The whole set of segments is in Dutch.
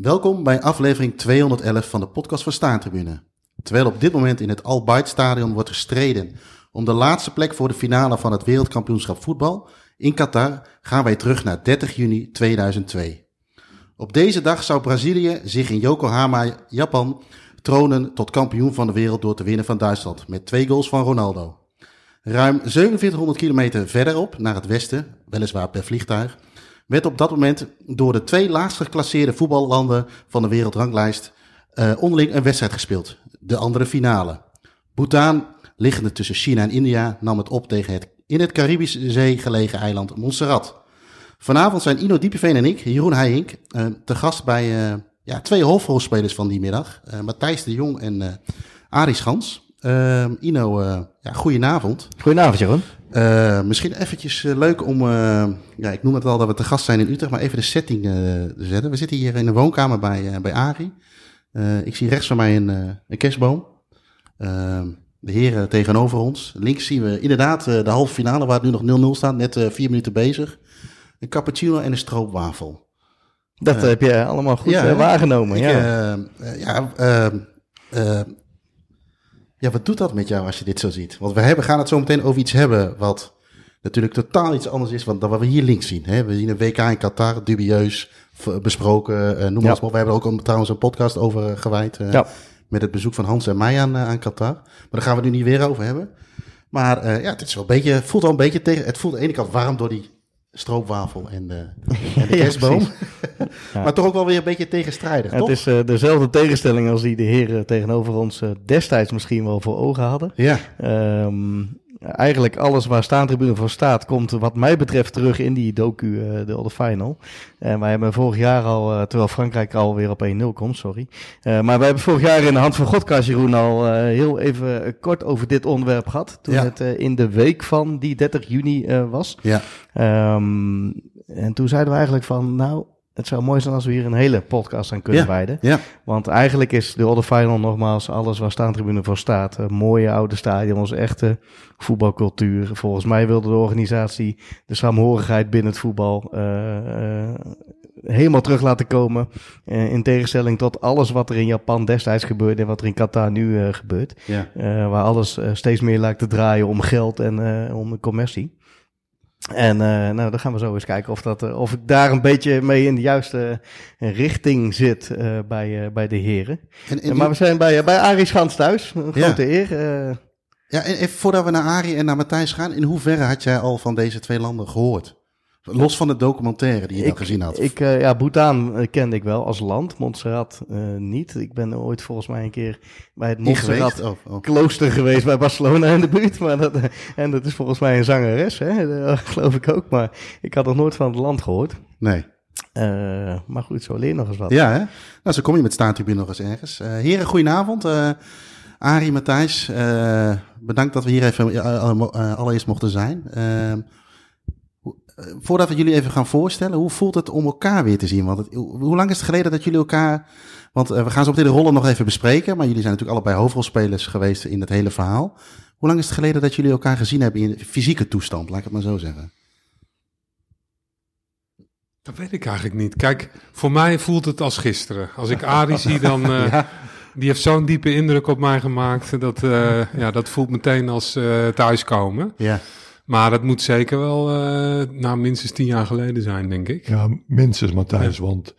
Welkom bij aflevering 211 van de podcast van Staantribune. Terwijl op dit moment in het Al Bayt Stadion wordt gestreden om de laatste plek voor de finale van het wereldkampioenschap voetbal in Qatar, gaan wij terug naar 30 juni 2002. Op deze dag zou Brazilië zich in Yokohama, Japan, tronen tot kampioen van de wereld door te winnen van Duitsland met twee goals van Ronaldo. Ruim 4700 kilometer verderop, naar het westen, weliswaar per vliegtuig, werd op dat moment door de twee laagst geclasseerde voetballanden van de wereldranglijst uh, onderling een wedstrijd gespeeld. De andere finale. Bhutan, liggende tussen China en India, nam het op tegen het in het Caribische Zee gelegen eiland Montserrat. Vanavond zijn Ino Diepeveen en ik, Jeroen Heijink, uh, te gast bij uh, ja, twee hoofdrolspelers van die middag. Matthijs de Jong en Arie Schans. Ino, ja, goedenavond. Goedenavond, Jeroen. Uh, misschien eventjes uh, leuk om, uh, ja, ik noem het al dat we te gast zijn in Utrecht, maar even de setting te zetten. We zitten hier in de woonkamer bij, bij Ari. ik zie rechts van mij een, een kerstboom. de heren tegenover ons. Links zien we inderdaad de halve finale waar het nu nog 0-0 staat, net vier minuten bezig. Een cappuccino en een stroopwafel. Dat heb je allemaal goed ja, waargenomen. Ik, ja, ja ja, wat doet dat met jou als je dit zo ziet? Want we hebben, gaan het zo meteen over iets hebben wat natuurlijk totaal iets anders is dan wat we hier links zien. Hè? We zien een WK in Qatar, dubieus besproken, uh, noem maar op. We hebben er ook trouwens een podcast over gewijd. Uh, ja. Met het bezoek van Hans en mij aan, uh, aan Qatar. Maar daar gaan we het nu niet weer over hebben. Maar ja, het is wel een beetje, voelt wel een beetje tegen. Het voelt aan de ene kant warm door die stroopwafel en de, en de kerstboom. maar toch ook wel weer een beetje tegenstrijdig, Het is uh, dezelfde tegenstelling als die de heren tegenover ons uh, destijds misschien wel voor ogen hadden. Ja. Um, eigenlijk alles waar staantribune voor staat, komt wat mij betreft terug in die docu, uh, de All Final. En wij hebben vorig jaar al, uh, terwijl Frankrijk alweer op 1-0 komt, sorry. Maar wij hebben vorig jaar in de Hand van Godkast, Jeroen, al heel even kort over dit onderwerp gehad. Toen het in de week van die 30 juni was. Ja. Um, en toen zeiden we eigenlijk van, nou, het zou mooi zijn als we hier een hele podcast aan kunnen wijden. Ja. Want eigenlijk is de Other Final nogmaals alles waar Staantribune voor staat. Een mooie oude stadions, echte voetbalcultuur. Volgens mij wilde de organisatie de saamhorigheid binnen het voetbal uh, uh, helemaal terug laten komen. Uh, in tegenstelling tot alles wat er in Japan destijds gebeurde en wat er in Qatar nu gebeurt. Ja. waar alles steeds meer lijkt te draaien om geld en om commercie. En uh, nou, dan gaan we zo eens kijken of, dat, uh, of ik daar een beetje mee in de juiste richting zit uh, bij, bij de heren. En, en maar we zijn bij, bij Arie Schans thuis. Een grote ja. eer. Ja, en even voordat we naar Arie en naar Matthijs gaan, in hoeverre had jij al van deze twee landen gehoord? Los van de documentaire die je ik, gezien had. Ik, uh, ja, Bhutan uh, kende ik wel als land, Montserrat uh, niet. Ik ben ooit volgens mij een keer bij het Montserrat oh, oh. klooster geweest bij Barcelona in de buurt. Maar dat, en dat is volgens mij een zangeres, hè? geloof ik ook. Maar ik had nog nooit van het land gehoord. Nee. maar goed, zo leer nog eens wat. Ja, hè? Nou, zo kom je met staantribune nog eens ergens. heren, goedenavond. Arie, Matthijs, bedankt dat we hier even allereerst mochten zijn. Eh, voordat we jullie even gaan voorstellen, hoe voelt het om elkaar weer te zien? Want het, hoe lang is het geleden dat jullie elkaar. Want uh, we gaan zo meteen de rollen nog even bespreken. Maar jullie zijn natuurlijk allebei hoofdrolspelers geweest in het hele verhaal. Hoe lang is het geleden dat jullie elkaar gezien hebben in fysieke toestand, laat ik het maar zo zeggen? Dat weet ik eigenlijk niet. Kijk, voor mij voelt het als gisteren. Als ik Arie zie, dan. Uh, ja. Die heeft zo'n diepe indruk op mij gemaakt. Dat, uh, ja, dat voelt meteen als uh, thuiskomen. Ja. Maar dat moet zeker wel uh, nou, minstens tien jaar geleden zijn, denk ik. Ja, minstens Matthijs, want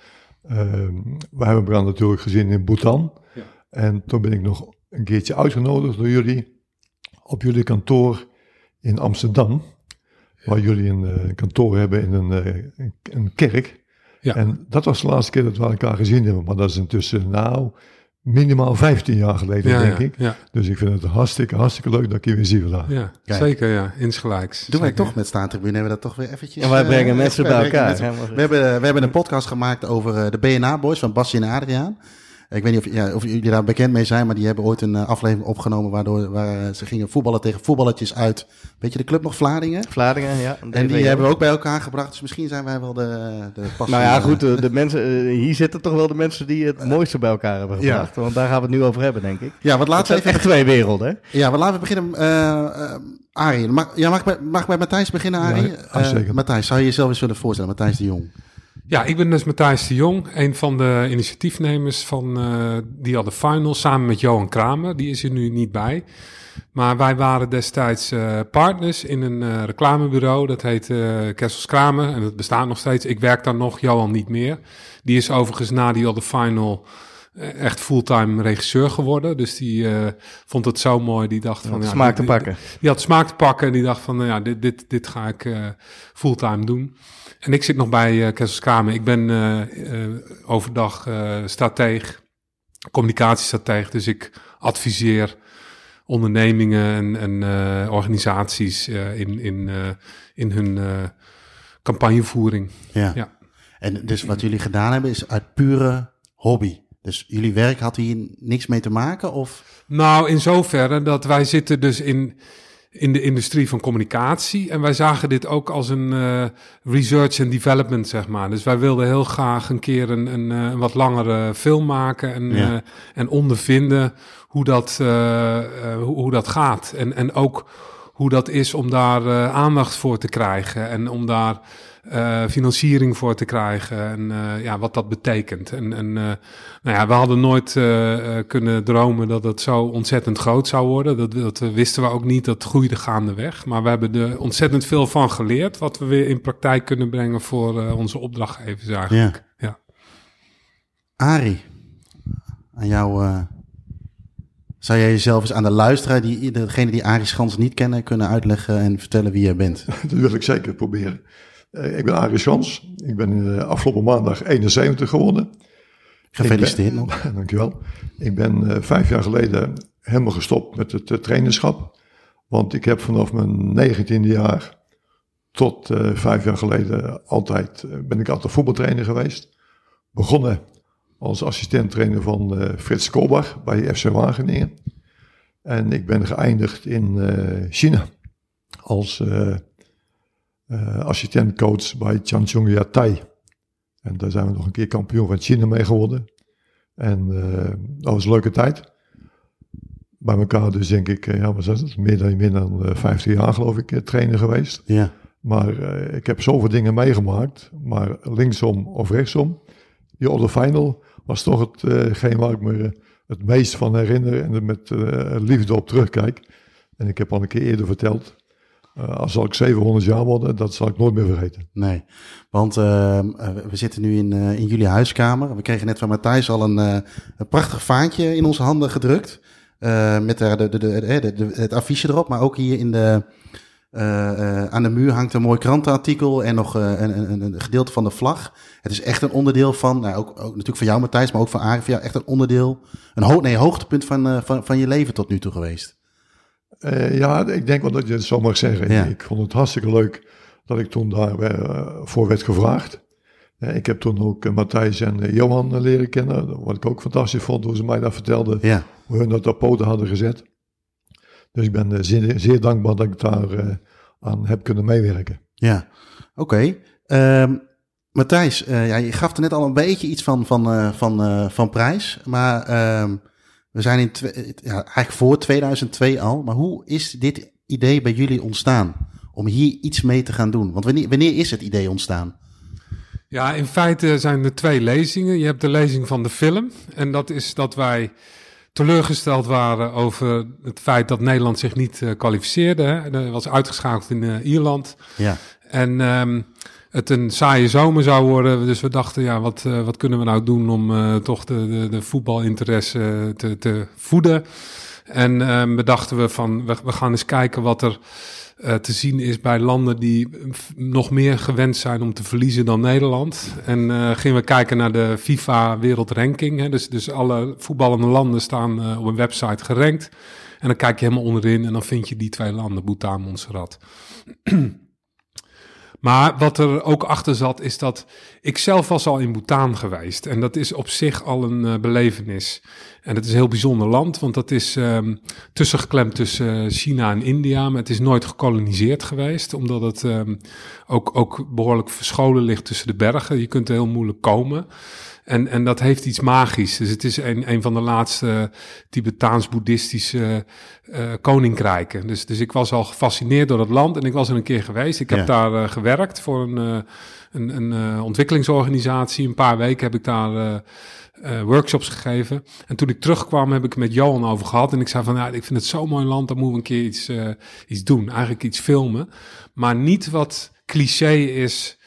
uh, we hebben Brand natuurlijk gezien in Bhutan. Ja. En toen ben ik nog een keertje uitgenodigd door jullie op jullie kantoor in Amsterdam. Waar jullie een uh, kantoor hebben in een, uh, een kerk. Ja. En dat was de laatste keer dat we elkaar gezien hebben. Maar dat is intussen, nou, minimaal 15 jaar geleden, denk ik. Ja. Dus ik vind het hartstikke, hartstikke leuk dat ik je weer zie vandaag. Ja, zeker, ja. Insgelijks. Doen wij toch met Staantribune, hebben we dat toch weer eventjes... En wij brengen uh, mensen bij elkaar. we, hebben, we hebben een podcast gemaakt over uh, de BNA-boys van Basje en Adriaan. Ik weet niet of, ja, of jullie daar bekend mee zijn, maar die hebben ooit een uh, aflevering opgenomen waardoor waar, uh, ze gingen voetballen tegen voetballetjes uit. Weet je de club nog Vlaardingen? Vlaardingen, ja. En die hebben we ook bij elkaar gebracht, dus misschien zijn wij wel de, de Nou ja, goed, de, de mensen, uh, hier zitten toch wel de mensen die het mooiste bij elkaar hebben gebracht. Ja. Want daar gaan we het nu over hebben, denk ik. Ja, wat laten we even... Echt twee werelden, hè? Ja, wat laten we beginnen... Arie, mag, ja, mag, mag bij Matthijs beginnen, Arie? Ja, zeker. Matthijs, zou je jezelf eens willen voorstellen? Matthijs de Jong. Ja, ik ben dus Matthijs de Jong, een van de initiatiefnemers van uh, die al de final, samen met Johan Kramer. Die is er nu niet bij. Maar wij waren destijds uh, partners in een uh, reclamebureau. Dat heet uh, Kessels Kramer en dat bestaat nog steeds. Ik werk daar nog, Johan niet meer. Die is overigens na die al de final echt fulltime regisseur geworden. Dus die vond het zo mooi. Die dacht van... Ja, smaak te pakken. Die, had smaak te pakken en die dacht van... Nou ja, dit, dit, dit ga ik fulltime doen. En ik zit nog bij uh. Ik ben overdag strateeg, communicatiestratege. Dus ik adviseer ondernemingen en, en organisaties in, in, in hun campagnevoering. Ja. ja. En dus wat jullie gedaan hebben is uit pure hobby. Dus jullie werk had hier niks mee te maken? Of? Nou, in zoverre dat wij zitten dus in, in de industrie van communicatie. En wij zagen dit ook als een uh, research and development, zeg maar. Dus wij wilden heel graag een keer een, een, een wat langere film maken en, ja. uh, en ondervinden hoe dat, uh, hoe, hoe, dat gaat. En, en ook hoe dat is om daar uh, aandacht voor te krijgen en om daar uh, financiering voor te krijgen en uh, ja, wat dat betekent. En, en nou ja, we hadden nooit kunnen dromen dat het zo ontzettend groot zou worden. Dat, dat wisten we ook niet, dat groeide gaandeweg. Maar we hebben er ontzettend veel van geleerd, wat we weer in praktijk kunnen brengen voor onze opdrachtgevers eigenlijk. Ja. ja. Ari, aan jou zou jij jezelf eens aan de luisteraar, die, degene die Arie Schans niet kennen, kunnen uitleggen en vertellen wie jij bent? Dat wil ik zeker proberen. Uh, ik ben Arie Schans. Ik ben uh, afgelopen maandag 71 geworden. Gefeliciteerd nog. Dankjewel. Ik ben uh, vijf jaar geleden helemaal gestopt met het trainerschap. Want ik heb vanaf mijn 19e jaar tot vijf jaar geleden altijd, ben ik altijd voetbaltrainer geweest. Begonnen als assistent-trainer van uh, Frits Kolbach bij FC Wageningen. En ik ben geëindigd in uh, China als uh, assistentcoach bij Changchung Yatai. En daar zijn we nog een keer kampioen van China mee geworden. En dat was een leuke tijd. Bij elkaar dus denk ik, ja, is het? Meer dan, meer dan 15 jaar geloof ik trainer geweest. Ja. Maar ik heb zoveel dingen meegemaakt. Maar linksom of rechtsom. Die de final was toch hetgeen uh, waar ik me het meest van herinner en er met uh, liefde op terugkijk. En ik heb al een keer eerder verteld, als zal ik 700 jaar worden, dat zal ik nooit meer vergeten. Nee, want we zitten nu in, in jullie huiskamer. We kregen net van Matthijs al een, een prachtig vaantje in onze handen gedrukt. met de, de, de, de, het affiche erop, maar ook hier in de, uh, aan de muur hangt een mooi krantenartikel en nog uh, een, een, een, gedeelte van de vlag. Het is echt een onderdeel van, nou, ook, ook natuurlijk van jou Matthijs, maar ook van Arie, echt een onderdeel, een ho nee, hoogtepunt van, van, van je leven tot nu toe geweest. ja, ik denk wel dat je het zo mag zeggen. Ja. Ik vond het hartstikke leuk dat ik toen daarvoor werd gevraagd. ik heb toen ook Matthijs en Johan leren kennen, wat ik ook fantastisch vond, hoe ze mij dat vertelden, ja. hoe hun dat op poten hadden gezet. Dus ik ben zeer, zeer dankbaar dat ik daar uh, aan heb kunnen meewerken. Ja, oké. Okay. Um, Matthijs, uh, ja, je gaf er net al een beetje iets van, van, uh, van, van prijs. Maar um, we zijn in ja, eigenlijk voor 2002 al. Maar hoe is dit idee bij jullie ontstaan? Om hier iets mee te gaan doen? Want wanneer, wanneer is het idee ontstaan? Ja, in feite zijn er twee lezingen. Je hebt de lezing van de film. En dat is dat wij teleurgesteld waren over het feit dat Nederland zich niet uh, kwalificeerde. Hè. Dat was uitgeschakeld in uh, Ierland. Ja. En um, het een saaie zomer zou worden. Dus we dachten, ja, wat, uh, wat kunnen we nou doen om toch de, de, de voetbalinteresse te, te voeden? En um, we dachten we van, we, we gaan eens kijken wat er uh, te zien is bij landen die nog meer gewend zijn om te verliezen dan Nederland. En uh, gingen we kijken naar de FIFA wereldranking. Hè. Dus, dus alle voetballende landen staan uh, op een website gerankt. En dan kijk je helemaal onderin en dan vind je die twee landen, Bhutan, Montserrat. Maar wat er ook achter zat, is dat ik zelf was al in Bhutan geweest. En dat is op zich al een uh, belevenis. En het is een heel bijzonder land, want dat is um, tussengeklemd tussen China en India. Maar het is nooit gekoloniseerd geweest, omdat het um, ook, ook behoorlijk verscholen ligt tussen de bergen. Je kunt er heel moeilijk komen. En, en dat heeft iets magisch. Dus het is een, een van de laatste Tibetaans-boeddhistische uh, koninkrijken. Dus, dus ik was al gefascineerd door het land en ik was er een keer geweest. Ik heb daar uh, gewerkt voor een, uh, een, een ontwikkelingsorganisatie. Een paar weken heb ik daar workshops gegeven. En toen ik terugkwam heb ik met Johan over gehad. En ik zei van, ja, ik vind het zo'n mooi land, daar moeten we een keer iets, iets doen. Eigenlijk iets filmen. Maar niet wat cliché is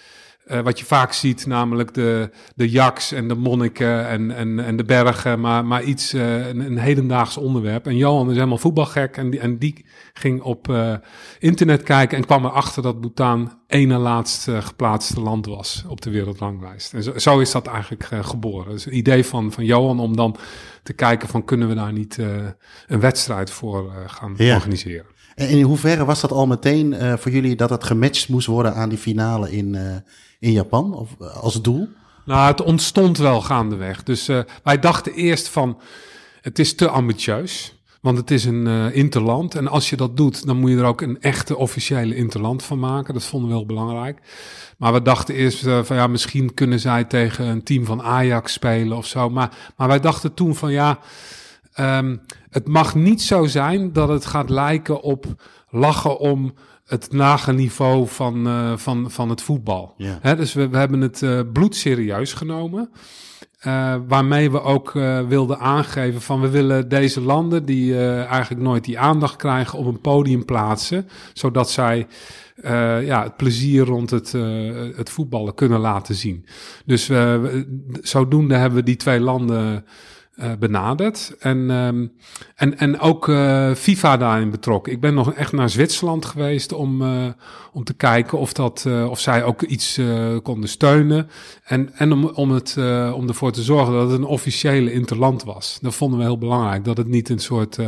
uh, wat je vaak ziet, namelijk de, de jaks en de monniken en, en, en de bergen, maar, maar iets, uh, een, een, hedendaags onderwerp. En Johan is helemaal voetbalgek en die, en die ging op uh, internet kijken en kwam erachter dat Bhutan ene laatst geplaatste land was op de wereldranglijst. En zo, zo is dat eigenlijk geboren. Dus het idee van, van Johan om dan te kijken van kunnen we daar niet een wedstrijd voor gaan ja. organiseren. En in hoeverre was dat al meteen voor jullie dat het gematcht moest worden aan die finale in in Japan of, eh, als doel? Nou, het ontstond wel gaandeweg. Dus uh, wij dachten eerst van, het is te ambitieus. Want het is een uh, interland. En als je dat doet, dan moet je er ook een echte officiële interland van maken. Dat vonden we heel belangrijk. Maar we dachten eerst van ja, misschien kunnen zij tegen een team van Ajax spelen of zo. Maar, maar wij dachten toen van ja, um, het mag niet zo zijn dat het gaat lijken op lachen om het lage niveau van, uh, van, van het voetbal. Yeah. dus we, we hebben het uh, bloedserieus genomen. Uh, waarmee we ook wilden aangeven van we willen deze landen die eigenlijk nooit die aandacht krijgen op een podium plaatsen. Zodat zij ja, het plezier rond het, het voetballen kunnen laten zien. Dus zodoende hebben we die twee landen uh, benaderd. En, um, en, en ook uh, FIFA daarin betrokken. Ik ben nog echt naar Zwitserland geweest om, uh, om te kijken of, dat, of zij ook iets konden steunen. En, en om, om, het, om ervoor te zorgen dat het een officiële interland was. Dat vonden we heel belangrijk. Dat het niet een soort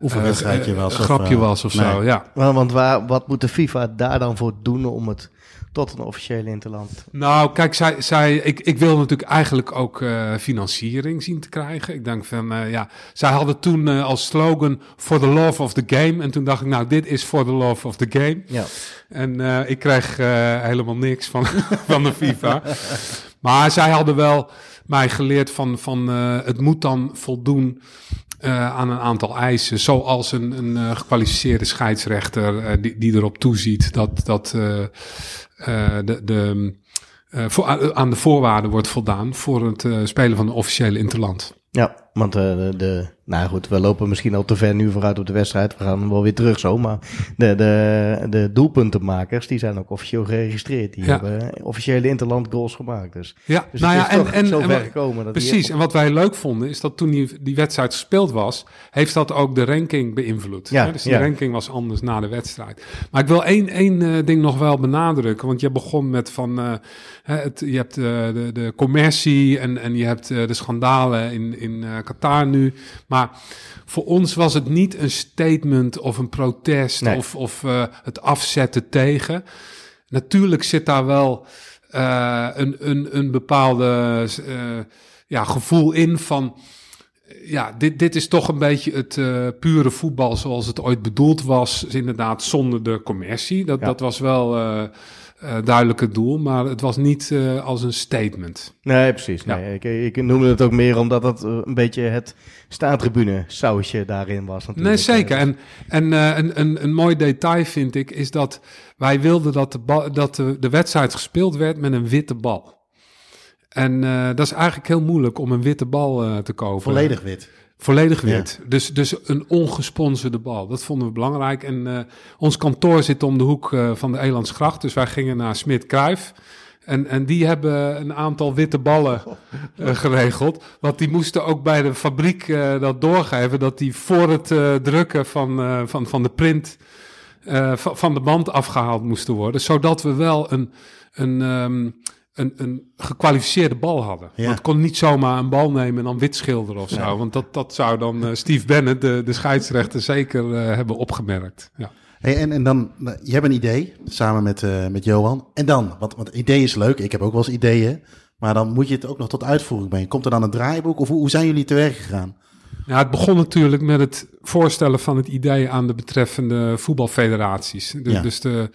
oefenwedstrijdje was. Een grapje was of nee. zo, ja. Want waar, wat moet de FIFA daar dan voor doen om het tot een officiële interland? Nou, kijk, zij, zij, ik, ik wil natuurlijk eigenlijk ook uh, financiering zien te krijgen. Ik denk van, uh, ja, zij hadden toen uh, als slogan For the Love of the Game. En toen dacht ik, nou, dit is For the Love of the Game. Ja. En ik kreeg helemaal niks van, van de FIFA. maar zij hadden wel mij geleerd van, van het moet dan voldoen uh, aan een aantal eisen, zoals een, een uh, gekwalificeerde scheidsrechter uh, die, die erop toeziet dat, dat de, de, aan de voorwaarden wordt voldaan voor het spelen van een officiële interland. Ja, want de, de, nou goed, we lopen misschien al te ver nu vooruit op de wedstrijd. We gaan wel weer terug zo. Maar de, de, de doelpuntenmakers, die zijn ook officieel geregistreerd. Die hebben officiële interland goals gemaakt. Dus, ja, dus nou ja, en, en, zo ver gekomen. Dat precies, en wat wij leuk vonden, is dat toen die, die wedstrijd gespeeld was, heeft dat ook de ranking beïnvloed. Ja, dus die ja. ranking was anders na de wedstrijd. Maar ik wil één, één uh, ding nog wel benadrukken. Want je begon met van, uh, het, je hebt uh, de, de commercie en, en je hebt de schandalen in, in Qatar nu. Maar voor ons was het niet een statement of een protest nee. of, of uh, het afzetten tegen. Natuurlijk zit daar wel uh, een, een, een bepaalde uh, ja, gevoel in van ja, dit, dit is toch een beetje het uh, pure voetbal zoals het ooit bedoeld was. Inderdaad, zonder de commercie. Dat, ja. dat was wel uh, uh, duidelijk het doel, maar het was niet uh, als een statement. Nee, precies. Nee. Ja. Ik, ik noemde het ook meer omdat het een beetje het staantribune sausje daarin was. Nee, zeker. En, en uh, een, een, een mooi detail vind ik is dat wij wilden dat de, bal, dat de, de wedstrijd gespeeld werd met een witte bal. En dat is eigenlijk heel moeilijk om een witte bal te kopen. Volledig wit. Volledig wit. Ja. Dus, dus een ongesponsorde bal. Dat vonden we belangrijk. En uh, ons kantoor zit om de hoek van de Elandsgracht. Dus wij gingen naar Smit Kruif. En, en die hebben een aantal witte ballen uh, geregeld. Want die moesten ook bij de fabriek dat doorgeven. Dat die voor het drukken van, van, van de print van de band afgehaald moesten worden. Zodat we wel een, een, um, een, een gekwalificeerde bal hadden. Ja. Want kon niet zomaar een bal nemen en dan wit schilderen of zo. Want dat, dat zou dan Steve Bennett, de, de scheidsrechter, zeker hebben opgemerkt. Ja. Hey, en, en dan, je hebt een idee samen met, uh, met Johan. En dan, want, want idee is leuk. Ik heb ook wel eens ideeën. Maar dan moet je het ook nog tot uitvoering brengen. Komt er dan een draaiboek of hoe, hoe zijn jullie te werk gegaan? Ja, het begon natuurlijk met het voorstellen van het idee aan de betreffende voetbalfederaties. Ja. Dus de,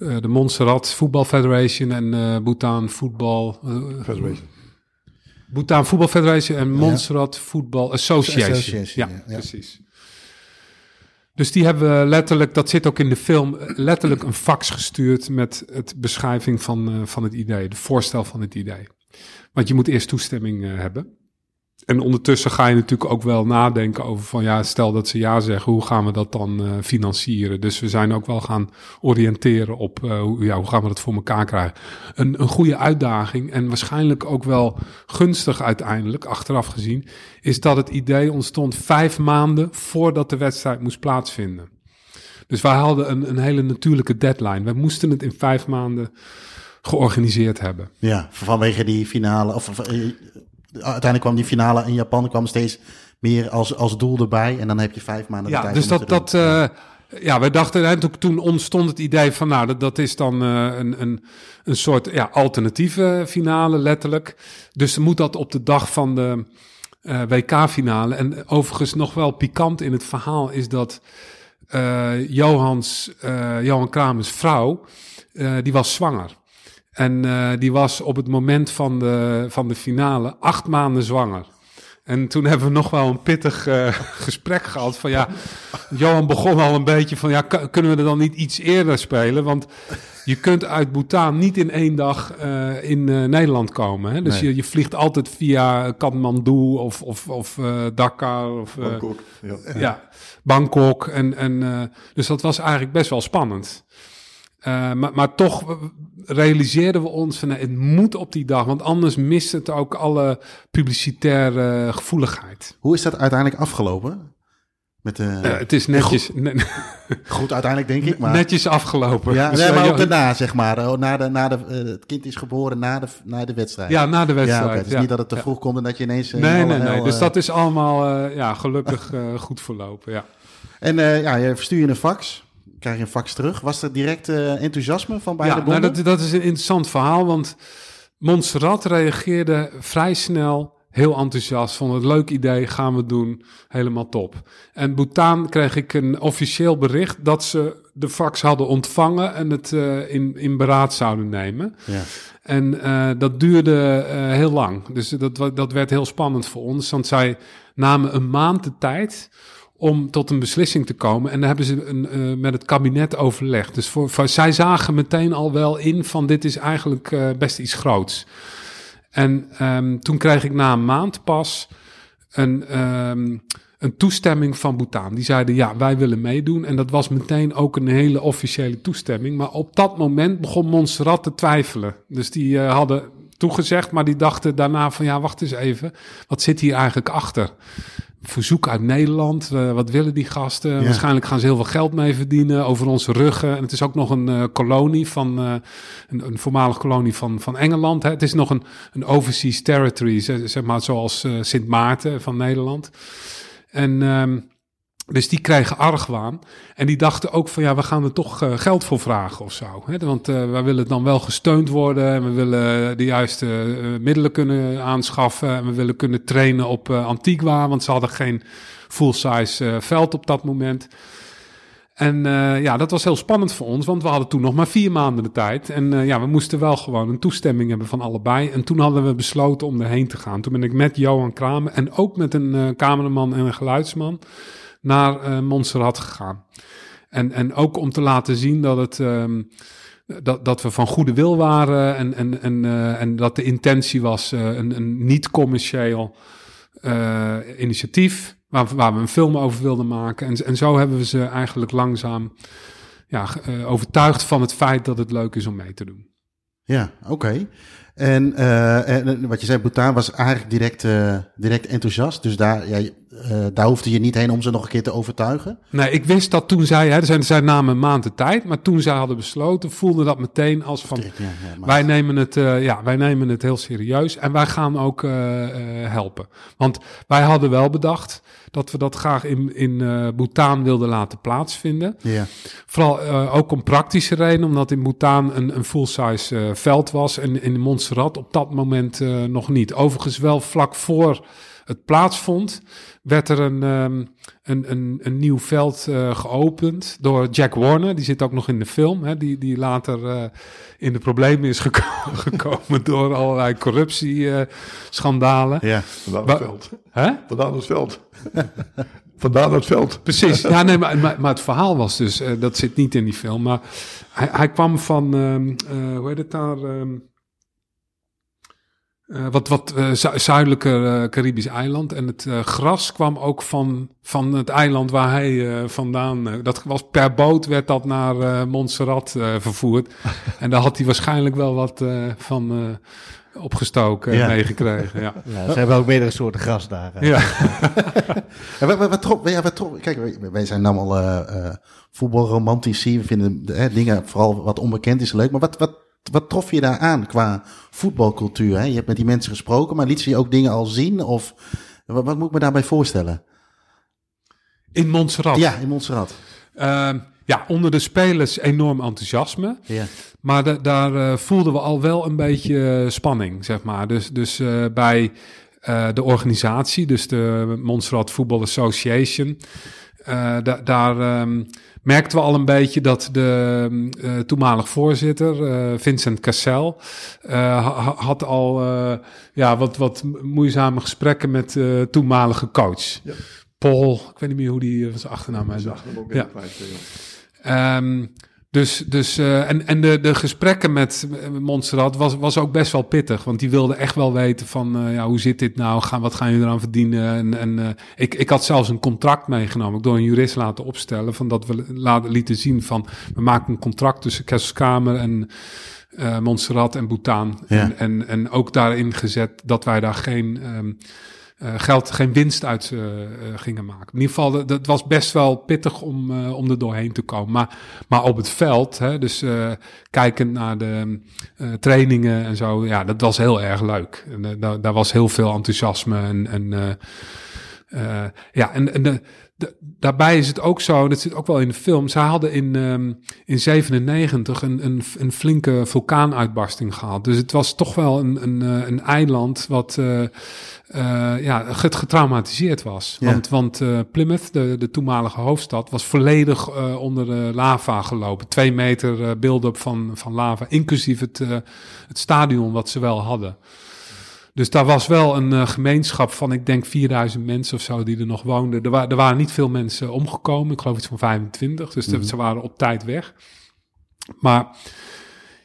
de Montserrat Voetbal Federation en uh, Bhutan Voetbal Federation. Bhutan Voetbal Federation en Montserrat Voetbal Association. Association ja, precies. Dus die hebben letterlijk, dat zit ook in de film, letterlijk een fax gestuurd met het beschrijving van, van het idee, de voorstel van het idee. Want je moet eerst toestemming hebben. En ondertussen ga je natuurlijk ook wel nadenken over van ja, stel dat ze ja zeggen, hoe gaan we dat dan uh, financieren? Dus we zijn ook wel gaan oriënteren op uh, hoe, ja, hoe gaan we dat voor elkaar krijgen. Een, een goede uitdaging en waarschijnlijk ook wel gunstig uiteindelijk, achteraf gezien, is dat het idee ontstond vijf maanden voordat de wedstrijd moest plaatsvinden. Dus wij hadden een, een hele natuurlijke deadline. We moesten het in vijf maanden georganiseerd hebben. Ja, vanwege die finale. Of, uiteindelijk kwam die finale in Japan kwam steeds meer als, als doel erbij. En dan heb je vijf maanden ja, tijd dus dat, dat uh, ja, we dachten, hè, toen, toen, ontstond het idee van, nou, dat, dat is dan uh, een, een, een soort ja, alternatieve finale, letterlijk. Dus moet dat op de dag van de uh, WK-finale. En overigens nog wel pikant in het verhaal is dat Johans, Johan Kramers vrouw, die was zwanger. En uh, die was op het moment van de, van de finale acht maanden zwanger. En toen hebben we nog wel een pittig uh, gesprek gehad. Van ja, Johan begon al een beetje van ja, kunnen we er dan niet iets eerder spelen? Want je kunt uit Bhutan niet in één dag uh, in uh, Nederland komen. Hè? Dus je, je vliegt altijd via Kathmandu of, of, of Dakar. Of, Bangkok. Ja. ja. Bangkok. En, en, dus dat was eigenlijk best wel spannend. Uh, maar, maar toch realiseerden we ons van nee, het moet op die dag, want anders mist het ook alle publicitaire gevoeligheid. Hoe is dat uiteindelijk afgelopen? Met de, uh, het is netjes. goed, uiteindelijk denk ik. Maar... Netjes afgelopen. Ja, dus, nee, maar ook daarna, zeg maar. Oh, na de, na de, uh, het kind is geboren na de, na de wedstrijd. Ja, na de wedstrijd. Ja, okay. Dus ja. niet dat het te vroeg komt en dat je ineens. nee, nee, nee. Dus dat is allemaal ja, gelukkig goed verlopen. Ja. En ja, je verstuur je een fax krijg je een fax terug. Was er direct uh, enthousiasme van beide ja, bonden? Nou, dat, dat is een interessant verhaal, want Montserrat reageerde vrij snel heel enthousiast. Vond het leuk idee, gaan we doen. Helemaal top. En Bhutan kreeg ik een officieel bericht dat ze de fax hadden ontvangen en het uh, in, in beraad zouden nemen. Ja. En uh, dat duurde uh, heel lang. Dus dat, dat werd heel spannend voor ons. Want zij namen een maand de tijd om tot een beslissing te komen. En daar hebben ze een, uh, met het kabinet overlegd. Dus voor, zij zagen meteen al wel in van dit is eigenlijk uh, best iets groots. En um, toen kreeg ik na een maand pas een, um, een toestemming van Bhutan. Die zeiden ja, wij willen meedoen. En dat was meteen ook een hele officiële toestemming. Maar op dat moment begon Montserrat te twijfelen. Dus die uh, hadden toegezegd, maar die dachten daarna van ja, wacht eens even. Wat zit hier eigenlijk achter? Verzoek uit Nederland. Uh, wat willen die gasten? Ja. Waarschijnlijk gaan ze heel veel geld mee verdienen over onze ruggen. En het is ook nog een uh, kolonie van uh, een, een voormalig kolonie van, van Engeland. Hè. Het is nog een, een overseas territory, zeg maar zoals Sint Maarten van Nederland. En um, dus die krijgen argwaan. En die dachten ook van ja, we gaan er toch uh, geld voor vragen of zo. Want uh, wij willen dan wel gesteund worden. En we willen de juiste uh, middelen kunnen aanschaffen. En we willen kunnen trainen op Antigua. Want ze hadden geen full-size veld op dat moment. En ja, dat was heel spannend voor ons. Want we hadden toen nog maar vier maanden de tijd. En ja, we moesten wel gewoon een toestemming hebben van allebei. En toen hadden we besloten om erheen te gaan. Toen ben ik met Johan Kramer en ook met een cameraman en een geluidsman naar uh, Montserrat gegaan. En, en ook om te laten zien dat het. Um, dat, dat we van goede wil waren en, en, en, uh, en dat de intentie was uh, een, een niet-commercieel initiatief waar, waar we een film over wilden maken. En, en zo hebben we ze eigenlijk langzaam ja, overtuigd van het feit dat het leuk is om mee te doen. Ja, oké. En, en, wat je zei, Bhutan was eigenlijk direct, direct enthousiast. Dus daar, ja, uh, daar hoefde je niet heen om ze nog een keer te overtuigen? Nee, ik wist dat toen zij, hè, er zijn, zijn namen een maand de tijd, maar toen zij hadden besloten, voelde dat meteen als van, ja, ja, wij, nemen het, uh, ja, wij nemen het heel serieus en wij gaan ook uh, helpen. Want wij hadden wel bedacht dat we dat graag in, in Bhutan wilden laten plaatsvinden. Ja. Vooral ook om praktische redenen, omdat in Bhutan een, een full-size veld was en in Montserrat op dat moment nog niet. Overigens wel vlak voor het plaatsvond, werd er een, um, een, een, een nieuw veld uh, geopend door Jack Warner. Die zit ook nog in de film, hè, die, die later uh, in de problemen is geko gekomen door allerlei corruptieschandalen. Uh, ja, vandaan het veld. Hè? Vandaan het veld. vandaan het veld. Precies, ja, nee, maar, maar, maar het verhaal was dus, dat zit niet in die film, maar hij, hij kwam van, um, hoe heet het daar... Um, uh, wat wat uh, zu zuidelijke uh, Caribisch eiland. En het gras kwam ook van, van het eiland waar hij vandaan... dat was per boot werd dat naar Montserrat vervoerd. en daar had hij waarschijnlijk wel wat van opgestoken ja. meegekregen. Ja. ja. ze hebben ook meerdere soorten gras daar. Ja. ja, wat, wat, wat, ja, wat, kijk, wij zijn allemaal voetbalromantici. We vinden dingen, vooral wat onbekend is, leuk. Maar wat, wat wat trof je daar aan qua voetbalcultuur? Hè? Je hebt met die mensen gesproken, maar liet ze je ook dingen al zien? Of wat, wat moet ik me daarbij voorstellen? In Montserrat? Ja, in Montserrat. Uh, ja, onder de spelers enorm enthousiasme. Ja. Maar de, daar uh, voelden we al wel een beetje uh, spanning, zeg maar. Dus, dus uh, bij de organisatie, dus de Montserrat Football Association... Da daar um, merkten we al een beetje dat de uh, toenmalig voorzitter, uh, Vincent Cassel, uh, had al ja, wat, wat moeizame gesprekken met toenmalige coach. Ja. Paul, ik weet niet meer hoe die was achternaam is. Ja. Um, dus, dus uh, en, en de, de gesprekken met Montserrat was, was ook best wel pittig. Want die wilde echt wel weten van, uh, ja, hoe zit dit nou? Gaan, wat gaan jullie eraan verdienen? En, en uh, ik, ik had zelfs een contract meegenomen. Ik door een jurist laten opstellen. Van dat we laten, lieten zien van, we maken een contract tussen Kesselskamer en Montserrat en Bhutan. Ja. En, en, en ook daarin gezet dat wij daar geen... Um, uh, geld geen winst uit uh, gingen maken. In ieder geval, dat, was best wel pittig om, om er doorheen te komen. Maar, maar op het veld, hè, dus kijkend naar de trainingen en zo, ja, dat was heel erg leuk. En, daar, daar was heel veel enthousiasme en, en ja, en, en de, de, daarbij is het ook zo, dat zit ook wel in de film. Zij hadden in, um, in 97 een, een, een flinke vulkaanuitbarsting gehad. Dus het was toch wel een, een, een eiland wat uh, uh, ja, getraumatiseerd was. Ja. Want, want uh, Plymouth, de, de toenmalige hoofdstad, was volledig onder de lava gelopen. Twee meter build-up van, van lava, inclusief het, het stadion wat ze wel hadden. Dus daar was wel een gemeenschap van, ik denk 4000 mensen of zo die er nog woonden. Er, wa er waren niet veel mensen omgekomen, ik geloof iets van 25. Dus mm -hmm. ze waren op tijd weg. Maar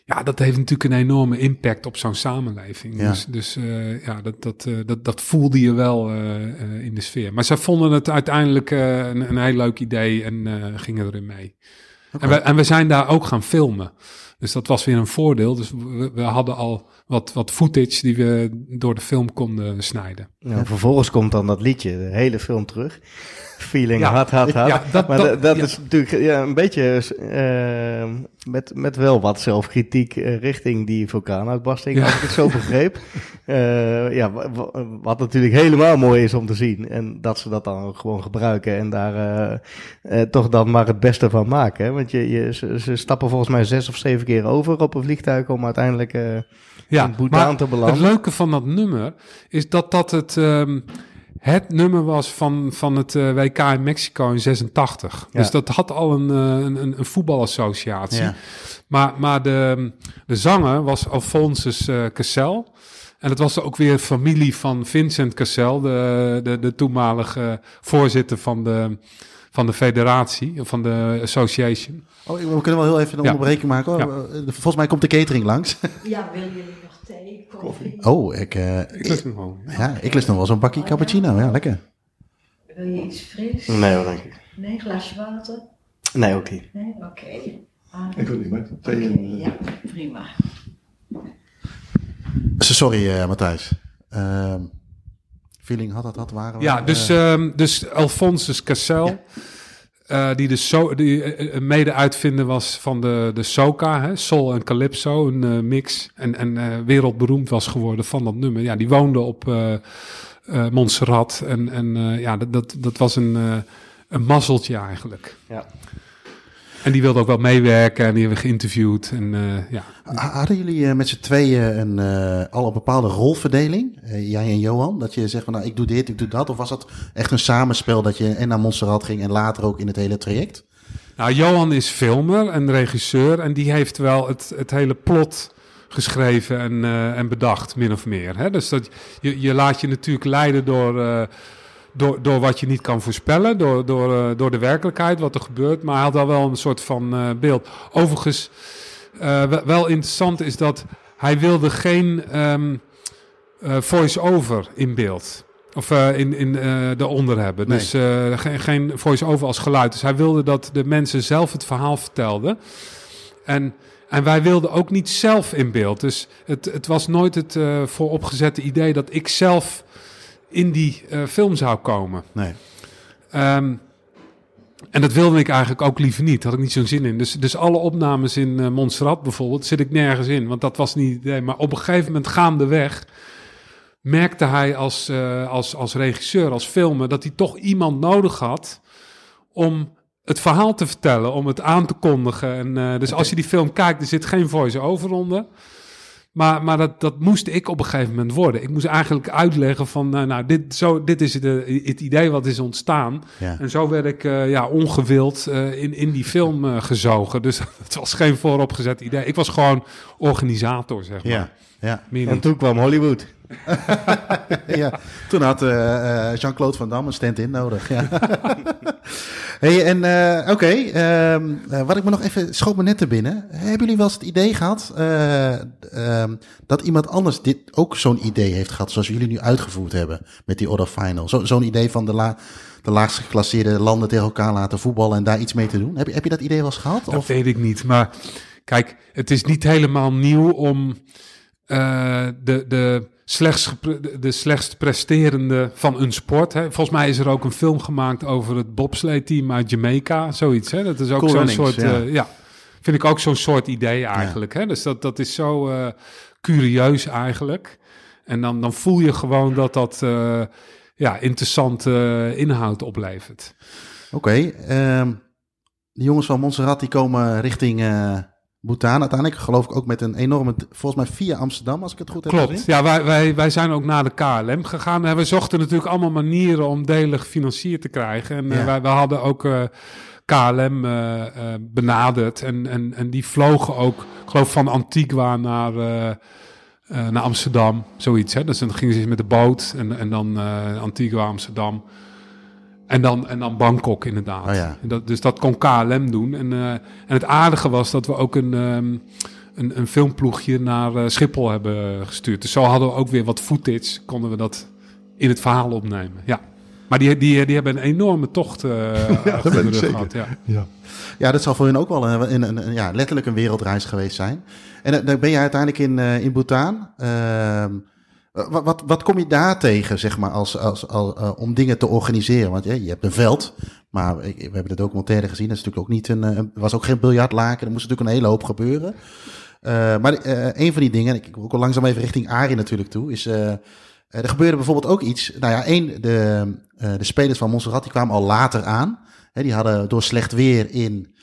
ja, dat heeft natuurlijk een enorme impact op zo'n samenleving. Ja. Dus, dus uh, ja, dat, dat, uh, dat, dat voelde je wel uh, in de sfeer. Maar ze vonden het uiteindelijk een, een heel leuk idee en gingen erin mee. Okay. En, we, en we zijn daar ook gaan filmen. Dus dat was weer een voordeel. Dus we, hadden al wat, wat footage die we door de film konden snijden. Ja, vervolgens komt dan dat liedje, de hele film terug feeling ja. had, had, had. Ja, dat, maar dat, dat is natuurlijk ja, een beetje uh, met, met wel wat zelfkritiek uh, richting die vulkaanuitbarsting, als ik het zo begreep. Uh, ja, wat natuurlijk helemaal mooi is om te zien. En dat ze dat dan gewoon gebruiken en daar toch dan maar het beste van maken. Hè? Want je, je, ze, ze, stappen volgens mij zes of zeven keer over op een vliegtuig om uiteindelijk ja, in Bhutan te belanden. Het leuke van dat nummer is dat dat het... Um, het nummer was van, van het uh, WK in Mexico in 86. Ja. Dus dat had al een, uh, een, een voetbalassociatie. Ja. Maar, maar de, de zanger was Alphonsus uh, Cassel. En dat was ook weer familie van Vincent Cassel, de, de, de toenmalige voorzitter van de, van de federatie, van de association. Oh, we kunnen wel heel even een ja. onderbreking maken. Ja. Volgens mij komt de catering langs. Ja, wil jullie thee, koffie? Oh, ik, uh, ik lust nog wel. Ja, ik lust nog wel zo'n bakje oh, cappuccino. Ja, lekker. Wil je iets fris? Nee hoor, dank je. Nee, een glaasje water? Nee, niet. Nee, oké. Okay. Ah, ik wil niet met thee okay, en, uh... Ja, prima. Sorry, uh, Matthijs. Feeling had dat, had waren Ja, dus, um, dus Alphonsus Cassel... Ja. Uh, die de so die uh, mede uitvinder was van de, de soca, hè, soul en calypso, een uh, mix. En, en wereldberoemd was geworden van dat nummer. Ja, die woonde op Montserrat. En, en ja, dat, dat, dat was een, een mazzeltje eigenlijk. Ja. En die wilde ook wel meewerken en die hebben we geïnterviewd. En, uh, ja. Hadden jullie met z'n tweeën een, al een bepaalde rolverdeling? jij en Johan? Dat je zegt van nou, ik doe dit, ik doe dat. Of was dat echt een samenspel dat je en naar Montserrat ging en later ook in het hele traject? Nou, Johan is filmer en regisseur en die heeft wel het, het hele plot geschreven en, uh, en bedacht, min of meer. Hè? Dus dat, je, je laat je natuurlijk leiden door, uh, door, door wat je niet kan voorspellen, door, door, uh, door de werkelijkheid, wat er gebeurt. Maar hij had al wel een soort van beeld. Overigens, wel interessant is dat hij wilde geen um, voice-over in beeld. Of in, in eronder hebben. Nee. Dus geen, geen voice-over als geluid. Dus hij wilde dat de mensen zelf het verhaal vertelden. En, en wij wilden ook niet zelf in beeld. Dus het, het was nooit het vooropgezette idee dat ik zelf in die film zou komen. Nee. Um, en dat wilde ik eigenlijk ook liever niet. Had ik niet zo'n zin in. Dus, dus alle opnames in uh, Montserrat bijvoorbeeld zit ik nergens in. Want dat was niet idee. Maar op een gegeven moment gaandeweg merkte hij als, uh, als, als regisseur, als filmer, dat hij toch iemand nodig had om het verhaal te vertellen, om het aan te kondigen. En, uh, dus als je die film kijkt, er zit geen voice-over onder. Maar, maar dat, dat moest ik op een gegeven moment worden. Ik moest eigenlijk uitleggen van, uh, nou, dit, zo, dit is de, het idee wat is ontstaan. Ja. En zo werd ik uh, ja, ongewild uh, in, in die film gezogen. Dus het was geen vooropgezet idee. Ik was gewoon organisator, zeg maar. Ja, ja. En toen kwam Hollywood. ja, toen had uh, Jean-Claude Van Damme een stand-in nodig. Ja. hey, en uh, oké, okay, uh, wat ik me nog even schoot me net te binnen. Hebben jullie wel eens het idee gehad ehm, dat iemand anders dit ook zo'n idee heeft gehad, zoals jullie nu uitgevoerd hebben met die Order Final? Zo, zo'n idee van de, la, de laagst geclasseerde landen tegen elkaar laten voetballen en daar iets mee te doen. Heb, heb je dat idee wel eens gehad? Dat of? weet ik niet, maar kijk, het is niet helemaal nieuw om de, de slechts, de slechtst presterende van een sport. Hè. Volgens mij is er ook een film gemaakt over het bobsleigh-team uit Jamaica. Zoiets, hè. Dat is ook cool zo'n soort... ja. Uh, ja, vind ik ook zo'n soort idee eigenlijk. Hè. Dus dat, dat is zo uh, curieus eigenlijk. En dan, dan voel je gewoon dat dat uh, ja, interessante inhoud oplevert. Oké, okay, um, de jongens van Montserrat die komen richting... Bhutan uiteindelijk, geloof ik ook met een enorme, volgens mij via Amsterdam, als ik het goed heb Klopt, gezien. ja, wij, wij, wij zijn ook naar de KLM gegaan. En we zochten natuurlijk allemaal manieren om delen gefinancierd te krijgen. En ja. uh, wij, wij hadden ook uh, KLM uh, benaderd. En, en, en die vlogen ook, ik geloof van Antigua naar, naar Amsterdam, zoiets. Hè? Dus dan gingen ze met de boot en, en dan Antigua, Amsterdam. En dan, en dan Bangkok inderdaad. Oh ja. dat, dus dat kon KLM doen. En, uh, en het aardige was dat we ook een, um, een, een filmploegje naar uh, Schiphol hebben gestuurd. Dus zo hadden we ook weer wat footage. Konden we dat in het verhaal opnemen. Ja. Maar die, die, die hebben een enorme tocht uh, ja, dat ben ik zeker. gehad. Ja. Ja. Ja, dat zal voor hun ook wel een, een, een, een ja, letterlijk een wereldreis geweest zijn. En dan ben je uiteindelijk in, uh, in Bhutan. Uh, wat, wat, kom je daar tegen, zeg maar, als, als, uh, om dingen te organiseren? Want ja, je hebt een veld, maar we hebben de documentaire gezien. Dat is natuurlijk ook niet een, was ook geen biljartlaken. Er moest natuurlijk een hele hoop gebeuren. Maar een van die dingen, ik wil ook al langzaam even richting Arie natuurlijk toe, is er gebeurde bijvoorbeeld ook iets. Nou ja, één, de, de spelers van Montserrat die kwamen al later aan. He, die hadden door slecht weer in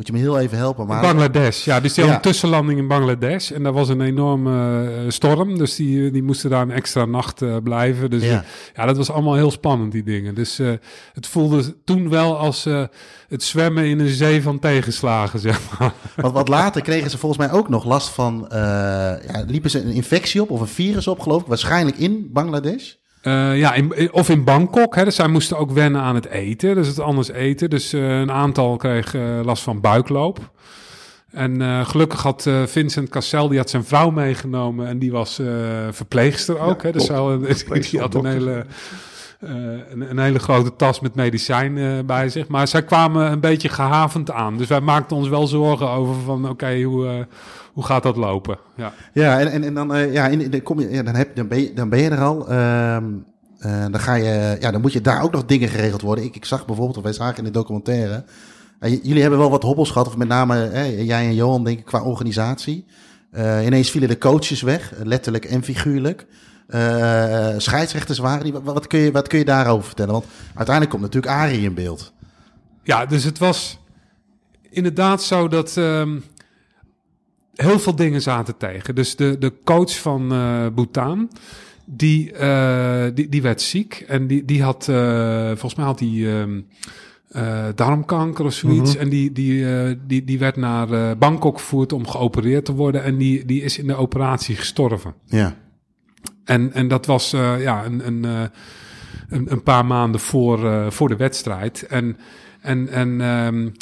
moet je me heel even helpen. Maar... Bangladesh, ja. Dus die hadden een tussenlanding in Bangladesh. En daar was een enorme uh, storm. Dus die, die moesten daar een extra nacht uh, blijven. Dus ja. ja, dat was allemaal heel spannend, die dingen. Dus uh, het voelde toen wel als het zwemmen in een zee van tegenslagen, zeg maar. Want wat later kregen ze volgens mij ook nog last van... ja, liepen ze een infectie op of een virus op, geloof ik. Waarschijnlijk in Bangladesh. Uh, ja, in, of in Bangkok. Hè, dus zij moesten ook wennen aan het eten. Dus het anders eten. Dus uh, een aantal kreeg uh, last van buikloop. En gelukkig had Vincent Cassel, die had zijn vrouw meegenomen. En die was verpleegster ook. Ja, hè, dus zij, die had een hele, een, een, hele grote tas met medicijn bij zich. Maar zij kwamen een beetje gehavend aan. Dus wij maakten ons wel zorgen over van oké, okay, hoe hoe gaat dat lopen? Ja, ja en, en, en dan, uh, ja, in, dan, kom je, ja, dan, heb, dan, ben je, dan ben je er al. Uh, uh, dan, ga je, ja, dan moet je daar ook nog dingen geregeld worden. Ik, ik zag bijvoorbeeld, of wij zagen in de documentaire. jullie hebben wel wat hobbels gehad, of met name jij en Johan, denk ik, qua organisatie. ineens vielen de coaches weg, letterlijk en figuurlijk. scheidsrechters waren die. Wat, wat, kun je, wat kun je daarover vertellen? Want uiteindelijk komt natuurlijk Arie in beeld. Ja, dus het was inderdaad zo dat ehm, heel veel dingen zaten tegen. Dus de, de coach van uh, Bhutan, die, uh, die, die werd ziek. En die, die had, uh, volgens mij had hij um, darmkanker of zoiets. Mhm. En die, die, die, die werd naar Bangkok gevoerd om geopereerd te worden. En die, die is in de operatie gestorven. Ja. En, en dat was ja, een, een, een, een, paar maanden voor, voor de wedstrijd. En, en, en um,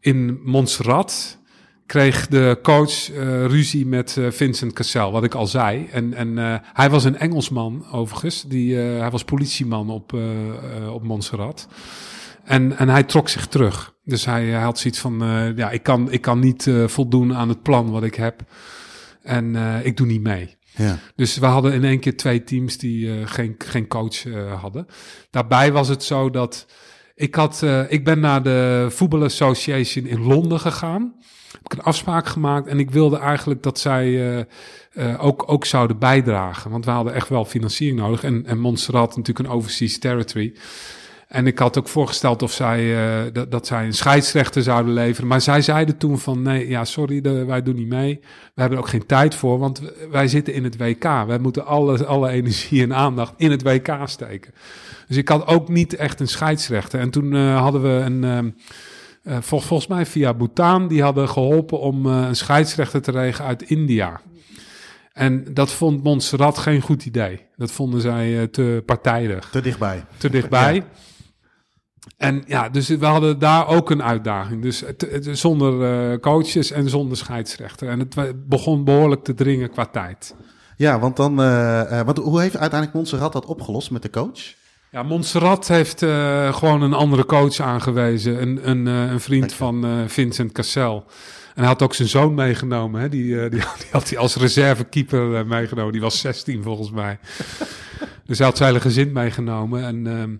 in Montserrat kreeg de coach uh, ruzie met uh, Vincent Cassel, wat ik al zei. En, en uh, hij was een Engelsman, overigens. Die, hij was politieman op, op Montserrat. En, en hij trok zich terug. Dus hij, hij had zoiets van, ja, ik kan, ik kan niet voldoen aan het plan wat ik heb. En ik doe niet mee. Ja. Dus we hadden in één keer twee teams die geen, geen coach hadden. Daarbij was het zo dat... Ik, had, ik ben naar de Football Association in Londen gegaan. Heb ik een afspraak gemaakt en ik wilde eigenlijk dat zij uh, uh, ook, ook zouden bijdragen. Want we hadden echt wel financiering nodig. En, en Montserrat natuurlijk een overseas territory. En ik had ook voorgesteld of zij, dat, dat zij een scheidsrechter zouden leveren. Maar zij zeiden toen van nee, ja sorry, wij doen niet mee. We hebben er ook geen tijd voor, want wij zitten in het WK. Wij moeten alle, alle energie en aandacht in het WK steken. Dus ik had ook niet echt een scheidsrechter. En toen hadden we een, uh, vol, volgens mij via Bhutan, die hadden geholpen om uh, een scheidsrechter te regelen uit India. En dat vond Montserrat geen goed idee. Dat vonden zij te partijdig. Te dichtbij. Te dichtbij. Ja. En ja, dus we hadden daar ook een uitdaging. Dus zonder coaches en zonder scheidsrechter. En het begon behoorlijk te dringen qua tijd. Ja, want dan, want hoe heeft uiteindelijk Montserrat dat opgelost met de coach? Ja, Montserrat heeft uh, gewoon een andere coach aangewezen. Een, een, uh, een vriend van uh, Vincent Cassel. En hij had ook zijn zoon meegenomen. Hè? Die, die, die, had hij als reservekeeper meegenomen. Die was 16 volgens mij. dus hij had zijn hele gezin meegenomen. En ehm,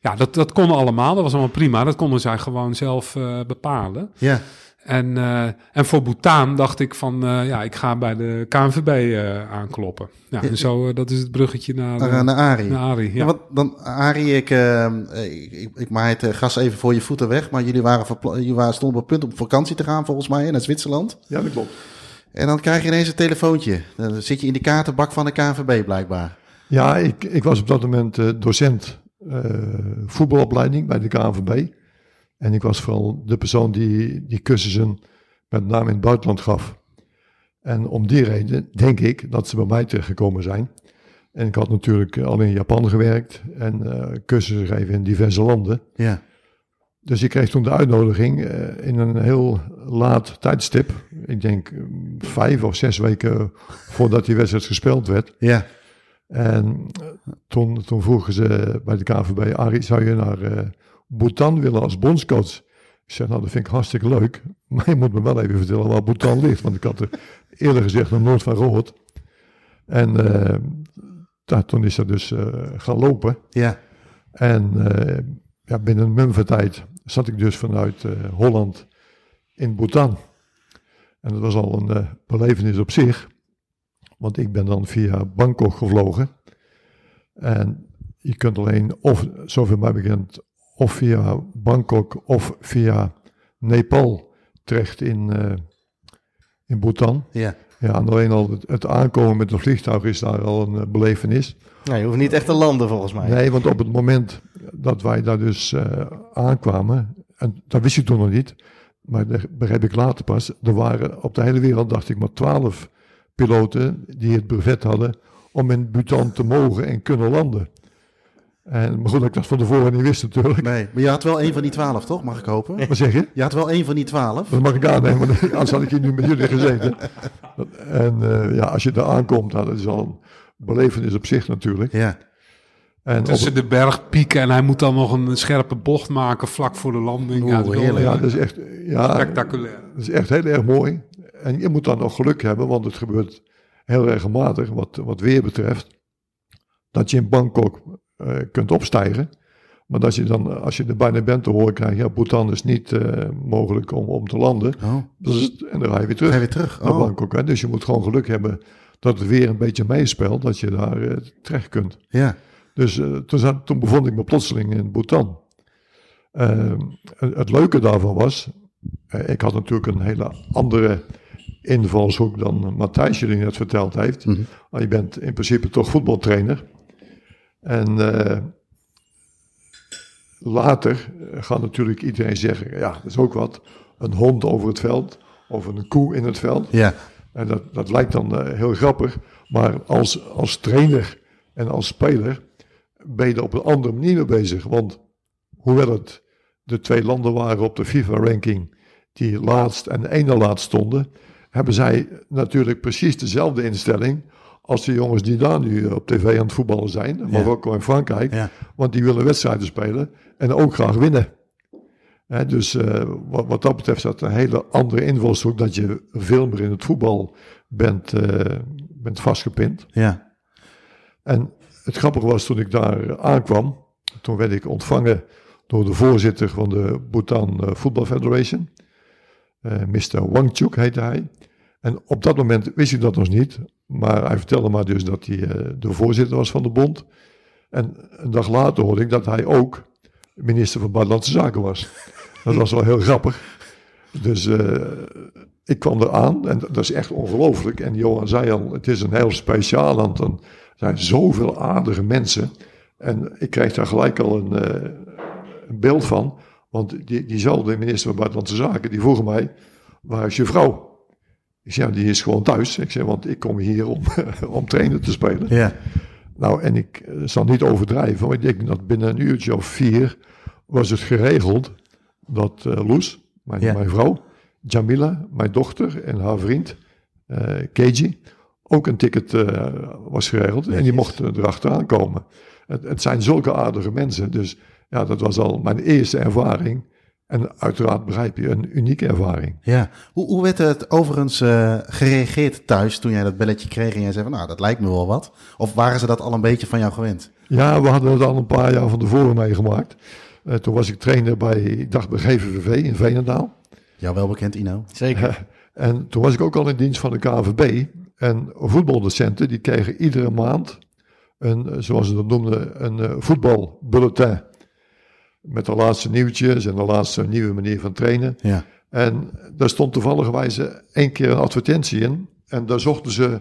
ja, dat, dat kon allemaal. Dat was allemaal prima. Dat konden zij gewoon zelf bepalen. Ja. En, uh, en voor Bhutan dacht ik van, uh, ja, ik ga bij de KNVB uh, aankloppen. Ja, en zo, dat is het bruggetje naar, naar, naar Arie. Naar Arie, ja. ja want dan, Arie, ik, ik, ik, ik maai het gas even voor je voeten weg, maar jullie, waren jullie waren, stonden op het punt om op vakantie te gaan volgens mij naar Zwitserland. Ja, dat klopt. En dan krijg je ineens een telefoontje. Dan zit je in de kaartenbak van de KNVB blijkbaar. Ja, ik, ik was op dat moment docent voetbalopleiding bij de KNVB. En ik was vooral de persoon die die cursussen met name in het buitenland gaf. En om die reden denk ik dat ze bij mij terechtgekomen zijn. En ik had natuurlijk al in Japan gewerkt en uh, cursussen gegeven in diverse landen. Ja. Dus ik kreeg toen de uitnodiging uh, in een heel laat tijdstip. Ik denk vijf of zes weken voordat die wedstrijd gespeeld werd. Ja. En toen, toen vroegen ze bij de KVB, Arie, zou je naar uh, Bhutan willen als bondscoach? Ik zei, nou dat vind ik hartstikke leuk. Maar je moet me wel even vertellen waar Bhutan ligt. Want ik had er eerder gezegd nog nooit van gehoord. En uh, nou, toen is dat dus uh, gaan lopen. Ja. En uh, ja, binnen een mum van tijd zat ik dus vanuit Holland in Bhutan. En dat was al een belevenis op zich. Want ik ben dan via Bangkok gevlogen. En je kunt alleen, of zover mij bekend, of via Bangkok of via Nepal terecht in, uh, in Bhutan. Ja. Ja, en alleen al het, het, aankomen met een vliegtuig is daar al een uh, belevenis. Nou, je hoeft niet echt te landen volgens mij. Nee, want op het moment dat wij daar dus uh, aankwamen, en dat wist je toen nog niet, maar dat begreep ik later pas, er waren op de hele wereld, dacht ik, maar twaalf piloten die het brevet hadden om in Bhutan te mogen en kunnen landen. En, maar goed, dat ik dat van tevoren niet wist natuurlijk. Nee, maar je had wel een van die twaalf, toch? Mag ik hopen? Wat zeg je? Je had wel een van die twaalf. Dat mag ik aannemen, want anders had ik hier nu met jullie gezeten. En uh, ja, als je daar aankomt, nou, dat is al een belevenis op zich natuurlijk. Ja. En Tussen de bergpieken en hij moet dan nog een scherpe bocht maken vlak voor de landing. Oeh, ja, dat is heerlijk. Ja, dat is echt ja, spectaculair. Dat is echt heel erg mooi. En je moet dan nog geluk hebben, want het gebeurt heel regelmatig, wat, wat weer betreft, dat je in Bangkok uh, kunt opstijgen. Maar dat je dan, als je er bijna bent, te horen krijgt, ja, Bhutan is niet uh, mogelijk om, om te landen. Oh. Dus, en dan ga je weer terug Ga je weer terug. naar Oh. Bangkok. Hè? Dus je moet gewoon geluk hebben dat het weer een beetje meespeelt, dat je daar uh, terecht kunt. Ja. Dus uh, toen, zat, toen bevond ik me plotseling in Bhutan. Uh, het leuke daarvan was, eh, ik had natuurlijk een hele andere invalshoek dan Matthijs jullie net verteld heeft. Maar je bent in principe toch voetbaltrainer. En eh, later gaat natuurlijk iedereen zeggen, ja, dat is ook wat. Een hond over het veld of een koe in het veld. Ja. En dat, dat lijkt dan eh, heel grappig. Maar als, als trainer en als speler ben je er op een andere manier mee bezig. Want hoewel het de twee landen waren op de FIFA-ranking die laatst en ene laatst stonden, hebben zij natuurlijk precies dezelfde instelling als de jongens die daar nu op tv aan het voetballen zijn, Marokko en Frankrijk. Ja. Want die willen wedstrijden spelen en ook graag winnen. Dus eh, wat, wat dat betreft is dat een hele andere invalshoek, dat je veel meer in het voetbal bent, eh, bent vastgepind. Ja. En het grappige was toen ik daar aankwam, toen werd ik ontvangen door de voorzitter van de Bhutan eh, Football Federation. Eh, Mr. Wangchuk heette hij. En op dat moment wist ik dat nog niet, maar hij vertelde me dus dat hij eh, de voorzitter was van de bond. En een dag later hoorde ik dat hij ook minister van Buitenlandse Zaken was. Dat was wel heel grappig. Dus eh, ik kwam eraan en dat is echt ongelooflijk. En Johan zei al, het is een heel speciaal land. Er zijn zoveel aardige mensen. En ik kreeg daar gelijk al een, eh, een beeld van. Want die, diezelfde minister van Buitenlandse Zaken, die vroeg mij, waar is je vrouw? Ik die is gewoon thuis. Ik zei, want ik kom hier om, om trainer te spelen. Ja. Nou, en ik zal niet overdrijven, maar ik denk dat binnen een uurtje of vier was het geregeld dat eh Loes, mijn, Ja. mijn vrouw, Jamila, mijn dochter en haar vriend, Keiji, ook een ticket eh, was geregeld. En die mochten erachteraan komen. Het, het zijn zulke aardige mensen. Dus ja, dat was al mijn eerste ervaring. En uiteraard begrijp je, een unieke ervaring. Ja. Hoe, hoe werd het overigens eh, gereageerd thuis toen jij dat belletje kreeg en jij zei van nou, dat lijkt me wel wat? Of waren ze dat al een beetje van jou gewend? Ja, we hadden het al een paar jaar van tevoren meegemaakt. Eh, toen was ik trainer bij, ik dacht bij GVVV in Veenendaal. Jou wel bekend, Ino? Zeker. En toen was ik ook al in dienst van de KNVB. En voetbaldocenten die kregen iedere maand een, eh, zoals ze dat noemden, een eh, voetbalbulletin. Met de laatste nieuwtjes en de laatste nieuwe manier van trainen. Ja. En daar stond toevallig één keer een advertentie in. En daar zochten ze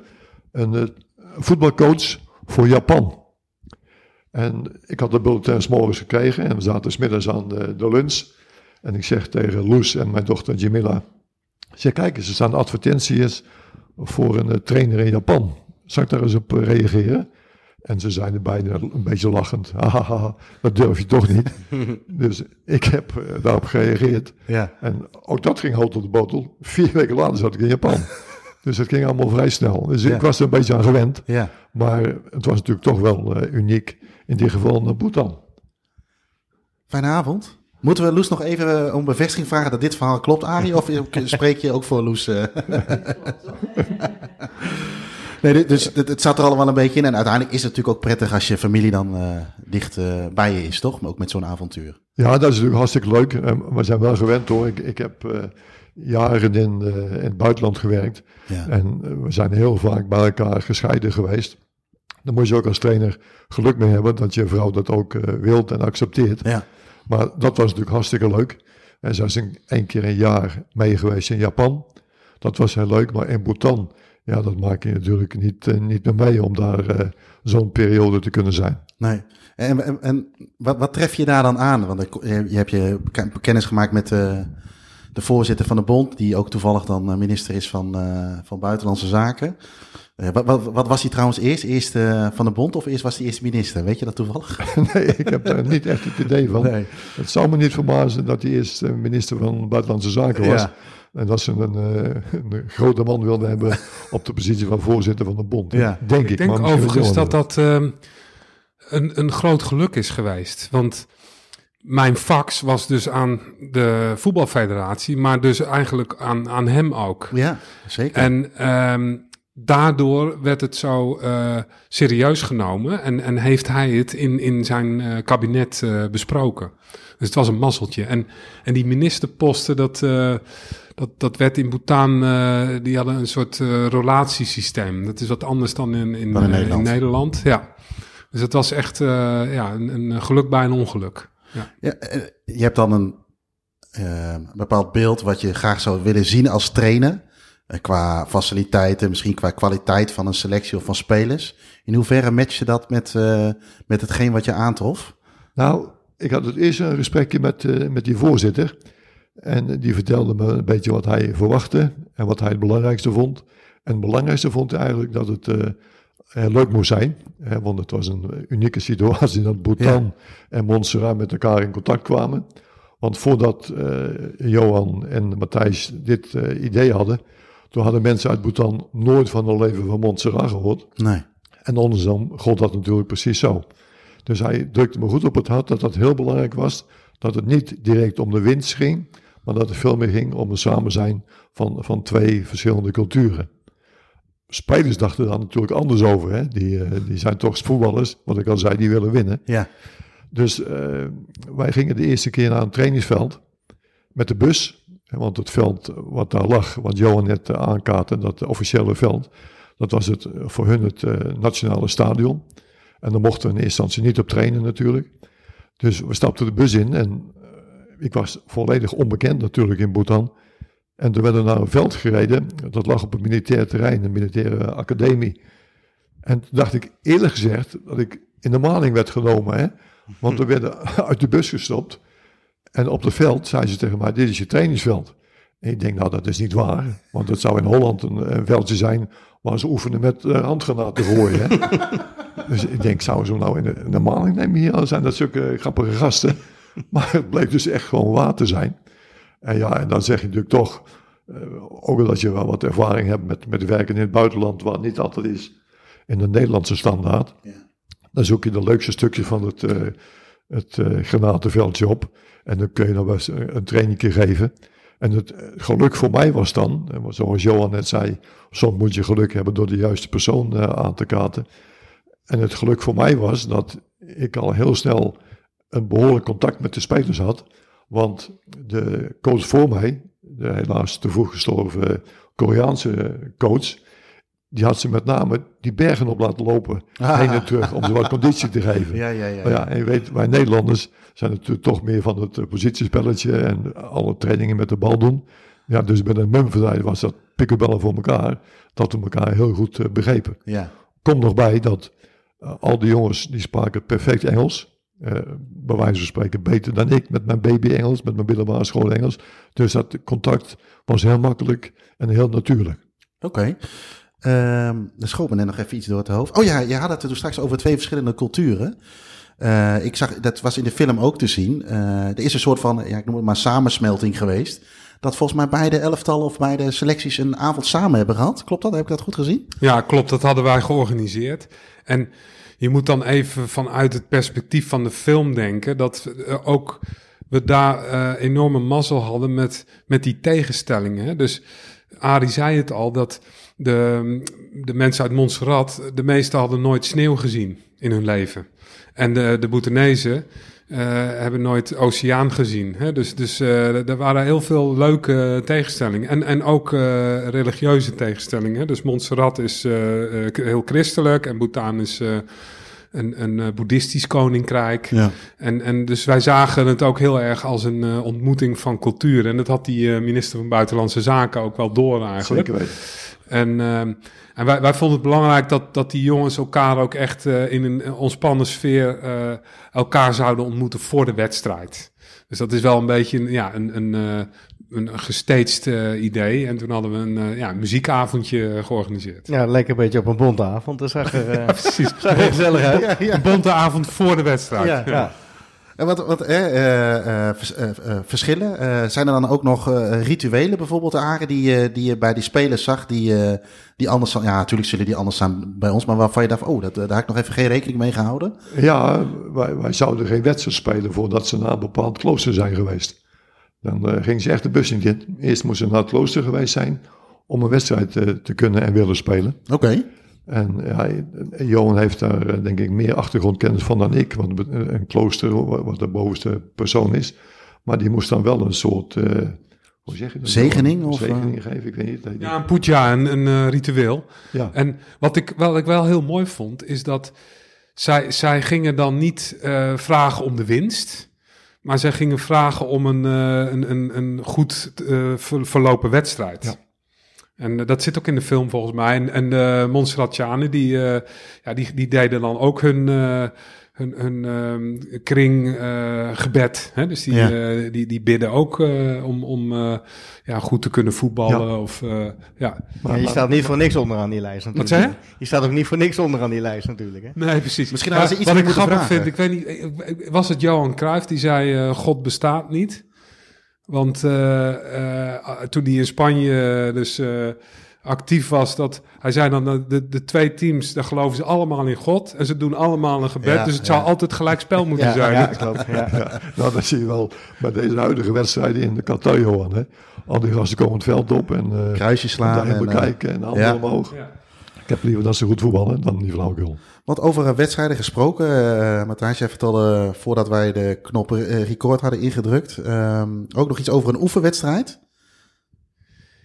een eh, voetbalcoach voor Japan. En ik had de bulletin 's morgens gekregen en we zaten 's middags aan de, de lunch. En ik zeg tegen Loes en mijn dochter Jamila. Ik zeg, kijk eens, er staan advertenties voor een eh, trainer in Japan. Zal ik daar eens op eh, reageren? En ze zeiden bijna een beetje lachend. Hahaha, dat durf je toch niet. dus ik heb eh, daarop gereageerd. Ja. En ook dat ging hout op de botel. Vier weken later zat ik in Japan. dus het ging allemaal vrij snel. Dus Ja. ik was er een beetje aan gewend. Ja. Maar het was natuurlijk toch wel eh, uniek. In dit geval naar Bhutan. Fijne avond. Moeten we Loes nog even eh, om bevestiging vragen dat dit verhaal klopt, Arie? Of spreek je ook voor Loes? Nee, dus het, het zat er allemaal een beetje in. En uiteindelijk is het natuurlijk ook prettig als je familie dan eh, dicht eh, bij je is, toch? Maar ook met zo'n avontuur. Ja, dat is natuurlijk hartstikke leuk. Eh, We zijn wel gewend hoor. Ik, ik heb jaren in, in het buitenland gewerkt. Ja. En we zijn heel vaak bij elkaar gescheiden geweest. Dan moet je ook als trainer geluk mee hebben dat je vrouw dat ook wilt en accepteert. Ja. Maar dat was natuurlijk hartstikke leuk. En zo is ik één keer een jaar mee geweest in Japan. Dat was heel leuk. Maar in Bhutan, ja, dat maak je natuurlijk niet, eh, niet meer mee om daar eh, zo'n periode te kunnen zijn. Nee. En, en, en wat, wat tref je daar dan aan? Want je, je hebt je ke- kennis gemaakt met eh, de voorzitter van de bond, die ook toevallig dan minister is van, van Buitenlandse Zaken. Wat, wat, wat was hij trouwens eerst? Eerst van de bond of eerst was hij eerst minister? Weet je dat toevallig? nee, ik heb daar niet echt het idee van. Nee. Het zou me niet verbazen dat hij eerst minister van Buitenlandse Zaken was. Ja. En dat ze een, eh, een grote man wilden hebben op de positie van voorzitter van de bond. Ja. Denk ik. Ik denk maar overigens dat dat ehm, een, een groot geluk is geweest. Want mijn fax was dus aan de voetbalfederatie, maar dus eigenlijk aan, aan hem ook. Ja, zeker. En ehm, daardoor werd het zo eh, serieus genomen en, en heeft hij het in, in zijn eh, kabinet eh, besproken. Dus het was een mazzeltje. En, en die ministerposten, dat, eh, dat, dat werd in Bhutan, eh, die hadden een soort eh, relatiesysteem. Dat is wat anders dan in, in, Dan in eh, Nederland. Nederland. Ja. Dus het was echt eh, ja, een, een geluk bij een ongeluk. Ja. Ja, je hebt dan een, een bepaald beeld wat je graag zou willen zien als trainer? qua faciliteiten, misschien qua kwaliteit van een selectie of van spelers. In hoeverre match je dat met, met hetgeen wat je aantrof? Nou, ik had het eerst een gesprekje met, met die voorzitter. En die vertelde me een beetje wat hij verwachtte en wat hij het belangrijkste vond. En het belangrijkste vond hij eigenlijk dat het uh, leuk moest zijn. Hè, want het was een unieke situatie dat Bhutan en Montserrat met elkaar in contact kwamen. Want voordat uh, Johan en Matthijs dit uh, idee hadden, toen hadden mensen uit Bhutan nooit van het leven van Montserrat gehoord. Nee. En andersom god dat natuurlijk precies zo. Dus hij drukte me goed op het hart dat dat heel belangrijk was. Dat het niet direct om de winst ging, maar dat het veel meer ging om een samen zijn van, van twee verschillende culturen. Spelers dachten daar natuurlijk anders over. Hè? Die, uh, die zijn toch voetballers, wat ik al zei, die willen winnen. Ja. Dus uh, wij gingen de eerste keer naar een trainingsveld met de bus. Want het veld wat daar lag, wat Johan net uh, aankaartte, dat officiële veld, dat was het, voor hun het nationale stadion. En daar mochten we in eerste instantie niet op trainen natuurlijk. Dus we stapten de bus in en ik was volledig onbekend natuurlijk in Bhutan. En toen werden we naar een veld gereden. Dat lag op een militair terrein, een militaire academie. En toen dacht ik eerlijk gezegd dat ik in de maling werd genomen. Hè? Want we werden uit de bus gestopt. En op het veld zeiden ze tegen mij, dit is je trainingsveld. En ik denk, nou dat is niet waar. Want het zou in Holland een, veldje zijn waar ze oefenen met uh, handgranaten gooien. Dus ik denk, zouden ze nou in de, in maling nemen hier? Zijn dat zulke grappige gasten? Maar het bleek dus echt gewoon water zijn. En ja, en dan zeg je natuurlijk toch, uh, ook als je wel wat ervaring hebt met, met werken in het buitenland, waar niet altijd is in de Nederlandse standaard, ja. dan zoek je de leukste stukje van het, uh, het uh, granatenveldje op. En dan kun je dan best een, een trainingje geven. En het geluk voor mij was dan, zoals Johan net zei, soms moet je geluk hebben door de juiste persoon aan te kaarten. En het geluk voor mij was dat ik al heel snel een behoorlijk contact met de spelers had. Want de coach voor mij, de helaas te vroeg gestorven Koreaanse coach, die had ze met name die bergen op laten lopen. Ah. Heen en terug, om ze wat conditie te geven. Ja, ja, ja, maar ja, en je weet, wij Nederlanders zijn natuurlijk toch meer van het positiespelletje en alle trainingen met de bal doen. Ja, dus bij de Mumford was dat pikkenbellen voor elkaar, dat we elkaar heel goed uh, begrepen. Ja. Komt nog bij dat uh, al die jongens, die spraken perfect Engels. Uh, bij wijze van spreken beter dan ik met mijn baby Engels, met mijn middelbare school Engels. Dus dat contact was heel makkelijk en heel natuurlijk. Oké. Okay. Um, er schoot me net nog even iets door het hoofd. Oh ja, je had het er toen straks over twee verschillende culturen. Uh, ik zag, dat was in de film ook te zien. Uh, er is een soort van, ja, ik noem het maar samensmelting geweest. Dat volgens mij beide elftallen of beide selecties een avond samen hebben gehad. Klopt dat? Heb ik dat goed gezien? Ja, klopt. Dat hadden wij georganiseerd. En je moet dan even vanuit het perspectief van de film denken. Dat uh, ook we daar uh, enorme mazzel hadden met, met die tegenstellingen. Dus Arie zei het al, dat de, de mensen uit Montserrat, de meesten hadden nooit sneeuw gezien in hun leven. En de, de uh, hebben nooit oceaan gezien. Hè? Dus, dus uh, er waren heel veel leuke tegenstellingen. En, en ook uh, religieuze tegenstellingen. Dus Montserrat is heel christelijk en Bhutan is een, een boeddhistisch koninkrijk. Ja. En, en dus wij zagen het ook heel erg als een ontmoeting van cultuur. En dat had die minister van Buitenlandse Zaken ook wel door eigenlijk. Zeker weten. En, uh, en wij, wij vonden het belangrijk dat, dat die jongens elkaar ook echt uh, in een ontspannen sfeer uh, elkaar zouden ontmoeten voor de wedstrijd. Dus dat is wel een beetje een, ja, een, een, een gestaged idee. En toen hadden we een ja, muziekavondje georganiseerd. Ja, lekker een beetje op een bonte avond. Dat zag er, ja, precies. zag er gezellig uit. Ja, ja. Een bonte avond voor de wedstrijd. Ja, ja. En wat, wat eh, uh, vers, verschillen? zijn er dan ook nog rituelen bijvoorbeeld, Aren, die, die je bij die spelers zag, die, die anders zijn? Ja, natuurlijk zullen die anders zijn bij ons, maar waarvan je dacht, oh, dat, daar heb ik nog even geen rekening mee gehouden. Ja, wij, wij zouden geen wedstrijd spelen voordat ze naar een bepaald klooster zijn geweest. Dan gingen ze echt de bus in. Eerst moesten ze naar het klooster geweest zijn om een wedstrijd te kunnen en willen spelen. Oké. Okay. En ja, Johan heeft daar denk ik meer achtergrondkennis van dan ik. Want een klooster, wat de bovenste persoon is. Maar die moest dan wel een soort, uh, hoe zeg je dat? Zegening? Een of, zegening geven, ik weet niet. Ja, een puja, een, een uh, ritueel. Ja. En wat ik, wel, ik wel heel mooi vond, is dat zij, zij gingen dan niet uh, vragen om de winst. Maar zij gingen vragen om een, uh, een, een, een, goed uh, verlopen wedstrijd. Ja. En uh, dat zit ook in de film volgens mij. En, en de Montserratjanen, die, ja, die, die deden dan ook hun hun, hun uh, kring uh, gebed. Hè? Dus die, ja. uh, die, die bidden ook uh, om, om ja, goed te kunnen voetballen. Ja. Of, ja. Maar, je staat niet voor niks onderaan die lijst natuurlijk. Wat zei je? Je staat ook niet voor niks onderaan die lijst natuurlijk. Hè? Nee, precies. Misschien maar, iets wat ik grappig vragen. vind, ik weet niet, was het Johan Cruijff die zei God bestaat niet? Want toen hij in Spanje dus actief was. Dat hij zei dan de, de twee teams, daar geloven ze allemaal in God en ze doen allemaal een gebed. dus het zou altijd gelijk spel moeten zijn. Ja, klopt. Nou, dat zie je wel bij deze huidige wedstrijden in de Qatar, Johan. Hè? Al die gasten komen het veld op en uh, kruisjes slaan en bekijken en handen omhoog. Ik heb liever dat ze goed voetballen dan die flauwekul. Want over wedstrijden gesproken, uh, Matthijs, jij vertelde voordat wij de knop uh, record hadden ingedrukt, um, ook nog iets over een oefenwedstrijd.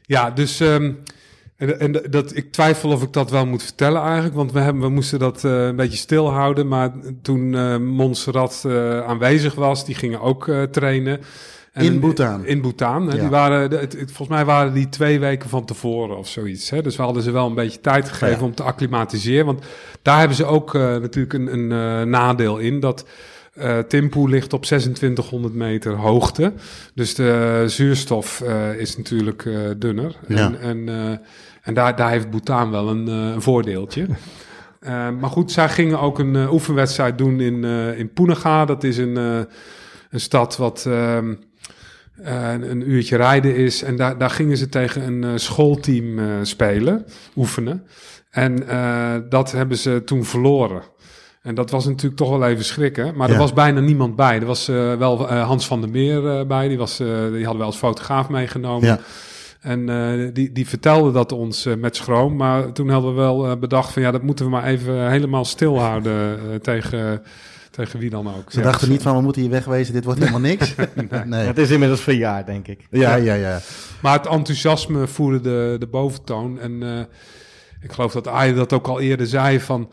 Ja, dus um, en, en dat, ik twijfel of ik dat wel moet vertellen eigenlijk, want we, hebben, we moesten dat een beetje stilhouden. Maar toen uh, aanwezig was, die gingen ook trainen. En in Bhutan? In Bhutan. Ja. Die waren, het, het, volgens mij waren die twee weken van tevoren of zoiets. Hè? Dus we hadden ze wel een beetje tijd gegeven ja. om te acclimatiseren. Want daar hebben ze ook natuurlijk een, een nadeel in, dat... Uh, Timpoe ligt op 2600 meter hoogte. Dus de zuurstof is natuurlijk dunner. Ja. En, en, en daar, daar heeft Bhutan wel een, een voordeeltje. maar goed, zij gingen ook een oefenwedstrijd doen in, in Punaga. Dat is een, een stad wat ehm, een uurtje rijden is. En daar, daar gingen ze tegen een schoolteam spelen, oefenen. En dat hebben ze toen verloren. En dat was natuurlijk toch wel even schrikken. Maar er was bijna niemand bij. Er was uh, wel uh, Hans van der Meer uh, bij. Die, was, die hadden we als fotograaf meegenomen. Ja. En die, die vertelde dat ons met schroom. Maar toen hadden we wel bedacht van ja, dat moeten we maar even helemaal stilhouden tegen, tegen wie dan ook. Ze dachten niet van we moeten hier wegwezen, dit wordt helemaal niks. nee. nee. Het is inmiddels verjaard, denk ik. Ja, ja, ja. Maar het enthousiasme voerde de, de boventoon. En ik geloof dat Aye dat ook al eerder zei van...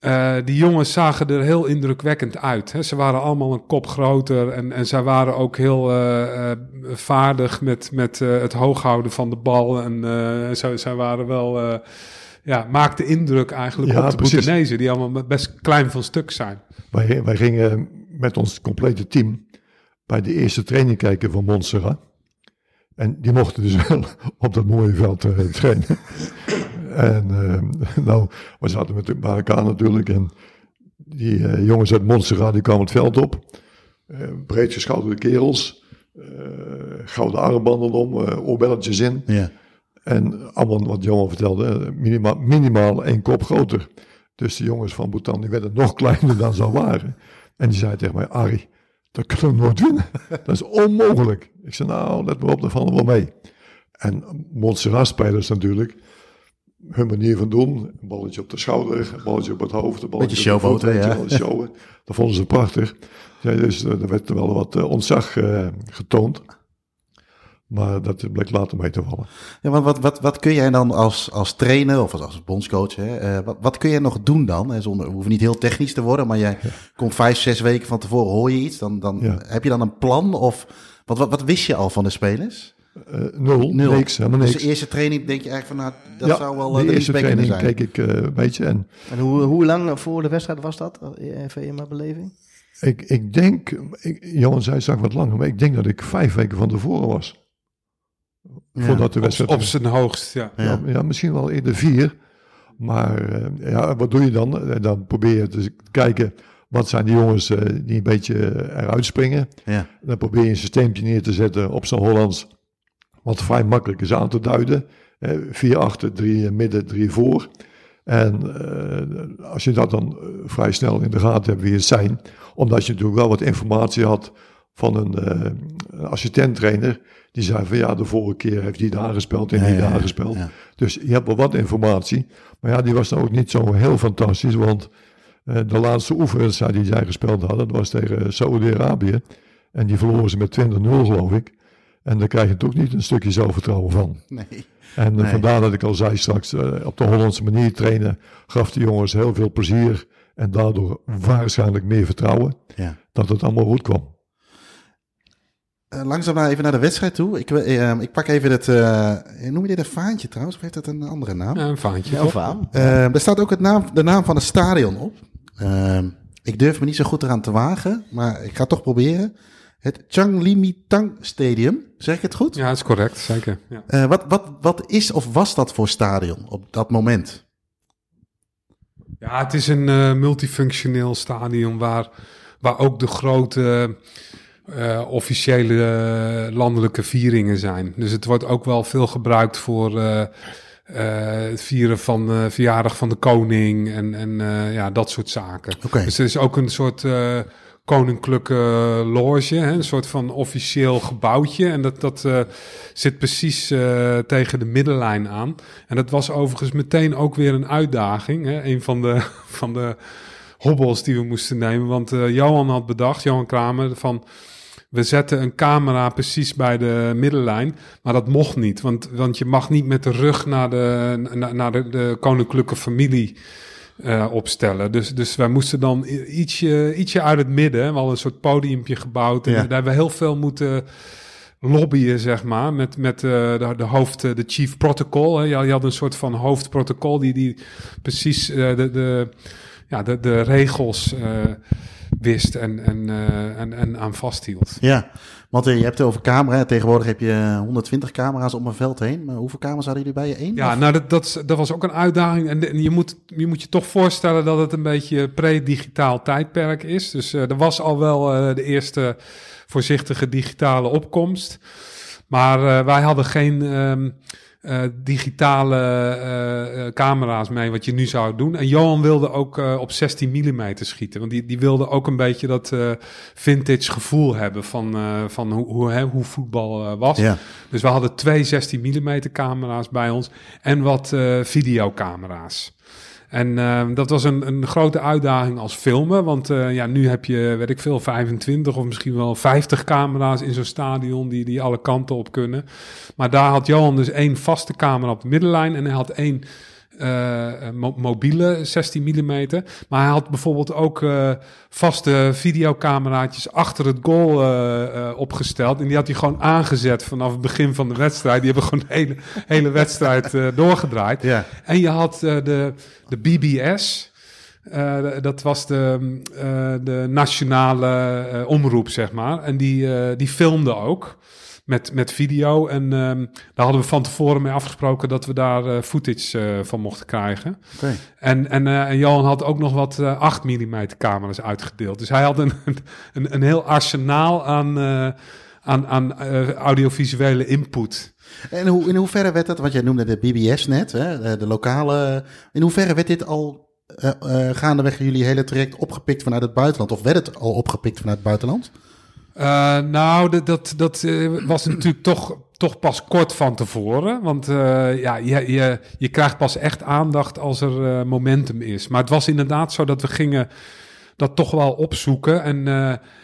Uh, die jongens zagen er heel indrukwekkend uit. Hè. Ze waren allemaal een kop groter en, en zij waren ook heel uh, uh, vaardig met, met het hooghouden van de bal. En zij, zij waren wel, ja, maakte indruk eigenlijk ja, op de Bhutanese, die allemaal best klein van stuk zijn. Wij, wij gingen met ons complete team bij de eerste training kijken van Montserrat. En die mochten dus wel op dat mooie veld trainen. En uh, nou, we zaten met elkaar natuurlijk. En die uh, jongens uit Montserrat die kwamen het veld op. Uh, breed geschouderde kerels. gouden armbanden om, oorbelletjes in. Ja. En allemaal wat Johan vertelde, minimaal, minimaal één kop groter. Dus de jongens van Bhutan die werden nog kleiner dan ze waren. En die zei tegen mij, Arie, dat kunnen we nooit winnen. Dat is onmogelijk. Ik zei, nou, let maar op, daar vallen we wel mee. En Montserrat-spelers natuurlijk, hun manier van doen. Een balletje op de schouder, een balletje op het hoofd. Een balletje Beetje showboten, ja. Showen. Dat vonden ze prachtig. Ja, dus uh, er werd wel wat uh, ontzag uh, getoond. Maar dat bleek later mee te vallen. Ja, want wat, wat, wat kun jij dan als, als trainer of als, als bondscoach, hè, wat, wat kun jij nog doen dan? Hè, zonder, we hoeven niet heel technisch te worden, maar jij ja. komt vijf, zes weken van tevoren, hoor je iets. Dan, dan ja. heb je dan een plan of wat, wat, wat wist je al van de spelers? Uh, nul, nul, niks, helemaal niks. Dus de eerste training denk je eigenlijk van, nou, dat ja, zou wel de, de eerste training zijn. keek ik uh, een beetje. En, en hoe, hoe lang voor de wedstrijd was dat, even in mijn beleving? Ik, ik denk, ik, Johan zei straks wat langer, maar ik denk dat ik vijf weken van tevoren was. Ja, voordat de wedstrijd... Op, op zijn hoogst, ja. Ja, ja. misschien wel eerder vier. Maar uh, ja, wat doe je dan? Dan probeer je te kijken, wat zijn die jongens uh, die een beetje eruit springen? Ja. Dan probeer je een systeempje neer te zetten op zo'n Hollands wat vrij makkelijk is aan te duiden. Eh, vier achter, drie midden, drie voor. En uh, als je dat dan vrij snel in de gaten hebt wie het zijn, omdat je natuurlijk wel wat informatie had van een uh, assistent-trainer, die zei van ja, de vorige keer heeft hij daar gespeeld en ja, die ja, daar gespeeld. Ja. Dus je hebt wel wat informatie. Maar ja, die was dan ook niet zo heel fantastisch, want de laatste oefenwedstrijd die zij gespeeld hadden, dat was tegen Saudi-Arabië. En die verloren ze met 20-0 geloof ik. En daar krijg je toch niet een stukje zelfvertrouwen van. Nee. En nee. vandaar dat ik al zei straks, op de Hollandse manier trainen gaf de jongens heel veel plezier. En daardoor waarschijnlijk meer vertrouwen ja. dat het allemaal goed kwam. Langzaam naar, even naar de wedstrijd toe. Ik, uh, ik pak even het, uh, noem je dit een vaantje trouwens? Of heeft dat een andere naam? Ja, een vaantje. Ja, een vaan. er staat ook het naam, de naam van het stadion op. ik durf me niet zo goed eraan te wagen, maar ik ga het toch proberen. Het Changlimitang Stadium, zeg ik het goed? Ja, dat is correct, zeker. Ja. wat, wat, wat is of was dat voor stadion op dat moment? Ja, het is een multifunctioneel stadion waar, waar ook de grote uh, officiële uh, landelijke vieringen zijn. Dus het wordt ook wel veel gebruikt voor uh, het vieren van de verjaardag van de koning en, en ja, dat soort zaken. Okay. Dus er is ook een soort koninklijke loge, hè, een soort van officieel gebouwtje. En dat, dat zit precies tegen de middenlijn aan. En dat was overigens meteen ook weer een uitdaging. Hè. Een van de, van de hobbels die we moesten nemen. Want Johan had bedacht, Johan Kramer, van we zetten een camera precies bij de middenlijn. Maar dat mocht niet, want, want je mag niet met de rug naar de, naar, naar de, de koninklijke familie uh, opstellen. Dus, dus wij moesten dan ietsje, ietsje uit het midden. We hadden een soort podiumpje gebouwd. En daar hebben we heel veel moeten lobbyen, zeg maar, met, met uh, de, de hoofd, de chief protocol. Hè. Je, je had een soort van hoofdprotocol die, die precies uh, de, de, ja, de, de regels wist en, en, uh, en, en aan vasthield. Ja, want je hebt het over camera. Tegenwoordig heb je 120 camera's om een veld heen. Maar hoeveel camera's hadden jullie bij je? Eén? Ja, of? nou dat, dat, dat was ook een uitdaging. En, je, moet, je moet je toch voorstellen dat het een beetje pre-digitaal tijdperk is. Dus uh, er was al wel de eerste voorzichtige digitale opkomst. Maar wij hadden geen... Um, uh, digitale uh, camera's mee, wat je nu zou doen. En Johan wilde ook op 16 mm schieten. Want die, die wilde ook een beetje dat vintage gevoel hebben van, van hoe, hoe, hè, hoe voetbal was. Ja. Dus we hadden twee 16 mm camera's bij ons en wat videocamera's. En uh, dat was een, een grote uitdaging als filmen. Want uh, ja, nu heb je, weet ik veel, 25 of misschien wel 50 camera's in zo'n stadion die, die alle kanten op kunnen. Maar daar had Johan dus één vaste camera op de middenlijn en hij had één uh, mo mobiele 16 mm. Maar hij had bijvoorbeeld ook uh, vaste videocameraatjes achter het goal uh, opgesteld. En die had hij gewoon aangezet vanaf het begin van de wedstrijd. Die hebben gewoon de hele, hele wedstrijd doorgedraaid. Ja. En je had de, de BBS. Uh, dat was de, uh, de nationale uh, omroep, zeg maar. En die, die filmde ook met, met video. En um, daar hadden we van tevoren mee afgesproken dat we daar uh, footage uh, van mochten krijgen. Okay. En, en, uh, en Johan had ook nog wat 8 mm camera's uitgedeeld. Dus hij had een, een, een heel arsenaal aan, aan, aan audiovisuele input. En hoe, in hoeverre werd dat, want jij noemde de BBS net, hè, de lokale. In hoeverre werd dit al gaandeweg jullie hele traject opgepikt vanuit het buitenland? Of werd het al opgepikt vanuit het buitenland? Uh, nou, dat, dat, dat uh, was natuurlijk toch, toch pas kort van tevoren. Want uh, ja, je, je, je krijgt pas echt aandacht als er momentum is. Maar het was inderdaad zo dat we gingen dat toch wel opzoeken. En,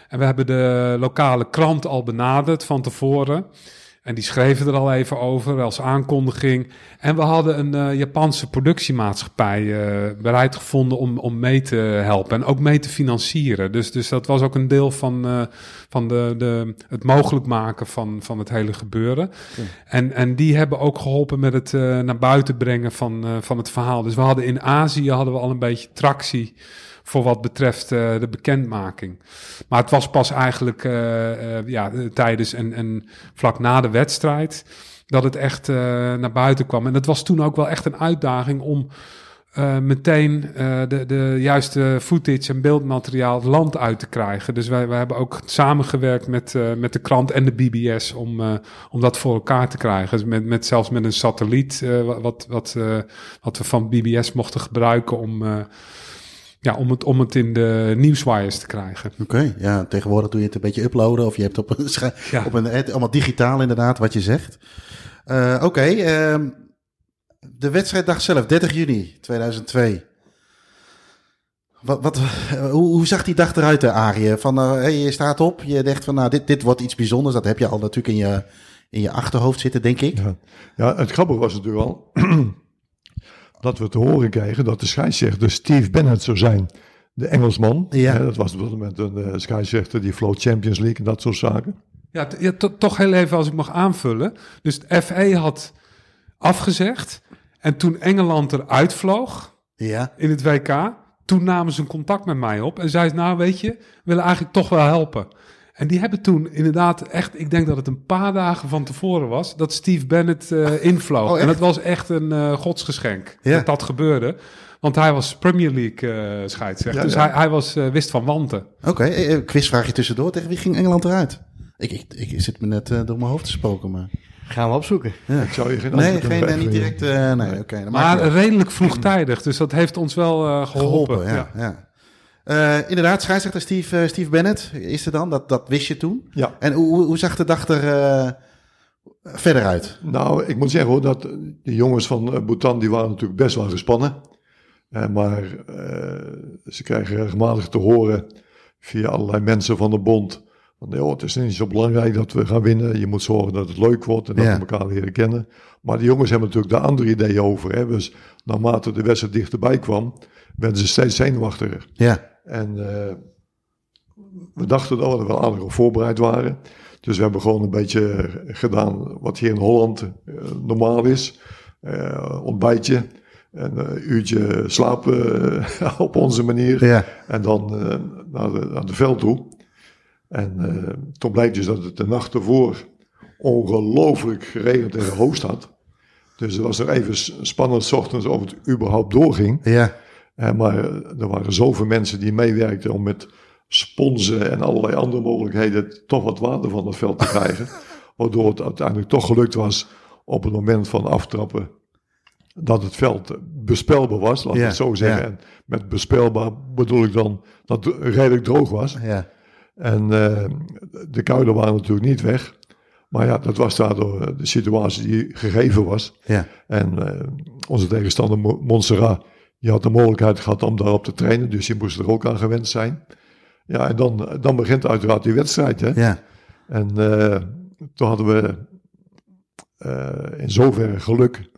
en we hebben de lokale krant al benaderd van tevoren. En die schreven er al even over als aankondiging. En we hadden een uh, Japanse productiemaatschappij uh, bereid gevonden om, om mee te helpen. En ook mee te financieren. Dus, dus dat was ook een deel van, uh, van de, de, het mogelijk maken van, van het hele gebeuren. Ja. En, en die hebben ook geholpen met het naar buiten brengen van, van het verhaal. Dus we hadden in Azië hadden we al een beetje tractie voor wat betreft uh, de bekendmaking. Maar het was pas eigenlijk uh, uh, ja, tijdens en, en vlak na de wedstrijd dat het echt naar buiten kwam. En dat was toen ook wel echt een uitdaging om meteen de, de juiste footage en beeldmateriaal het land uit te krijgen. Dus wij, wij hebben ook samengewerkt met, met de krant en de BBS om, om dat voor elkaar te krijgen. Dus met, met, zelfs met een satelliet, wat, wat, wat we van BBS mochten gebruiken om ja, om het, om het in de nieuwswires te krijgen. Oké, okay, ja, tegenwoordig doe je het een beetje uploaden of je hebt op een, ja. op een het, allemaal digitaal inderdaad wat je zegt. Uh, Oké, okay, uh, de wedstrijddag zelf, 30 juni 2002. Wat, wat, hoe, hoe zag die dag eruit, Arie? Van, uh, hey, je staat op, je denkt van, nou, dit, dit wordt iets bijzonders. Dat heb je al natuurlijk in je, in je achterhoofd zitten, denk ik. Ja, ja het grappige was natuurlijk al dat we te horen kregen dat de scheidsrechter Steve Bennett zou zijn. De Engelsman. Ja. Hè, dat was op dat moment een uh, scheidsrechter die floot Champions League en dat soort zaken. Ja, ja toch heel even als ik mag aanvullen. Dus de FE had afgezegd. En toen Engeland eruit vloog ja. in het WK, toen namen ze een contact met mij op. En zei nou weet je, we willen eigenlijk toch wel helpen. En die hebben toen inderdaad echt, ik denk dat het een paar dagen van tevoren was, dat Steve Bennett uh, invloog. Oh, en het was echt een uh, godsgeschenk ja. dat dat gebeurde. Want hij was Premier League uh, scheidsrechter. dus Hij, hij was, wist van wanten. Oké, okay, quizvraagje tussendoor. Tegen wie ging Engeland eruit? Ik, ik, ik zit me net door mijn hoofd te spoken, maar... Gaan we opzoeken. Ja. Ik zou je geen nee, geen, niet direct. Uh, nee, oké. Okay, maar redelijk vroegtijdig, dus dat heeft ons wel uh, geholpen. geholpen. ja. ja. Uh, inderdaad, scheidsrechter Steve, Steve Bennett is er dan. Dat, dat wist je toen. Ja. En hoe, hoe zag de dag er verder uit? Nou, ik moet zeggen hoor, dat de jongens van Bhutan, die waren natuurlijk best wel gespannen. maar ze krijgen regelmatig te horen via allerlei mensen van de bond joh, het is niet zo belangrijk dat we gaan winnen. Je moet zorgen dat het leuk wordt en dat we elkaar leren kennen. Maar de jongens hebben natuurlijk daar andere ideeën over. Hè? Dus naarmate de wedstrijd dichterbij kwam, werden ze steeds zenuwachtiger. Ja. En uh, we dachten dat we wel aardig op voorbereid waren. Dus we hebben gewoon een beetje gedaan wat hier in Holland uh, normaal is. Uh, ontbijtje, een uurtje slapen op onze manier. Ja. En dan naar, de, naar de veld toe. En uh, toen bleek dus dat het de nacht ervoor ongelooflijk geregend en gehoogst had. Dus het was er even spannend s ochtends of het überhaupt doorging. Ja. Maar er waren zoveel mensen die meewerkten om met sponsen en allerlei andere mogelijkheden toch wat water van het veld te krijgen. waardoor het uiteindelijk toch gelukt was op het moment van aftrappen dat het veld bespelbaar was, laat ik het zo zeggen. En met bespelbaar bedoel ik dan dat het redelijk droog was. Ja. En uh, de kuilen waren natuurlijk niet weg. Maar ja, dat was daardoor de situatie die gegeven was. Ja. En uh, onze tegenstander Montserrat, die had de mogelijkheid gehad om daarop te trainen. Dus die moest er ook aan gewend zijn. Ja, en dan, dan begint uiteraard die wedstrijd. Hè? Ja. En uh, toen hadden we in zoverre geluk.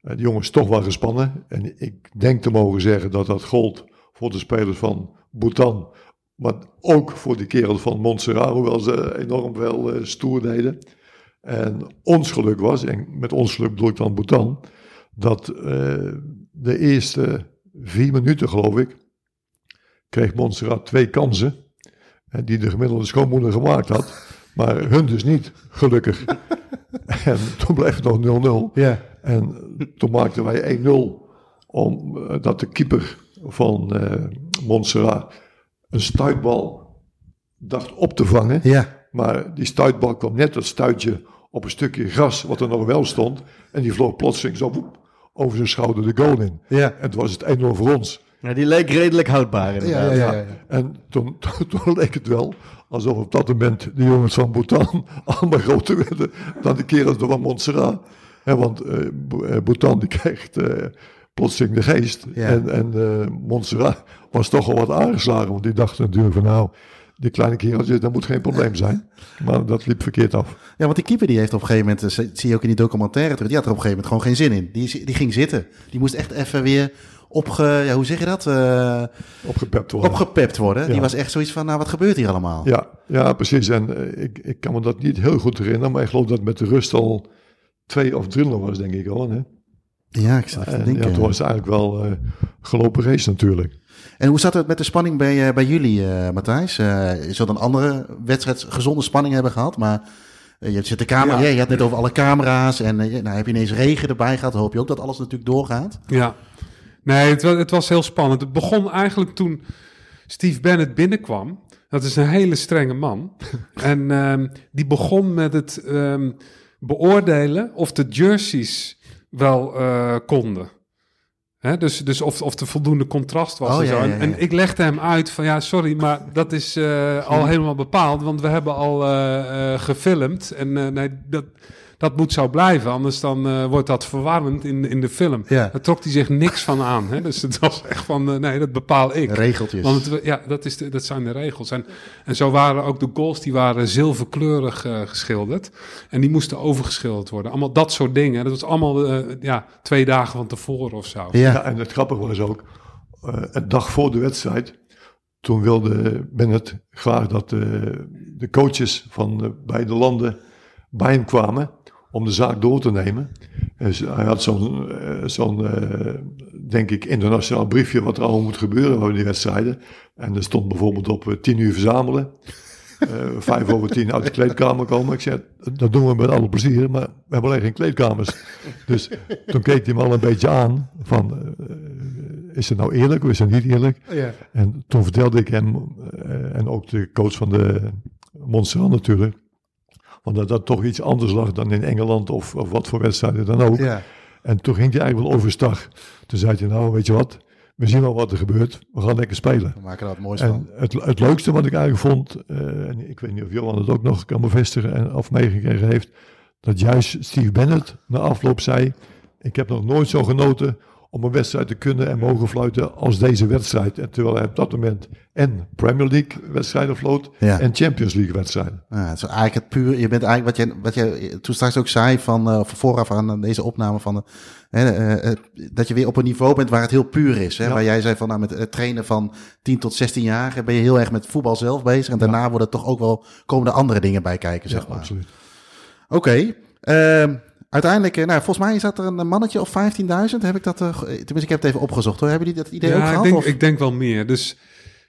de jongens toch wel gespannen. En ik denk te mogen zeggen dat dat gold voor de spelers van Bhutan maar ook voor de kerel van Montserrat, hoewel ze enorm wel uh, stoer deden. En ons geluk was, en met ons geluk bedoel ik dan Bhutan, dat de eerste vier minuten, geloof ik, kreeg Montserrat twee kansen. En die de gemiddelde schoonmoeder gemaakt had. Maar hun dus niet, gelukkig. en toen bleef het nog 0-0. Ja. En toen maakten wij 1-0. Omdat uh, de keeper van uh, Montserrat een stuitbal dacht op te vangen. Ja. Maar die stuitbal kwam net dat stuitje op een stukje gras wat er nog wel stond. En die vloog plotseling zo woep, over zijn schouder de goal in. Ja. En toen was het 1-0 voor ons. Ja, die leek redelijk houdbaar Ja, ja, ja, En toen, toen, leek het wel alsof op dat moment de jongens van Bhutan allemaal groter werden dan de kerels van Montserrat. He, want uh, Bhutan die krijgt uh, plotseling de geest. En, en uh, Montserrat was toch al wat aangeslagen. Want die dachten natuurlijk van nou, die kleine kereltjes, dat moet geen probleem zijn. Maar dat liep verkeerd af. Ja, want die keeper die heeft op een gegeven moment, dat zie je ook in die documentaire terug, die had er op een gegeven moment gewoon geen zin in. Die, die ging zitten. Die moest echt even weer opge, ja, hoe zeg je dat? Uh, opgepept worden. Opgepept worden. Die was echt zoiets van, nou wat gebeurt hier allemaal? Ja, ja precies. En uh, ik, ik kan me dat niet heel goed herinneren, maar ik geloof dat met de rust al twee of drie was, denk ik al. Hè? Ja, ik zat te denken. Ja, toen was het eigenlijk wel uh, gelopen race natuurlijk. En hoe zat het met de spanning bij, uh, bij jullie, uh, Matthijs? Uh, je zult een andere wedstrijd gezonde spanning hebben gehad, maar je zit de camera, ja. je had net over alle camera's en nou heb je ineens regen erbij gehad. Dan hoop je ook dat alles natuurlijk doorgaat. Ja, nee, het, het was heel spannend. Het begon eigenlijk toen Steve Bennett binnenkwam. Dat is een hele strenge man. en um, die begon met het um, beoordelen of de jerseys wel konden. Hè, dus dus of, of er voldoende contrast was. Oh, en, zo. ja, ja, ja. en ik legde hem uit van ja, sorry, maar dat is uh, al helemaal bepaald. Want we hebben al uh, uh, gefilmd. En nee, dat, dat moet zo blijven. Anders dan wordt dat verwarmend in, in de film. Ja. Daar trok hij zich niks van aan. Hè? Dus het was echt van nee, dat bepaal ik. Regeltjes. Want het, ja, dat, is de, dat zijn de regels. En, en zo waren ook de goals, die waren zilverkleurig geschilderd. En die moesten overgeschilderd worden. Allemaal dat soort dingen. Dat was allemaal ja, twee dagen van tevoren of zo. Ja. Ja, en het grappige was ook, uh, een dag voor de wedstrijd toen wilde Bennett graag dat de, de coaches van de beide landen bij hem kwamen om de zaak door te nemen. Dus hij had zo'n, eh, zo'n eh, denk ik, internationaal briefje wat er allemaal moet gebeuren bij die wedstrijden. En er stond bijvoorbeeld op eh, tien uur verzamelen. vijf over tien uit de kleedkamer komen. Ik zei, dat doen we met alle plezier, maar we hebben alleen geen kleedkamers. Dus toen keek hij me al een beetje aan van, is het nou eerlijk of is het niet eerlijk? Ja. En toen vertelde ik hem, en ook de coach van de Montserrat natuurlijk, omdat dat toch iets anders lag dan in Engeland of, of wat voor wedstrijden dan ook. Ja. En toen ging hij eigenlijk wel overstag. Toen zei hij, nou weet je wat, we zien wel wat er gebeurt. We gaan lekker spelen. We maken wat moois en van. Het, het leukste wat ik eigenlijk vond, uh, en ik weet niet of Johan het ook nog kan bevestigen en, of meegekregen heeft, dat juist Steve Bennett na afloop zei, ik heb nog nooit zo genoten om een wedstrijd te kunnen en mogen fluiten als deze wedstrijd. En terwijl hij op dat moment en Premier League wedstrijden floot en Champions League wedstrijden. Ja, het is eigenlijk het puur, je bent eigenlijk wat je, wat je toen straks ook zei van, uh, vooraf aan deze opname van, uh, dat je weer op een niveau bent waar het heel puur is. Hè? Waar jij zei van, nou, met het trainen van 10 tot 16 jaar ben je heel erg met voetbal zelf bezig. En daarna worden toch ook wel, komen er andere dingen bij kijken, zeg maar. absoluut. Oké, ehm, uiteindelijk, eh, nou, volgens mij zat er een mannetje of 15.000. Heb ik dat, uh, tenminste, ik heb het even opgezocht hoor. Hebben jullie dat idee ook gehad? Ik denk, ik denk wel meer. Dus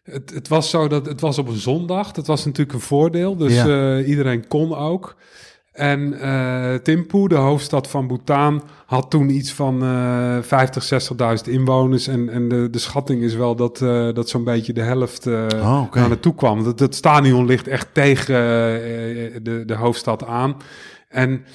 het, het, was zo dat het was op een zondag. Dat was natuurlijk een voordeel. Dus uh, iedereen kon ook. En uh, Thimphu, de hoofdstad van Bhutan, had toen iets van uh, 50, 60.000 inwoners. En, en de, de schatting is wel dat, uh, dat zo'n beetje de helft uh, oh, okay. naar naartoe kwam. Dat, stadion ligt echt tegen de, de hoofdstad aan. En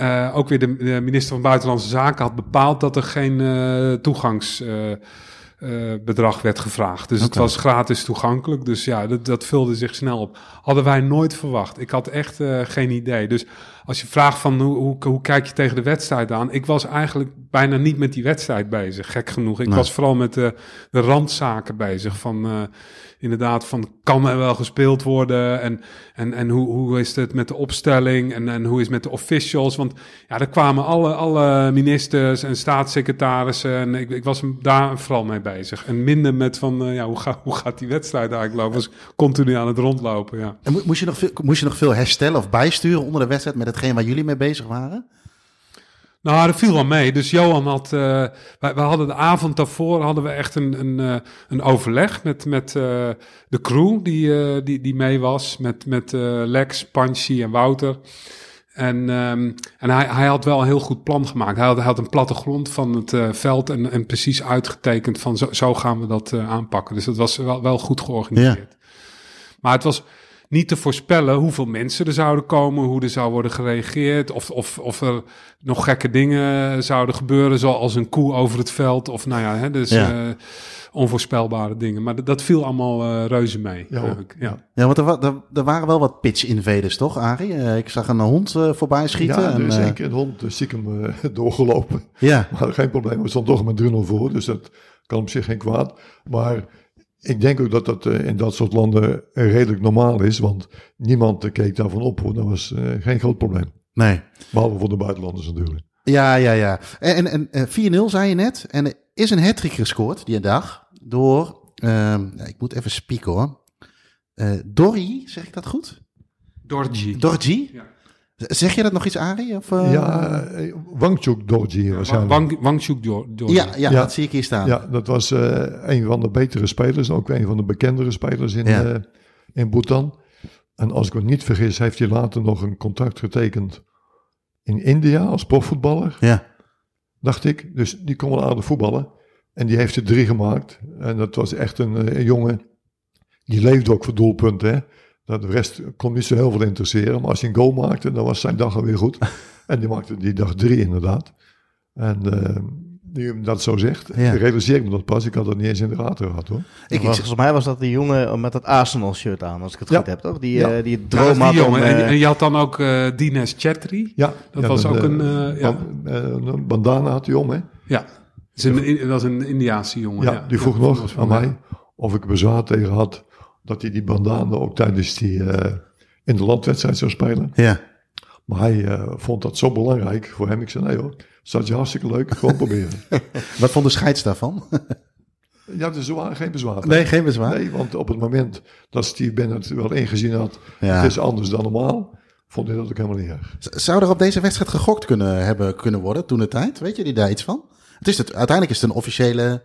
uh, ook weer de, de, minister van Buitenlandse Zaken had bepaald dat er geen uh, toegangsbedrag uh, werd gevraagd. Dus okay. het was gratis toegankelijk. Dus ja, dat, dat vulde zich snel op. Hadden wij nooit verwacht. Ik had echt geen idee. Dus als je vraagt van hoe, hoe, hoe, kijk je tegen de wedstrijd aan? Ik was eigenlijk bijna niet met die wedstrijd bezig, gek genoeg. Ik nee. was vooral met de, de randzaken bezig van inderdaad van kan er wel gespeeld worden en, en, en hoe, hoe is het met de opstelling en, en hoe is het met de officials. Want ja, er kwamen alle, alle ministers en staatssecretarissen en ik, ik was daar vooral mee bezig. En minder met van uh, ja, hoe, ga, hoe gaat die wedstrijd eigenlijk lopen. was continu aan het rondlopen, ja. En moest je, nog veel, moest je nog veel herstellen of bijsturen onder de wedstrijd met hetgeen waar jullie mee bezig waren? Nou, dat viel wel mee. Dus Johan had, uh, wij, wij, hadden de avond daarvoor hadden we echt een, een, uh, een overleg met, met uh, de crew die, die, die mee was. Met, met Lex, Panchi en Wouter. En, um, en hij, hij had wel een heel goed plan gemaakt. Hij had, hij had een plattegrond van het veld en, en precies uitgetekend van zo, zo gaan we dat aanpakken. Dus dat was wel, wel goed georganiseerd. Ja. Maar het was niet te voorspellen hoeveel mensen er zouden komen, hoe er zou worden gereageerd, of, of, of er nog gekke dingen zouden gebeuren, zoals een koe over het veld, of nou ja, hè, dus ja. Uh, onvoorspelbare dingen. Maar dat, viel allemaal uh, reuze mee. Ja, ja. ja want er, er, er, waren wel wat pitch-invaders, toch, Arie? Uh, ik zag een hond voorbij schieten. Ja, er is en, één keer een hond stiekem doorgelopen. Ja. Maar geen probleem, we stonden toch met 3-0 voor, dus dat kan op zich geen kwaad. Maar ik denk ook dat dat uh, in dat soort landen redelijk normaal is, want niemand keek daarvan op. Hoor. Dat was geen groot probleem. Nee. Behalve voor de buitenlanders natuurlijk. Ja, ja, ja. En, en, en 4-0 zei je net. En er is een hat gescoord die dag door, uh, ik moet even spieken hoor. Uh, Dorry, zeg ik dat goed? Dorji. Dorji? Ja. Zeg je dat nog iets, Arie? Of, uh... Ja, Wangchuk Dorji waarschijnlijk. Wang, Wangchuk Dorji. Ja, ja, ja, dat zie ik hier staan. Ja, dat was uh, een van de betere spelers. Ook een van de bekendere spelers in, ja. uh, in Bhutan. En als ik me niet vergis, heeft hij later nog een contract getekend in India als profvoetballer. Ja. Dacht ik. Dus die kon wel aardig voetballen. En die heeft er drie gemaakt. En dat was echt een, een jongen. Die leefde ook voor doelpunten. Hè? Nou, de rest kon niet zo heel veel interesseren. Maar als hij een goal maakte, dan was zijn dag alweer goed. en die maakte die dag drie inderdaad. En uh, nu je dat zo zegt, ja. realiseer ik me dat pas. Ik had dat niet eens in de gaten gehad hoor. Ik, was, volgens mij was dat die jongen met dat Arsenal shirt aan, als ik het ja. goed heb, toch? Die, ja. uh, die het droom ja, had die om... En, en, je had dan ook uh, Dines Chetri. Ja. Dat was ook een... Uh, ja. Een bandana had hij om, hè? Ja. Dat, een, dat was een Indiaanse jongen. Ja, die vroeg nog aan mij of ik bezwaar tegen had dat hij die bandana ook tijdens die uh, in de landwedstrijd zou spelen. Ja. Maar hij uh, vond dat zo belangrijk voor hem. Ik zei, nee hoor, staat je hartstikke leuk, gewoon proberen. Wat vond de scheids daarvan? Ja, dus waren geen bezwaar. Nee, geen bezwaar. Nee, want op het moment dat Steve Bennett wel ingezien had, het is anders dan normaal, vond hij dat ook helemaal niet erg. Zou er op deze wedstrijd gegokt kunnen, hebben kunnen worden toen de tijd? Weet jullie daar iets van? Het is het, uiteindelijk is het een officiële...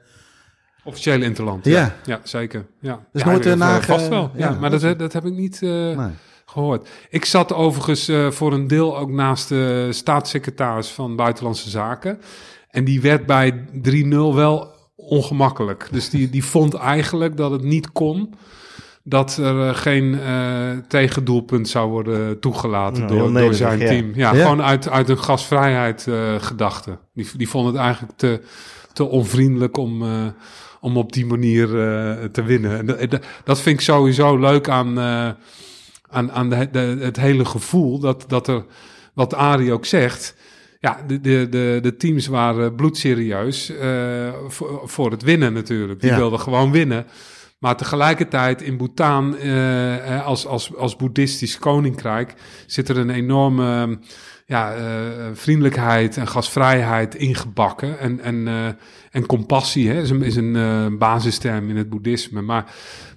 Officiële interland, Ja. ja. Zeker. Ja. Dus ja, nooit, Vast wel, ja. ja, maar dat, dat heb ik niet eh, Nee. gehoord. Ik zat overigens eh, voor een deel ook naast de staatssecretaris van Buitenlandse Zaken. En die werd bij 3-0 wel ongemakkelijk. Dus die, die vond eigenlijk dat het niet kon dat er eh, geen eh, tegendoelpunt zou worden toegelaten Nou, door, door zijn team. Ja, gewoon uit, uit een gasvrijheid eh, gedachte. Die, die vond het eigenlijk te, te onvriendelijk om, om op die manier te winnen. En dat, vind ik sowieso leuk aan, aan, aan de, de- het hele gevoel dat, dat er, wat Arie ook zegt. Ja, de, de, de, de teams waren bloedserieus voor, voor het winnen natuurlijk. Die Ja. wilden gewoon winnen. Maar tegelijkertijd in Bhutan, eh, eh, als, als, als boeddhistisch koninkrijk, zit er een enorme ja, eh, vriendelijkheid en gastvrijheid ingebakken. En, en, eh, en compassie hè, is een, is een eh, basisterm in het boeddhisme. Maar,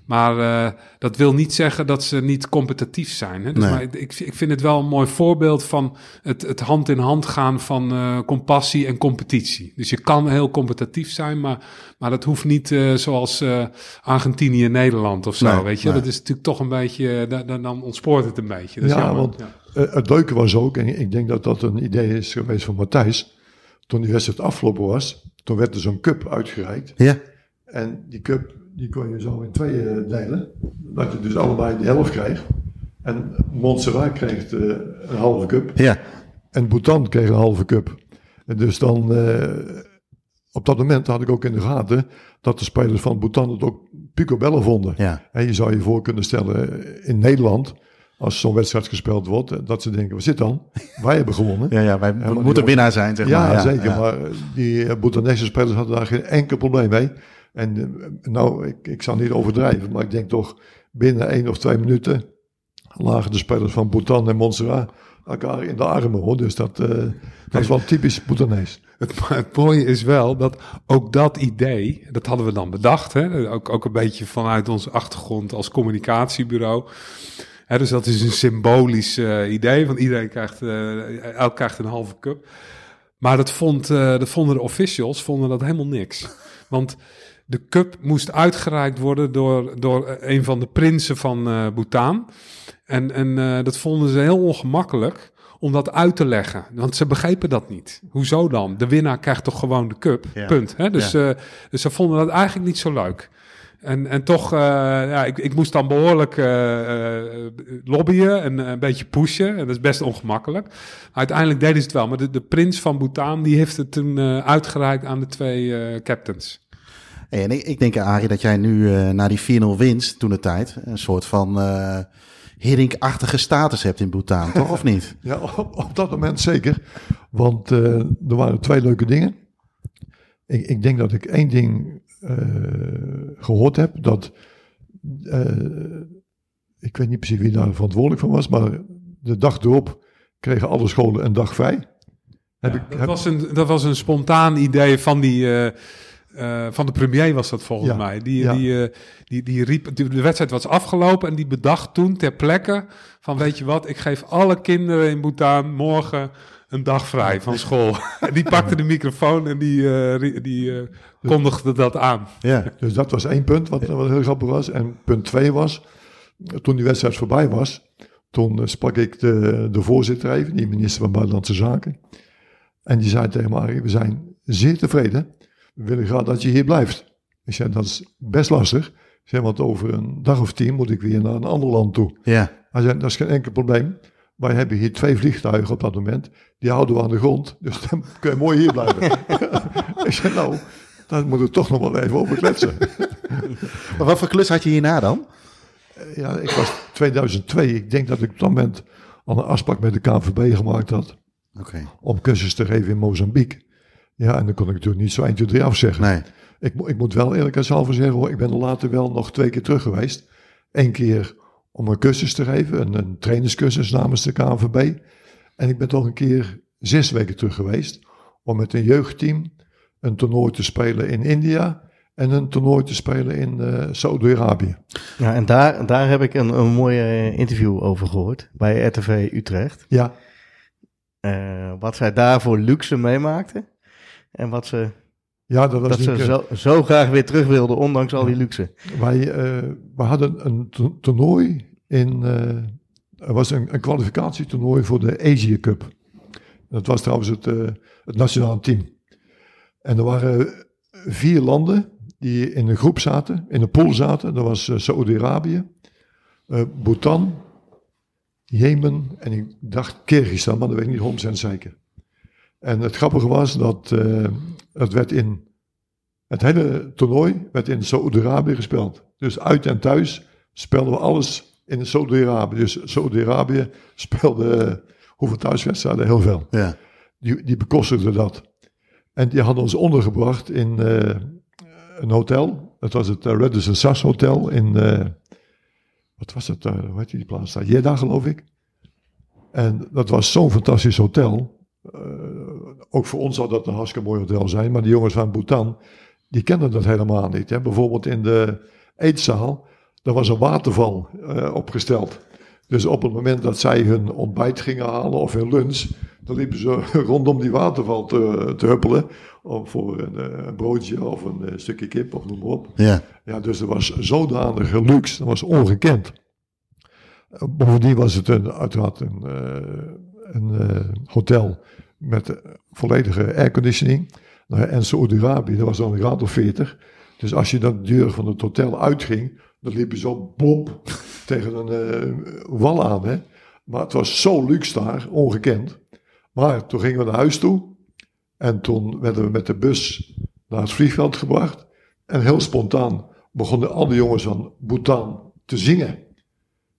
maar eh, dat wil niet zeggen dat ze niet competitief zijn. Hè? Dus Nee. maar ik, ik vind het wel een mooi voorbeeld van het, het hand in hand gaan van eh, compassie en competitie. Dus je kan heel competitief zijn, maar, maar dat hoeft niet eh, zoals eh, Argentinië en Nederland of zo. Nee, weet je, nee. dat is natuurlijk toch een beetje, eh, dan, dan- dan ontspoort het een beetje. Dat is Ja, jammer. want- Ja. Eh, het leuke was ook, en ik denk dat dat een idee is geweest van Matthijs, toen die wedstrijd afgelopen was, toen werd er zo'n cup uitgereikt. Ja, En die cup, die kon je zo in tweeën delen, dat je dus allebei de helft kreeg. En Montserrat kreeg eh, een halve cup ja, en Bhutan kreeg een halve cup. En dus dan, eh, op dat moment had ik ook in de gaten dat de spelers van Bhutan het ook picobello vonden. ja. En je zou je voor kunnen stellen in Nederland, als zo'n wedstrijd gespeeld wordt, eh, dat ze denken, wat zit dan? Wij hebben gewonnen. Ja, ja wij moeten die- winnaar zijn, zeg ja, maar. zeker. ja. Maar eh, die eh, Bhutanese spelers hadden daar geen enkel probleem mee. En nou, ik, ik zal niet overdrijven, maar ik denk toch binnen één of twee minuten lagen de spelers van Bhutan en Montserrat elkaar in de armen. Hoor. Dus dat, eh, dat is wel typisch Bhutanese. Het, het mooie is wel dat ook dat idee, dat hadden we dan bedacht, hè? Ook, ook een beetje vanuit onze achtergrond als communicatiebureau. Dus dat is een symbolisch eh, idee, want iedereen krijgt, eh, elk krijgt een halve cup. Maar dat, vond, eh, dat vonden de officials vonden dat helemaal niks. Want de cup moest uitgereikt worden door, door een van de prinsen van Bhutan. En, en dat vonden ze heel ongemakkelijk om dat uit te leggen. Want ze begrepen dat niet. Hoezo dan? De winnaar krijgt toch gewoon de cup? Ja. Punt. Hè? Dus, dus ze vonden dat eigenlijk niet zo leuk. En, en toch, eh, ja, ik, ik moest dan behoorlijk eh, eh, lobbyen en een beetje pushen. En dat is best ongemakkelijk. Uiteindelijk deden ze het wel. Maar de, de prins van Bhutan, die heeft het toen eh, uitgereikt aan de twee eh, captains. Hey, en ik, ik denk, Arie, dat jij nu eh na die 4-0 winst toen de tijd een soort van eh Hiddink-achtige status hebt in Bhutan, toch of niet? Ja, op, op dat moment zeker. Want eh, er waren twee leuke dingen. Ik, ik denk dat ik één ding gehoord heb. Dat, eh, ik weet niet precies wie daar verantwoordelijk van was. Maar de dag erop kregen alle scholen een dag vrij. Heb ik, dat, heb- was een, dat was een spontaan idee van die... eh, eh, van de premier was dat volgens Ja, mij. Die, ja. die, eh, die, die riep, de wedstrijd was afgelopen en die bedacht toen ter plekke van weet je wat, ik geef alle kinderen in Bhutan morgen een dag vrij van school. en die pakte de microfoon en die, eh, die eh, kondigde dat aan. Ja, Dus dat was één punt wat, wat heel grappig was. En punt twee was, toen die wedstrijd voorbij was, toen eh, sprak ik de, de voorzitter even, die minister van Buitenlandse Zaken. En die zei tegen mij, we zijn zeer tevreden. We willen graag dat je hier blijft. Ik zei, dat is best lastig. Ik zei, want over een dag of tien moet ik weer naar een ander land toe. ja. Hij zei, dat is geen enkel probleem. Wij hebben hier twee vliegtuigen op dat moment. Die houden we aan de grond. Dus dan kun je mooi hier blijven. ik zei, nou, daar moeten we toch nog wel even over kletsen. Maar wat voor klus had je hierna dan? Ja, ik was 2002. Ik denk dat ik op dat moment al een afspraak met de KNVB gemaakt had. Om cursus te geven in Mozambique. Ja, en dan kon ik natuurlijk niet zo 1, 2, 3 afzeggen. nee. Ik, ik moet wel eerlijkheidshalve zeggen hoor. Ik ben er later wel nog twee keer terug geweest. Eén keer om een cursus te geven. Een, een trainerscursus namens de KNVB. En ik ben toch een keer zes weken terug geweest. Om met een jeugdteam een toernooi te spelen in India. en een toernooi te spelen in uh, Saudi-Arabië. Ja, en daar, daar heb ik een, een mooi uh, interview over gehoord bij RTV Utrecht. Ja. Uh, wat zij daar voor luxe meemaakten en wat ze, ja, dat, was dat ze zo, zo, graag weer terug wilden, ondanks al die luxe. Wij we hadden een toernooi in, er was een, een kwalificatietoernooi voor de Asia Cup. Dat was trouwens het, het nationale team. En er waren vier landen die in een groep zaten, in een pool zaten. Dat was uh, Saoedi-Arabië, uh, Bhutan, Jemen en ik dacht Kyrgyzstan, maar dat weet ik niet 100% zeker. En het grappige was dat het werd in het hele toernooi werd in Saoedi-Arabië gespeeld. Dus uit en thuis speelden we alles in Saoedi-Arabië. Dus Saoedi-Arabië speelde hoeveel thuiswedstrijden? Heel veel. Ja. Die, die bekostigde dat. En die hadden ons ondergebracht in uh, een hotel. Dat was het uh, Radisson Sas Hotel in, uh, wat was het, hoe heet die plaats daar? Jeddah geloof ik. En dat was zo'n fantastisch hotel. Ook voor ons zou dat een hartstikke mooi hotel zijn. Maar die jongens van Bhutan, die kenden dat helemaal niet. Hè? Bijvoorbeeld in de eetzaal, daar was een waterval opgesteld. Dus op het moment dat zij hun ontbijt gingen halen of hun lunch, dan liepen ze rondom die waterval te, te huppelen. Of voor een, eh, een, broodje of een eh, stukje kip of noem maar op. Ja. ja dus er was zodanige luxe, dat was ongekend. Bovendien was het een, uiteraard een, uh, een hotel met volledige airconditioning. Nou, en Saudi-Arabië, dat was dan een graad of 40. Dus als je dan de deur van het hotel uitging, dan liep je zo bop tegen een wal aan. Hè? Maar het was zo luxe daar, ongekend. Maar toen gingen we naar huis toe. En toen werden we met de bus naar het vliegveld gebracht. En heel spontaan begonnen alle jongens van Bhutan te zingen.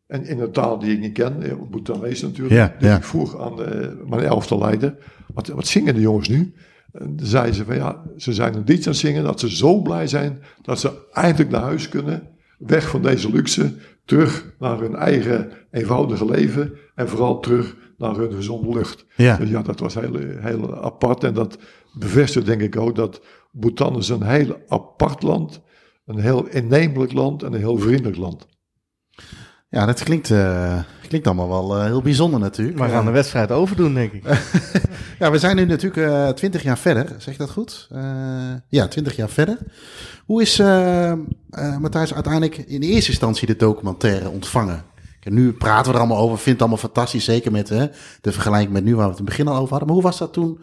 En in een taal die ik niet ken, eh, Bhutanese natuurlijk. Ja, dus ja. ik vroeg aan de, mijn elftal leider, wat, wat zingen de jongens nu? En zeiden ze van ja, ze zijn een lied aan het zingen dat ze zo blij zijn dat ze eindelijk naar huis kunnen. Weg van deze luxe, terug naar hun eigen eenvoudige leven en vooral terug naar hun gezonde lucht. Ja. Dus ja, dat was heel, heel apart. En dat bevestigt denk ik ook dat Bhutan is een heel apart land. Een heel innemelijk land en een heel vriendelijk land. Ja, dat klinkt, uh, klinkt allemaal wel uh, heel bijzonder natuurlijk. Maar we gaan de wedstrijd overdoen, denk ik. ja, we zijn nu natuurlijk twintig uh, jaar verder. Zeg ik dat goed? ja, twintig jaar verder. Hoe is Matthijs uiteindelijk in eerste instantie de documentaire ontvangen? En nu praten we er allemaal over, vindt het allemaal fantastisch, zeker met de vergelijking met nu waar we het in het begin al over hadden. Maar hoe was dat toen?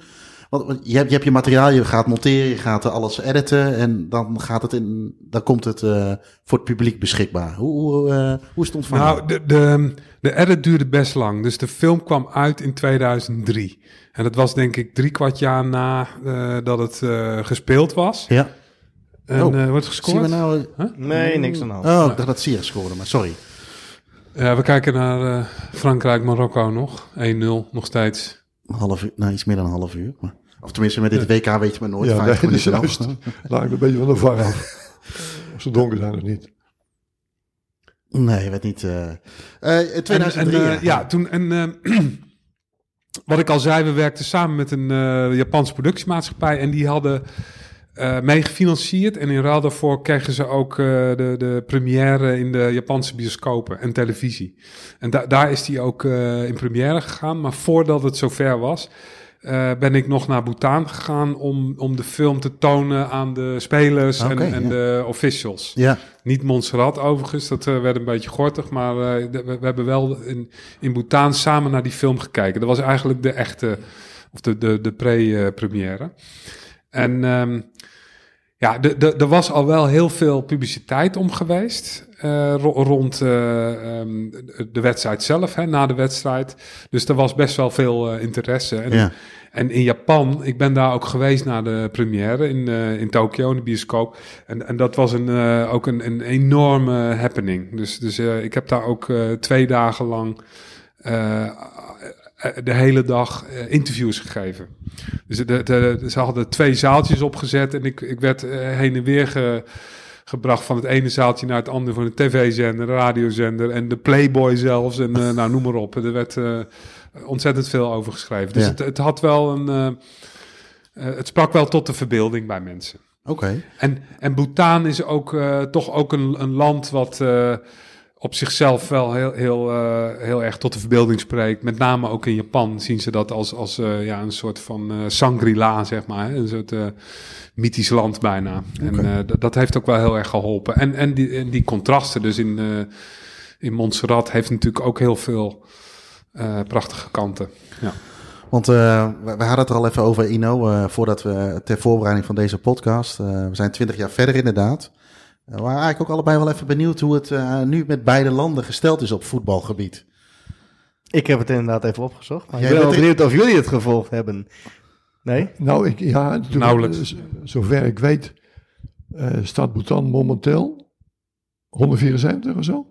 Want je hebt, je hebt je materiaal, je gaat monteren, je gaat alles editen en dan, gaat het in, dan komt het uh, voor het publiek beschikbaar. Hoe, hoe, uh, hoe is het ontvangen? Nou, de, de, de edit duurde best lang. Dus de film kwam uit in 2003. En dat was denk ik drie kwart jaar na uh, dat het gespeeld was. Ja. En oh, wordt gescoord? Zien we nou, huh? Nee, niks aan de hand. Oh, ik dacht dat Sierra scoorde, maar sorry. Ja, we kijken naar uh, Frankrijk-Marokko nog. 1-0, nog steeds. Een half uur, nou iets meer dan een half uur. Maar, of tenminste, met dit WK weet je maar nooit. Ja, vijf nee, minuten juist. Laat ik een beetje van de var af. Of ze donker zijn of niet. Nee, weet niet. Uh, uh, 2003. En, en, uh, ja, toen... En, wat ik al zei, we werkten samen met een Japanse productiemaatschappij. En die hadden... Uh, mee gefinancierd. En in ruil daarvoor kregen ze ook uh, de, de première in de Japanse bioscopen en televisie. En da daar is die ook uh, in première gegaan. Maar voordat het zover was, ben ik nog naar Bhutan gegaan om, om de film te tonen aan de spelers en, en ja. de officials. Ja, Niet Montserrat overigens, dat eh, werd een beetje gortig. Maar eh, we hebben wel in, in Bhutan samen naar die film gekeken. Dat was eigenlijk de echte, of de, de, de pre-première. En ehm, ja, de, de, er was al wel heel veel publiciteit om geweest. eh, ro- rond eh, ehm, de- wedstrijd zelf, hè, na de wedstrijd. Dus er was best wel veel eh, interesse. En, ja. en in Japan, ik ben daar ook geweest na de première in, in Tokio, in de bioscoop. En, en dat was een, ook een, een enorme happening. Dus, dus ik heb daar ook twee dagen lang de hele dag eh, interviews gegeven. Dus de, de, ze hadden twee zaaltjes opgezet en ik, ik werd eh, heen en weer ge- gebracht van het ene zaaltje naar het andere voor een tv-zender, radiozender en de Playboy zelfs en eh, nou noem maar op. Er werd eh, ontzettend veel over geschreven. Dus Ja. het, het had wel een, eh, eh, het sprak wel tot de verbeelding bij mensen. Oké. En, en Bhutan is ook toch ook een, een land wat op zichzelf wel heel, heel, uh, heel erg tot de verbeelding spreekt. Met name ook in Japan zien ze dat als, als ja, een soort van Shangri-La, zeg maar. Hè? Een soort mythisch land bijna. Okay. En dat heeft ook wel heel erg geholpen. En, en, die, en die contrasten dus in, in Montserrat heeft natuurlijk ook heel veel prachtige kanten. Ja. Want uh, we, hadden het er al even over, Ino, uh, voordat we ter voorbereiding van deze podcast. Uh, we zijn twintig jaar verder inderdaad. We waren eigenlijk ook allebei wel even benieuwd hoe het nu met beide landen gesteld is op voetbalgebied. Ik heb het inderdaad even opgezocht. Maar ik ben wel benieuwd of jullie het gevolgd hebben. Nee? Nou, ik, ja, nauwelijks. Zover ik weet staat Bhutan momenteel 174 of zo.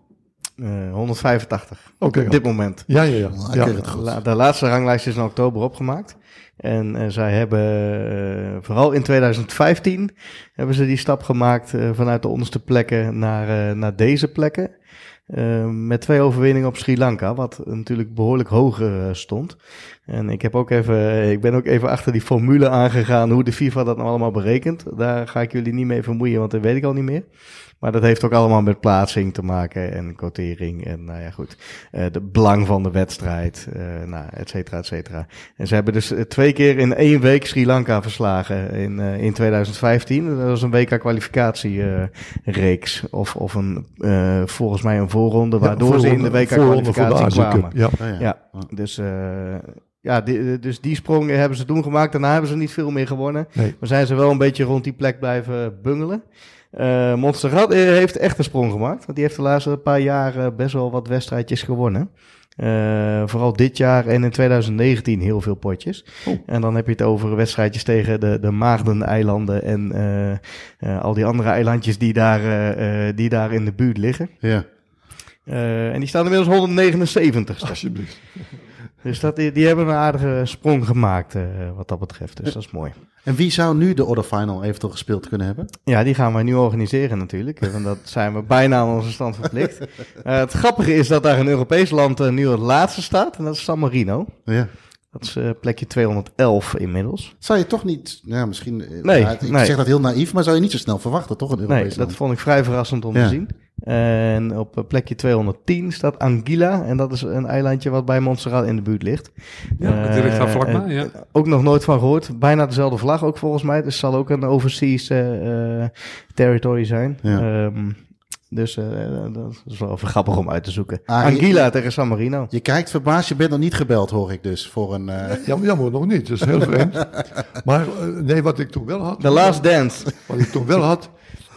Uh, 185 okay, op dit moment. Ja, ja, ja. ja. ja. De laatste ranglijst is in oktober opgemaakt. En uh, zij hebben uh, vooral in 2015 hebben ze die stap gemaakt uh, vanuit de onderste plekken naar, naar deze plekken. met twee overwinningen op Sri Lanka, wat natuurlijk behoorlijk hoger stond. En ik, heb ook even, ik ben ook even achter die formule aangegaan hoe de FIFA dat nou allemaal berekent. Daar ga ik jullie niet mee vermoeien, want dat weet ik al niet meer. Maar dat heeft ook allemaal met plaatsing te maken en quotering en nou ja goed, uh, de belang van de wedstrijd, uh, nou, et cetera, et cetera. En ze hebben dus eh, twee keer in één week Sri Lanka verslagen in, uh, in 2015. Dat was een WK-kwalificatiereeks of, of een, volgens mij een voorronde, waardoor ja, ze in de WK-kwalificatie kwamen. Ja. Oh, ja. ja, dus... Ja, die, dus die sprong hebben ze toen gemaakt. Daarna hebben ze niet veel meer gewonnen. Nee. Maar zijn ze wel een beetje rond die plek blijven bungelen. Uh, Montserrat heeft echt een sprong gemaakt. Want die heeft de laatste paar jaar best wel wat wedstrijdjes gewonnen. Uh, vooral dit jaar en in 2019 heel veel potjes. Oh. En dan heb je het over wedstrijdjes tegen de, de Maagden-eilanden en uh, al die andere eilandjes die daar, die daar in de buurt liggen. Ja. en die staan inmiddels 179. Alsjeblieft. Dus dat, die, die hebben een aardige sprong gemaakt wat dat betreft. Dus dat is mooi. En wie zou nu de Order Final eventueel gespeeld kunnen hebben? Ja, die gaan wij nu organiseren natuurlijk. Want dat zijn we bijna aan onze stand verplicht. uh, het grappige is dat daar een Europees land uh, nu het laatste staat. En dat is San Marino. Ja. Dat is uh, plekje 211 inmiddels. Zou je toch niet, ja, misschien, nee, ik nee. zeg dat heel naïef, maar zou je niet zo snel verwachten, toch? Een Europees nee, dat vond ik vrij verrassend om ja. te zien. En op plekje 210 staat Anguilla. En dat is een eilandje wat bij Montserrat in de buurt ligt. Ja, uh, direct daar vlakbij, ja. Ook nog nooit van gehoord. Bijna dezelfde vlag ook volgens mij. Dus zal ook een overseas uh, territory zijn. Ja. Um, dus uh, dat is wel even grappig om uit te zoeken. Ah, Anguilla tegen San Marino. Je kijkt verbaasd, je bent nog niet gebeld, hoor ik dus. Voor een, uh... jammer, jammer, nog niet. Dat is heel vreemd. maar uh, nee, wat ik toen wel had... The Last Dance. Wat ik toen wel had,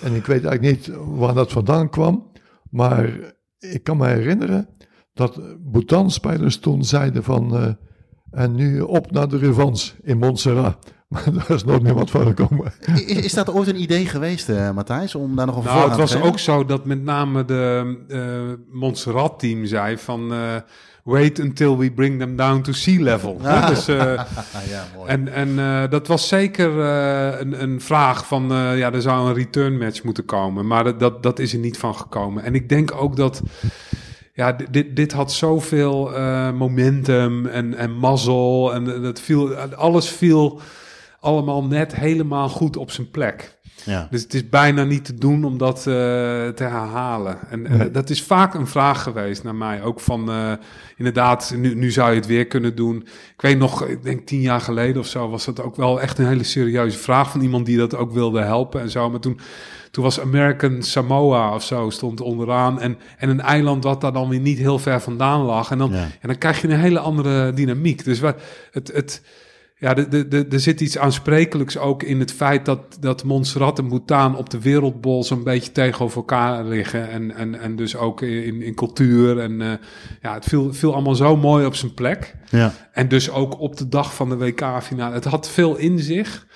en ik weet eigenlijk niet waar dat vandaan kwam, maar ik kan me herinneren dat Bhutan-spelers toen zeiden van, uh, en nu op naar de revanche in Montserrat. Maar daar is nooit meer wat van gekomen. Is, is dat ooit een idee geweest, uh, Matthijs, om daar nog een nou, het was ook zo dat met name de uh, Montserrat-team zei van... Wait until we bring them down to sea level. Ah. Dus, uh, ja, mooi. En, en uh, dat was zeker uh, een, een vraag van, ja, er zou een return match moeten komen. Maar dat, dat, dat is er niet van gekomen. En ik denk ook dat, ja, dit, dit had zoveel momentum en, en mazzel. En dat viel, alles viel allemaal net helemaal goed op zijn plek. Ja. Dus het is bijna niet te doen om dat uh, te herhalen. En uh, dat is vaak een vraag geweest naar mij. Ook van, uh, inderdaad, nu, nu zou je het weer kunnen doen. Ik weet nog, ik denk tien jaar geleden of zo, was dat ook wel echt een hele serieuze vraag van iemand die dat ook wilde helpen en zo. Maar toen, toen was American Samoa of zo, stond onderaan. En, en een eiland wat daar dan weer niet heel ver vandaan lag. En dan, ja. en dan krijg je een hele andere dynamiek. Dus wat, het... het ja, er zit iets aansprekelijks ook in het feit dat, dat Montserrat en Bhutan op de wereldbol zo'n beetje tegenover elkaar liggen. En, en, en dus ook in, in cultuur. En uh, ja, het viel, viel allemaal zo mooi op zijn plek. Ja. En dus ook op de dag van de WK-finale. Het had veel in zich.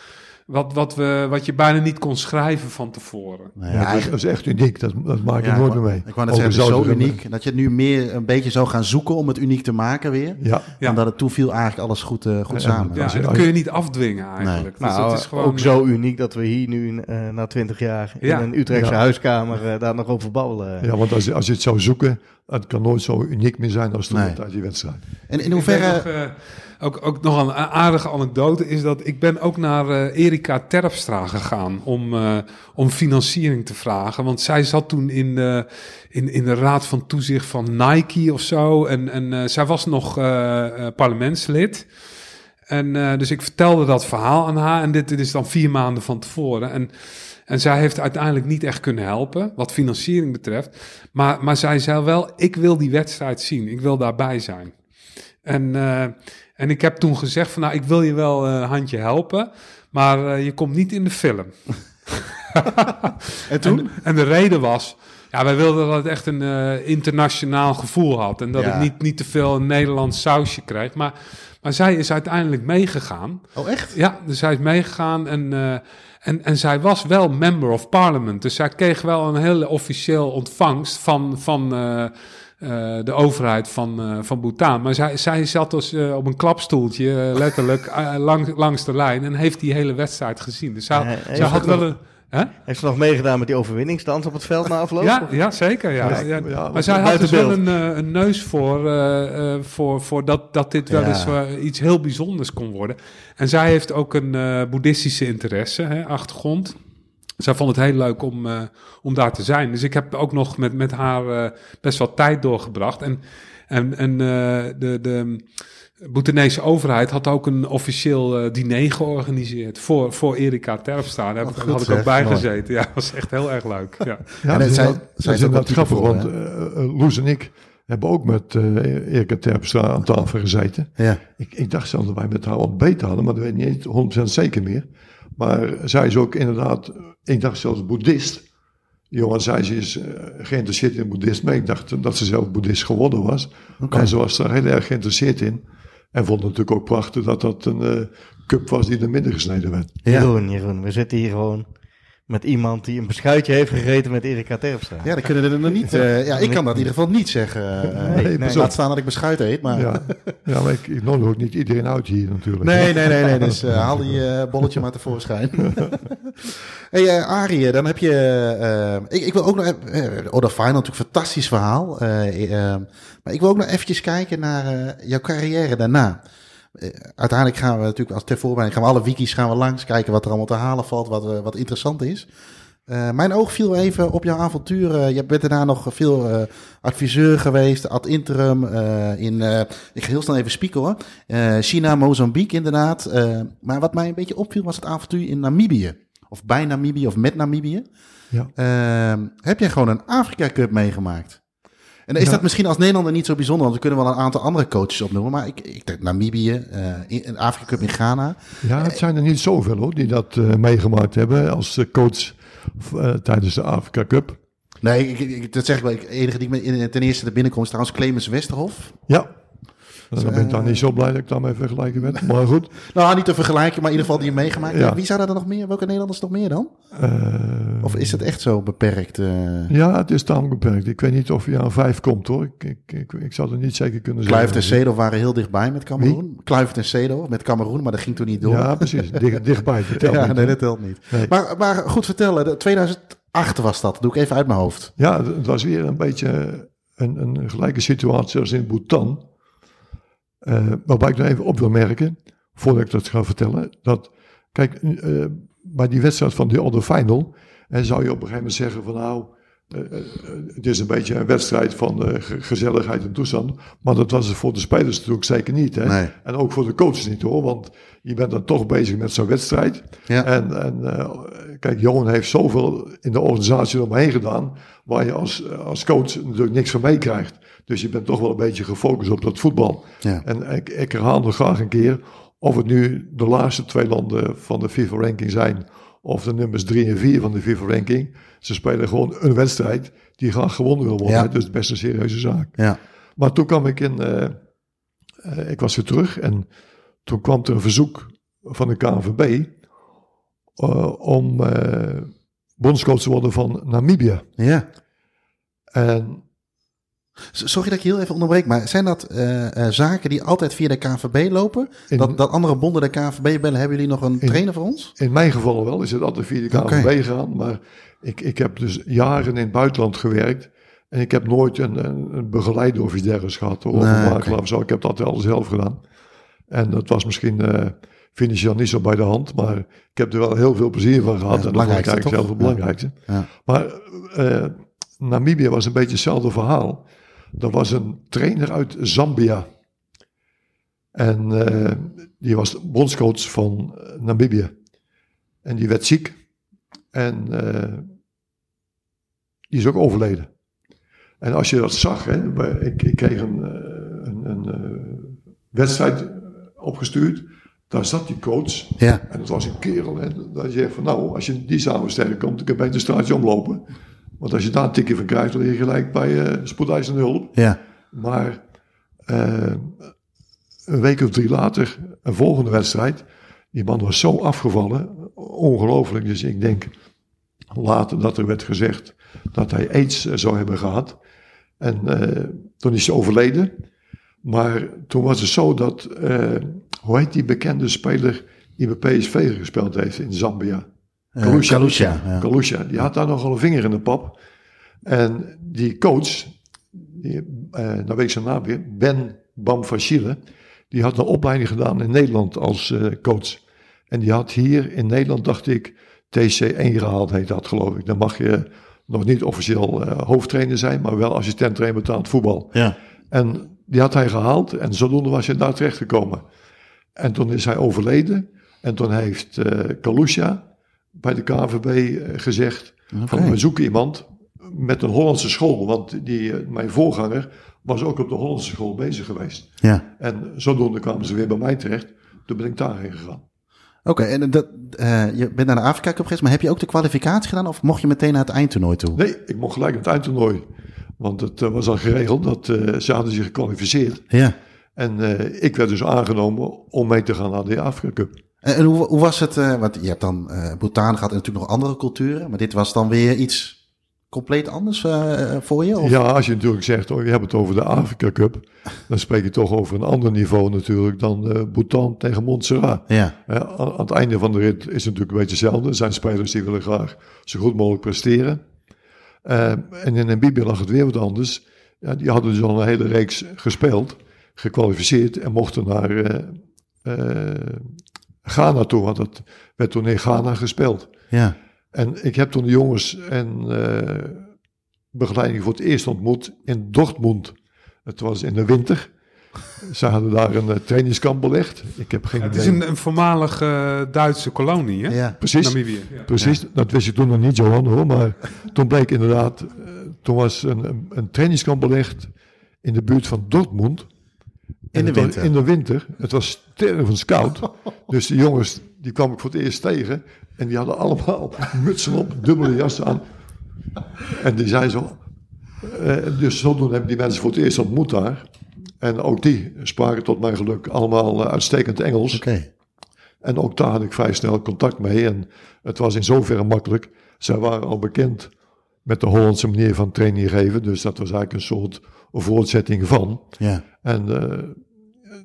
Wat, wat, we, wat je bijna niet kon schrijven van tevoren. Nou ja, dat, is, echt uniek. Dat, dat maak je ja, nooit meer mee. Ik wou net zeggen, het is zo uniek. Dat je het nu meer een beetje zou gaan zoeken om het uniek te maken weer. Ja. Omdat het toen viel eigenlijk alles goed, uh, goed samen. Ja, dat kun je niet afdwingen eigenlijk. Nee. Dus nou, het is gewoon, ook zo uniek dat we hier nu uh, na twintig jaar in een Utrechtse huiskamer uh, daar nog over babbelen. Ja, want als, als je het zou zoeken, het kan nooit zo uniek meer zijn als toen Nee. uit die wedstrijd. En in Ik hoeverre... eh, ook, ook nog een aardige anekdote is dat ik ben ook naar eh, Erika Terpstra gegaan om, eh, om financiering te vragen. Want zij zat toen in de, in, in de raad van toezicht van Nike of zo. En, en eh, zij was nog eh, eh, parlementslid. En eh, dus ik vertelde dat verhaal aan haar. En dit, dit is dan vier maanden van tevoren. En, en zij heeft uiteindelijk niet echt kunnen helpen, wat financiering betreft. Maar, maar zij zei wel, ik wil die wedstrijd zien. Ik wil daarbij zijn. En, eh, en ik heb toen gezegd van, nou, ik wil je wel eh, een handje helpen. Maar eh, je komt niet in de film. en toen? En, en de reden was, ja, wij wilden dat het echt een eh, internationaal gevoel had. En dat Ja. ik niet, niet te veel een Nederlands sausje kreeg. Maar, maar zij is uiteindelijk meegegaan. Oh, echt? Ja, dus zij is meegegaan en, eh, en, en zij was wel member of parliament. Dus zij kreeg wel een hele officieel ontvangst van, van eh, eh, de overheid van, eh, van Bhutan. Maar zij, zij zat dus eh, op een klapstoeltje, eh, letterlijk, eh, lang, langs de lijn en heeft die hele wedstrijd gezien. Dus zij, heeft had wel een... Hè? Heeft ze nog meegedaan met die overwinningsdans op het veld na afloop? Ja, ja, zeker. Ja. Ja, Ja, ja, maar zij had dus wel een, eh, een neus voor, eh, eh, voor, voor dat, dat dit wel eens eh, iets heel bijzonders kon worden. En zij heeft ook een eh, boeddhistische interesse, hè, achtergrond. Zij vond het heel leuk om, eh, om daar te zijn. Dus ik heb ook nog met, met haar eh, best wel tijd doorgebracht. En, en, en eh, de, de Bhutanese overheid had ook een officieel diner georganiseerd voor, voor Erika Terpstra. Daar goed had ik ook bij mooi. gezeten. Ja, dat was echt heel erg leuk. Ja. Ja, En dat is zij- inderdaad- zij dat is is ook inderdaad wel grappig, want Loes en ik hebben ook met eh Erika Terpstra aan tafel gezeten. Ja. Ik, ik dacht zelfs dat wij met haar ontbeten hadden, maar dat weet ik niet 100% zeker meer. Maar zij is ook inderdaad, ik dacht zelfs boeddhist. Johan zei ze is eh, geïnteresseerd in boeddhisme. Ik dacht dat ze zelf boeddhist geworden was. En ze was daar heel erg geïnteresseerd in. En vond het natuurlijk ook prachtig dat dat een eh, cup was die er midden gesneden werd. Ja. Jeroen, Jeroen, we zitten hier gewoon met iemand die een beschuitje heeft gegeten met Erika Terpstra. Ja, dan kunnen we er nog niet... eh, ja, ik kan dat in ieder geval niet zeggen. eh, Nee, nee, nee. Laat staan dat ik beschuit eet, maar... Ja, ja maar ik, ik nodig ook niet iedereen uit hier natuurlijk. Nee, nee, nee, nee. Dus eh, haal die eh, bolletje maar tevoorschijn. hey, eh Arie, dan heb je... ik, ik wil ook nog... even- eh oh, de final natuurlijk een fantastisch verhaal. Maar ik wil ook nog eventjes kijken naar eh, jouw carrière daarna. Eh, uiteindelijk gaan we natuurlijk als ter voorbereiding... gaan we alle wikis gaan we langs, kijken wat er allemaal te halen valt, wat, eh, wat interessant is. Eh, mijn oog viel even op jouw avontuur. Eh, je bent daarna nog veel eh, adviseur geweest, ad interim in, ik ga heel snel even spieken hoor, China, Mozambique inderdaad. Maar wat mij een beetje opviel was het avontuur in Namibië. Of bij Namibië of met Namibië. Ja. Heb jij gewoon een Afrika Cup meegemaakt? En is Ja. dat misschien als Nederlander niet zo bijzonder, want we kunnen wel een aantal andere coaches opnoemen. Maar ik, ik denk Namibië, eh, in- Afrika Cup in Ghana. Ja, het zijn er niet zoveel hoor, die dat eh, meegemaakt hebben als eh, coach eh, tijdens de Afrika Cup. Nee, ik, ik- dat zeg ik wel. Ik, de enige die me in- ten eerste er binnenkomt is trouwens Clemens Westerhof. Ja. En dan ben ik dan niet zo blij dat ik daarmee vergelijken werd. Maar goed. Nou, niet te vergelijken, maar in ieder geval die je meegemaakt hebt. Wie zou er dan nog meer? Welke Nederlanders nog meer dan? eh, Of is het echt zo beperkt? eh Ja, het is tamelijk beperkt. Ik weet niet of je aan vijf komt hoor. Ik, ik, ik, ik zou het niet zeker kunnen zeggen. Kluivert en Seedorf waren heel dichtbij met Cameroen. Kluivert en Seedorf met Cameroen, maar dat ging toen niet door. Ja, precies. Dicht, dichtbij. Dat telt Ja, niet. nee, dat telt niet. Nee. Maar, maar goed vertellen, de 2008 was dat. Doe ik even uit mijn hoofd. Ja, het- het was weer een beetje een, een gelijke situatie als in Bhutan. Eh, waarbij ik nog even op wil merken, voordat ik dat ga vertellen, dat, kijk, eh, bij die wedstrijd van die other final, en zou je op een gegeven moment zeggen van nou, eh, eh, het is een beetje een wedstrijd van eh, ge- gezelligheid en toestand, maar dat was het voor de spelers natuurlijk zeker niet. Hè? Nee. En ook voor de coaches niet hoor, want je bent dan toch bezig met zo'n wedstrijd. Ja. En, en eh, kijk, Johan heeft zoveel in de organisatie omheen gedaan, waar je als, als coach natuurlijk niks van meekrijgt. Dus je bent toch wel een beetje gefocust op dat voetbal. Ja. En ik, ik herhaal nog graag een keer, of het nu de laatste twee landen van de FIFA-ranking zijn, of de nummers drie en vier van de FIFA-ranking. Ze spelen gewoon een wedstrijd die graag gewonnen wil worden. Ja. Dus het is best een serieuze zaak. Ja. Maar toen kwam ik in, eh, eh, ik was weer terug en toen kwam er een verzoek van de KNVB eh, om bondscoach te worden van Namibië. ja. En Sorry dat ik je heel even onderbreek, maar zijn dat eh, eh, zaken die altijd via de KNVB lopen? in, Dat, dat andere bonden de KNVB bellen, hebben jullie nog een In- trainer voor ons? in mijn geval wel, is het altijd via de Oké. gegaan. Maar ik, ik heb dus jaren in het buitenland gewerkt. En ik heb nooit een, een, een begeleider of iets dergelijks gehad. Of Nee, een of zo. Ik heb dat al zelf gedaan. En dat was misschien eh, financieel niet zo bij de hand. Maar ik heb er wel heel veel plezier van gehad. Ja, en dat belangrijkste, eigenlijk zelf het belangrijkste. Ja. Maar Namibië was een beetje hetzelfde verhaal. Er was een trainer uit Zambia. En eh, die was bondscoach van eh, Namibië. En die werd ziek. En eh, die is ook overleden. En als je dat zag, hè, bij- ik, ik kreeg een, een, een wedstrijd opgestuurd. Daar zat die coach. Ja, En dat was een kerel. Hè, dat je zegt van nou, als je die samenstelling komt, dan kun je beter een straatje omlopen. Want als je daar een tikje van krijgt, dan lig je gelijk bij eh spoedeisende hulp. ja. Maar eh, een week of drie later, een volgende wedstrijd. Die man was zo afgevallen. Ongelooflijk. Dus ik denk later dat er werd gezegd dat hij aids eh, zou hebben gehad. En toen is hij overleden. Maar toen was het zo dat, eh, hoe heet die bekende speler die bij PSV gespeeld heeft in Zambia? Eh, Kalusha. Kalusha, ja. Kalusha, die had daar nogal een vinger in de pap. En die coach, die, eh nou weet ik zijn naam weer, Ben Bamfashile, die had een opleiding gedaan in Nederland als eh, coach. En die had hier in Nederland, dacht ik, TC1 gehaald, heet dat geloof ik. Dan mag je nog niet officieel eh, hoofdtrainer zijn, maar wel assistent-trainer betaald voetbal. Ja, En die had hij gehaald en zodoende was hij daar terecht gekomen. En toen is hij overleden. En toen heeft eh Kalusha bij de KVB eh, gezegd van we zoeken iemand met een Hollandse school. Want die, eh, mijn voorganger was ook op de Hollandse school bezig geweest. ja. En zodoende kwamen ze weer bij mij terecht. Toen ben ik daarheen gegaan. Oké, en dat, eh, je bent naar de Afrika Cup geweest, maar heb je ook de kwalificatie gedaan of mocht je meteen naar het eindtoernooi toe? Nee, ik mocht gelijk het eindtoernooi. Want het was al geregeld dat ze hadden zich gekwalificeerd. Ja. En ik werd dus aangenomen om mee te gaan naar de Afrika Cup. En, en hoe, hoe was het, eh, want je hebt dan eh Bhutan gehad en natuurlijk nog andere culturen, maar dit was dan weer iets compleet anders eh, voor je? Of? Ja, als je natuurlijk zegt, oh, je hebt het over de Afrika Cup, dan spreek je toch over een ander niveau natuurlijk dan Bhutan tegen Montserrat. Ja, aan, het einde van de rit is het natuurlijk een beetje hetzelfde. Er zijn spelers die willen graag zo goed mogelijk presteren. En in Namibië lag het weer wat anders. Ja, die hadden dus al een hele reeks gespeeld, gekwalificeerd en mochten naar Ghana toe, want het werd toen in Ghana gespeeld. ja. En ik heb toen de jongens en eh, begeleiding voor het eerst ontmoet in Dortmund. Het was in de winter. Ze hadden daar een eh, trainingskamp belegd. Ik heb geen Het is een, een voormalig eh, Duitse kolonie, hè? ja. Precies, Namibië. Ja. precies. Dat wist ik toen nog niet, Johan, hoor. Maar toen bleek inderdaad, eh, toen was een, een, een trainingskamp belegd in de buurt van Dortmund. In de winter. In de winter. Het was stervens koud. Dus de jongens, die kwam ik voor het eerst tegen. En die hadden allemaal mutsen op, dubbele jassen aan. En die zei zo... eh, dus zodoende hebben die mensen voor het eerst ontmoet daar. En ook die spraken tot mijn geluk allemaal eh, uitstekend Engels. Oké. En ook daar had ik vrij snel contact mee. En het was in zoverre makkelijk. Zij waren al bekend met de Hollandse manier van training geven. Dus dat was eigenlijk een soort voortzetting van. Ja, En eh,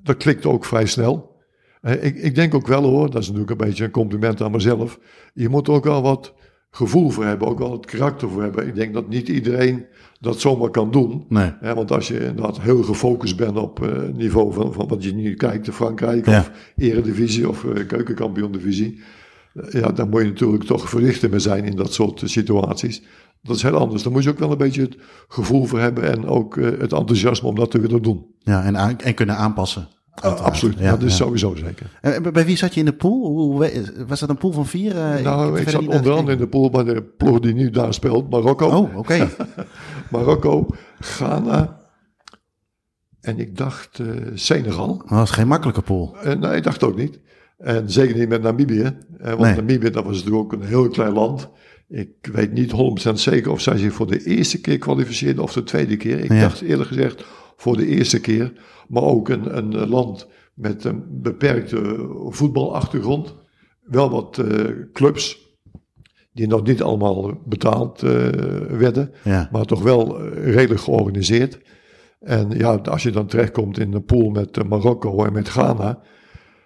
dat klikte ook vrij snel. Eh, ik, ik denk ook wel hoor, dat is natuurlijk een beetje een compliment aan mezelf. Je moet er ook wel wat gevoel voor hebben, ook wel het karakter voor hebben. Ik denk dat niet iedereen dat zomaar kan doen. nee. Hè, want als je inderdaad heel gefocust bent op eh, niveau van, van wat je nu kijkt, de Frankrijk Ja. of Eredivisie of eh Keukenkampioen-divisie. ja, dan moet je natuurlijk toch verrichter mee zijn in dat soort situaties. Dat is heel anders. Dan moet je ook wel een beetje het gevoel voor hebben en ook eh, het enthousiasme om dat te willen doen. Ja, en, aan- en kunnen aanpassen. Uh, uiteraard. absoluut, Ja, dat is ja. sowieso zeker. En bij- wie zat je in de pool? Hoe, was dat een pool van vier? Eh, nou, ik zat onder andere in de pool bij de ploeg die nu daar speelt, Marokko. Oh, oké. Marokko, Ghana en ik dacht eh, Senegal. Dat was geen makkelijke pool. Nee, ik dacht ook niet. En zeker niet met Namibië. Want Nee. Namibië, dat was natuurlijk ook een heel klein land. Ik weet niet 100% zeker of zij zich voor de eerste keer kwalificeerden of de tweede keer. Ik Ja. dacht eerlijk gezegd voor de eerste keer. Maar ook een, een land met een beperkte voetbalachtergrond. Wel wat eh, clubs die nog niet allemaal betaald eh, werden Ja, maar toch wel eh, redelijk georganiseerd. En ja, als je dan terechtkomt in een pool met Marokko en met Ghana.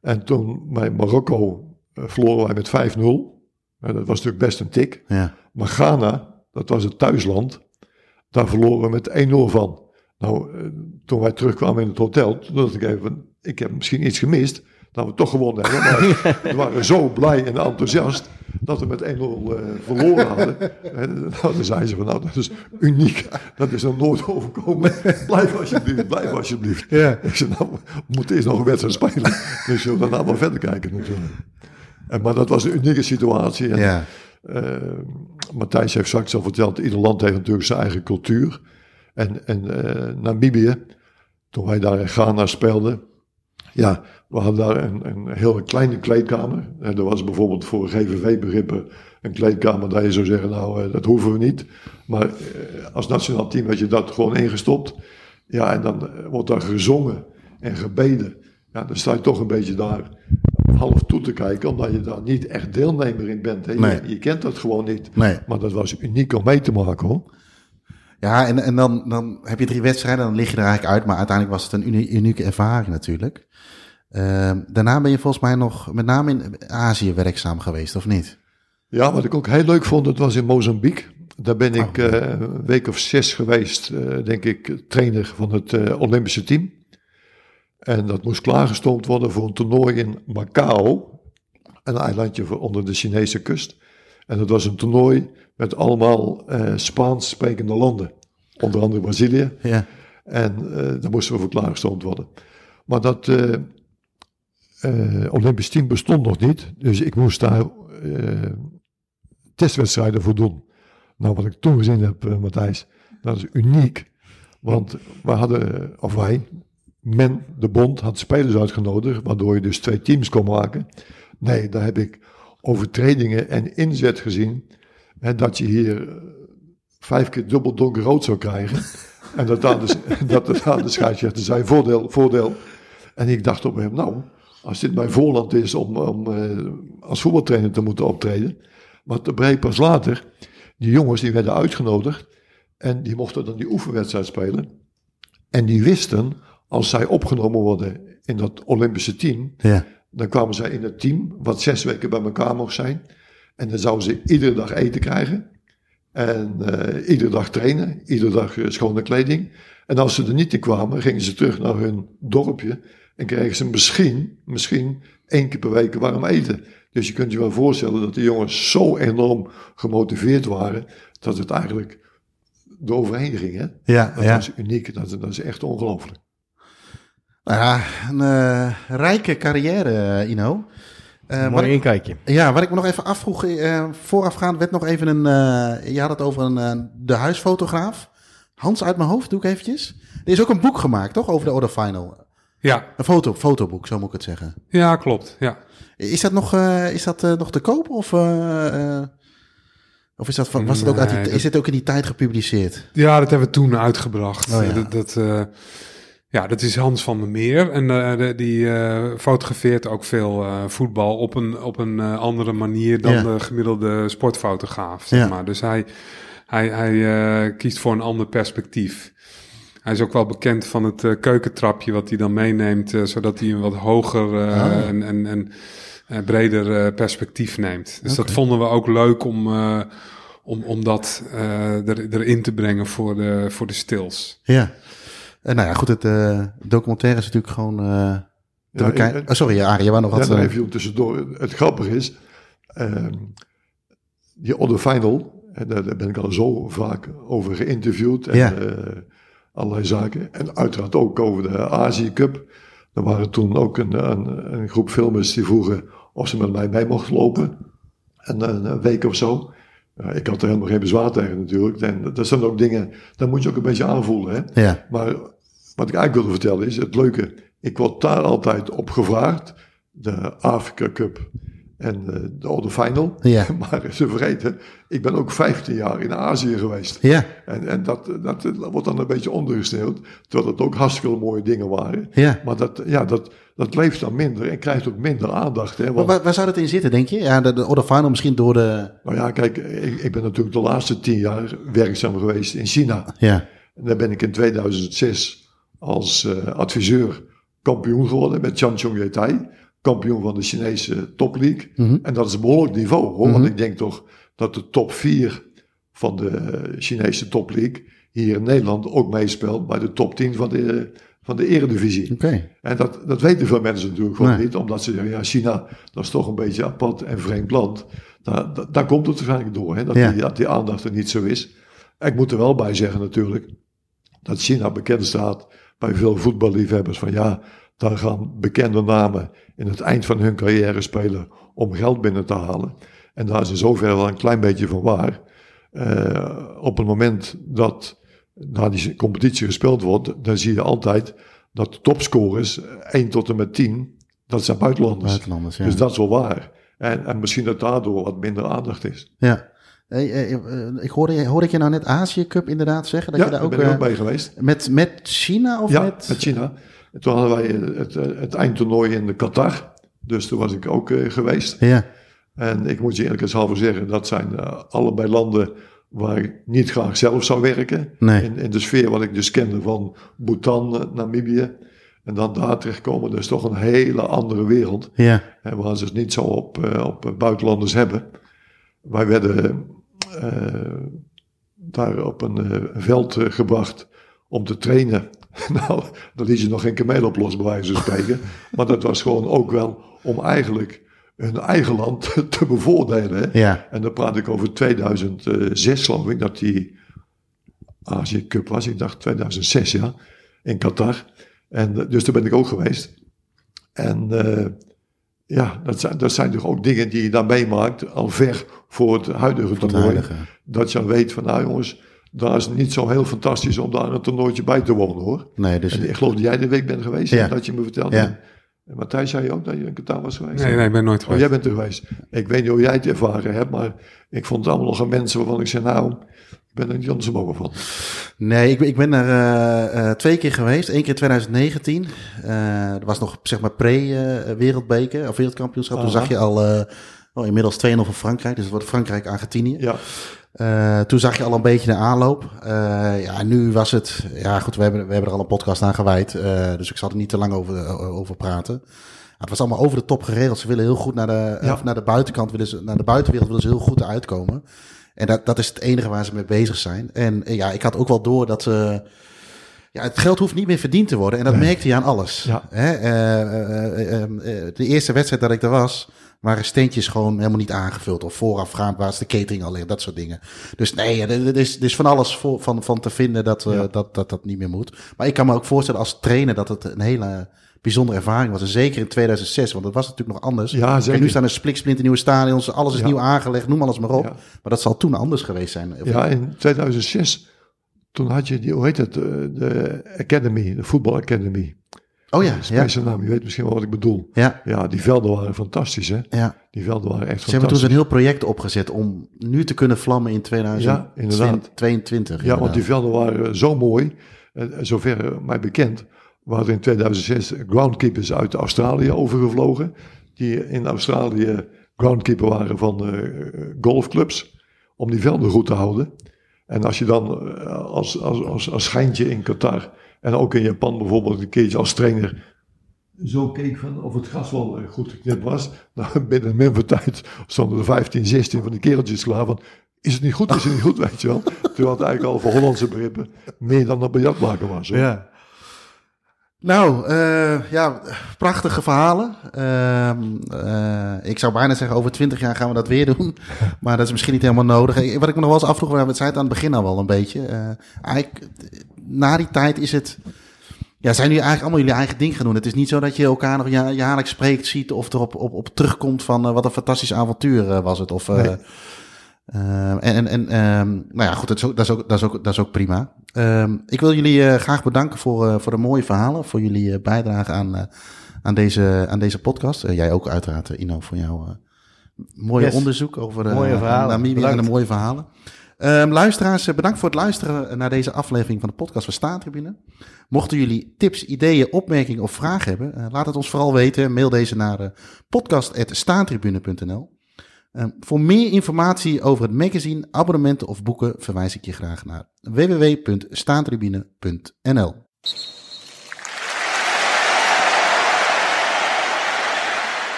En toen bij Marokko verloren wij met 5-0. Eh, dat was natuurlijk best een tik. ja. Maar Ghana, dat was het thuisland. Daar verloren we met 1-0 van. Nou, eh, toen wij terugkwamen in het hotel, toen dacht ik even, ik heb misschien iets gemist dat we toch gewonnen hebben. Maar we waren zo blij en enthousiast dat we met 1-0 uh, verloren hadden. En nou, dan zeiden ze van, nou, dat is uniek. Dat is nog nooit overkomen. Blijf alsjeblieft, blijf alsjeblieft. Ja. Ik zei, nou, we moeten eerst nog een wedstrijd spelen. Dus we dan maar verder kijken natuurlijk. En, maar dat was een unieke situatie. En, ja. Uh, Matthijs heeft straks al verteld, ieder land heeft natuurlijk zijn eigen cultuur. En, en uh, Namibië, toen wij daar in Ghana speelden, ja, we hadden daar een, een hele kleine kleedkamer. En er was bijvoorbeeld voor GVV-begrippen een kleedkamer dat je zou zeggen, nou, dat hoeven we niet. Maar als nationaal team had je dat gewoon ingestopt. Ja, en dan wordt daar gezongen en gebeden. Ja, dan sta je toch een beetje daar half toe te kijken, omdat je daar niet echt deelnemer in bent. Hè? Je, je, kent dat gewoon niet. Nee. Maar dat was uniek om mee te maken hoor. Ja, en, en dan, dan heb je drie wedstrijden, dan lig je er eigenlijk uit. Maar uiteindelijk was het een unieke ervaring natuurlijk. Uh, daarna ben je volgens mij nog met name in Azië werkzaam geweest, of niet? Ja, wat ik ook heel leuk vond, dat was in Mozambique. Daar ben ik uh, een week of zes geweest, uh, denk ik, trainer van het uh, Olympische team. En dat moest klaargestoomd worden voor een toernooi in Macau, een eilandje onder de Chinese kust. En dat was een toernooi met allemaal Spaans sprekende landen, onder andere Brazilië. Ja. En daar moesten we voor klaargestoomd worden. Maar dat uh, Olympisch team bestond nog niet. Dus ik moest daar uh, testwedstrijden voor doen. Nou, wat ik toen gezien heb, uh, Matthijs, dat is uniek. Want we hadden, of wij, men, de bond, had spelers uitgenodigd, waardoor je dus twee teams kon maken. Nee, daar heb ik overtredingen en inzet gezien. Hè, dat je hier vijf keer dubbel donkerrood zou krijgen. en dat daar de, dat, dat de scheidsrechter zei, voordeel, voordeel. En ik dacht op hem, nou, als dit mijn voorland is om, om uh, als voetbaltrainer te moeten optreden. Maar te breed pas later, die jongens die werden uitgenodigd en die mochten dan die oefenwedstrijd spelen. En die wisten, als zij opgenomen worden in dat Olympische team, ja. dan kwamen zij in het team, wat zes weken bij elkaar mocht zijn. En dan zouden ze iedere dag eten krijgen. En uh, iedere dag trainen, iedere dag uh, schone kleding. En als ze er niet in kwamen, gingen ze terug naar hun dorpje. En kregen ze misschien, misschien één keer per week warm eten. Dus je kunt je wel voorstellen dat de jongens zo enorm gemotiveerd waren. dat het eigenlijk eroverheen ging. Hè? Ja, dat ja. is uniek, dat, dat is echt ongelooflijk. Nou ja, een uh, rijke carrière, uh, Ino. Uh, Mooi inkijkje. Ja, wat ik me nog even afvroeg, voorafgaand werd nog even een, je had het over een, de huisfotograaf. Hans uit mijn hoofd, doe ik eventjes. Er is ook een boek gemaakt, toch, over de Order Final. Ja. Een foto, fotoboek, zo moet ik het zeggen. Ja, klopt. Ja. Is dat nog, uh, is dat, uh, nog te koop? Of, uh, of is, dat, was het ook uit die, dat... is ook in die tijd gepubliceerd? Ja, dat hebben we toen uitgebracht. Oh, ja. Dat, dat ja, dat is Hans van der Meer. En de, die fotografeert ook veel voetbal op een, op een andere manier dan ja. de gemiddelde sportfotograaf. Zeg maar. Dus hij, hij, hij kiest voor een ander perspectief. Hij is ook wel bekend van het keukentrapje wat hij dan meeneemt, zodat hij een wat hoger ah. en, en, en breder perspectief neemt. Dus okay. dat vonden we ook leuk om, om, om dat er, erin te brengen voor de, voor de stils. Ja, nou ja, goed, het documentaire is natuurlijk gewoon te ja, bekijken. Oh, sorry, Arie, je wou nog wat... Ja, even tussendoor. Het grappige is, ehm, die Otto Final, daar ben ik al zo vaak over geïnterviewd en... Ja allerlei zaken. En uiteraard ook over de Azië Cup. Er waren toen ook een, een, een, groep filmers die vroegen of ze met mij mee mochten lopen. En een week of zo. Ik had er helemaal geen bezwaar tegen natuurlijk. En dat zijn ook dingen, daar moet je ook een beetje aanvoelen. Hè? Ja. Maar wat ik eigenlijk wilde vertellen is, het leuke, ik word daar altijd op gevraagd. De Afrika Cup en uh, de Oude Final. Ja. Maar ze vergeten, ik ben ook 15 jaar in Azië geweest. Ja. En, en dat, dat, dat wordt dan een beetje ondergesneeuwd. Terwijl het ook hartstikke mooie dingen waren. Ja. Maar dat, ja, dat, dat leeft dan minder en krijgt ook minder aandacht. Hè, want, waar, waar, zou dat in zitten, denk je? Ja, de, de misschien door de... Nou ja, kijk, ik, ik ben natuurlijk de laatste 10 jaar werkzaam geweest in China. Ja. En daar ben ik in 2006 als uh, adviseur kampioen geworden met Chan Chong Yetai kampioen van de Chinese Top League. Mhm. En dat is een behoorlijk niveau hoor. Want ik denk toch dat de top 4 van de Chinese Top League, hier in Nederland ook meespeelt bij de top 10 van de, van de eredivisie. Oké. En dat, dat weten veel mensen natuurlijk gewoon Nee. niet, omdat ze zeggen, ja, China, dat is toch een beetje apart en vreemd land. Daar, daar, daar komt het waarschijnlijk door, hè, dat, Ja. die, dat die aandacht er niet zo is. Ik moet er wel bij zeggen natuurlijk, dat China bekend staat bij veel voetballiefhebbers van ja, daar gaan bekende namen in het eind van hun carrière spelen om geld binnen te halen. En daar is in zoverre wel een klein beetje van waar. Eh, op het moment dat na die competitie gespeeld wordt, dan zie je altijd dat de topscorers 1 tot en met 10, dat zijn buitenlanders. Buitenlanders, ja. Dus dat is wel waar. En, en misschien dat daardoor wat minder aandacht is. ja. Hey, eh, eh, ik hoorde, hoorde ik je nou net Azië Cup inderdaad zeggen? Dat ja, je daar ook, ben ik ook eh, bij geweest. met, met China of ja, met... met... China. En toen hadden wij het, het eindtoernooi in Qatar. Dus toen was ik ook eh, geweest. Ja, En ik moet je eerlijkheidshalve zeggen, dat zijn eh, allebei landen waar ik niet graag zelf zou werken. Nee. In, in de sfeer wat ik dus kende van Bhutan, eh, Namibië. En dan daar terechtkomen, dat is toch een hele andere wereld. ja, En waar ze het niet zo op, eh, op buitenlanders hebben. Wij werden eh, daar op een eh, veld eh, gebracht om te trainen. nou, daar liet je nog geen kameel op los, bij wijze van spreken. maar dat was gewoon ook wel om eigenlijk hun eigen land te bevoordelen. Hè? ja. En dan praat ik over 2006, geloof ik, dat die Azië Cup was. Ik dacht 2006, ja, in Qatar. En eh, dus daar ben ik ook geweest. En eh, ja, dat zijn, dat zijn toch ook dingen die je dan meemaakt, al ver voor het huidige toernooi. Dat je dan weet van, nou jongens, daar is het niet zo heel fantastisch om daar een toernooitje bij te wonen hoor. Nee, dus... En ik geloof dat jij de week bent geweest, Ja. dat je me vertelde. Ja. En Matthijs zei je ook dat je in Qatar was geweest? Nee, nee, ik ben nooit Oh, geweest. jij bent er geweest. Ik weet niet hoe jij het ervaren hebt, maar ik vond het allemaal nog aan mensen waarvan ik zei, nou, ik ben er niet anders mogen van. Nee, ik, ben- ik ben er eh, eh, twee keer geweest. Eén keer in 2019. Eh dat was nog zeg maar pre-wereldbeker of wereldkampioenschap. Toen zag je al eh, oh, inmiddels 2-0 voor Frankrijk. Dus het wordt Frankrijk-Argentinië. Ja, Eh, toen zag je al een beetje de aanloop. Eh, ja, nu was het... Ja, goed, we hebben, we hebben er al een podcast aan gewijd. eh, dus ik zal er niet te lang over, over praten. het was allemaal over de top geregeld. Ze willen heel goed naar de, Ja. of naar de buitenkant, willen ze, naar de buitenwereld willen ze heel goed uitkomen. En dat, dat is het enige waar ze mee bezig zijn. En ja, ik had ook wel door dat ze... Ja, het geld hoeft niet meer verdiend te worden. En dat Nee. merkte je aan alles. Ja. Hè? de eerste wedstrijd dat ik er was, waren steentjes gewoon helemaal niet aangevuld. Of voorafgaand waar ze de catering al ligt, dat soort dingen. Dus nee, er, is, er is van alles voor, van, van te vinden dat, eh, Ja. dat, dat dat niet meer moet. Maar ik kan me ook voorstellen als trainer dat het een hele bijzondere ervaring was. En zeker in 2006, want dat was natuurlijk nog anders. Ja, En zeker. nu staan er spliksplinter nieuwe stadions, alles is Ja. nieuw aangelegd, noem alles maar op. Ja. Maar dat zal toen anders geweest zijn. Ja, in 2006, toen had je die, hoe heet het, eh, de Academy, de Voetbal Academy. Oh ja, ja, naam, je weet misschien wel wat ik bedoel. ja, Ja, die velden waren fantastisch, hè? ja. Die velden waren echt Ze hebben toen fantastisch. zo'n heel project opgezet om nu te kunnen vlammen in Ja, inderdaad. 2022. Ja, want die velden waren zo mooi. Eh, zover mij bekend waren in 2006 groundkeepers uit Australië overgevlogen. Die in Australië groundkeeper waren van eh, golfclubs. Om die velden goed te houden. En als je dan eh, als, als, als, als schijntje in Qatar en ook in Japan bijvoorbeeld een keertje als trainer zo keek van of het gras wel eh, goed geknipt was. Nou, binnen een min tijd stonden er 15, 16 van die kereltjes klaar van... Is het niet goed, is het niet goed, weet je wel. Terwijl het eigenlijk al voor Hollandse begrippen meer dan een biljartmaker was. Ja. Nou, eh, ja, prachtige verhalen. Ehm, eh, ik zou bijna zeggen, over twintig jaar gaan we dat weer doen. Maar dat is misschien niet helemaal nodig. Wat ik me nog wel eens afvroeg, we zeiden het aan het begin al wel een beetje. Eigenlijk, na die tijd is het... Ja, zijn jullie eigenlijk allemaal jullie eigen ding gaan doen? Het is niet zo dat je elkaar nog ja, jaarlijks spreekt, ziet of erop op, op terugkomt van eh, wat een fantastisch avontuur eh, was het. Of, eh, Nee. en en, en ehm, nou ja, goed, dat is ook, dat is ook, dat is ook, dat is ook prima. Ehm, ik wil jullie graag bedanken voor, voor de mooie verhalen, voor jullie bijdrage aan, aan, deze, aan deze podcast. Jij ook uiteraard, Ino, voor jouw mooie Yes. onderzoek over eh, Mooie verhalen. En de mooie verhalen. Ehm, luisteraars, eh, bedankt voor het luisteren naar deze aflevering van de podcast van Staantribune. Mochten jullie tips, ideeën, opmerkingen of vragen hebben, eh, laat het ons vooral weten. Mail deze naar uh, voor meer informatie over het magazine, abonnementen of boeken verwijs ik je graag naar www.staantribune.nl.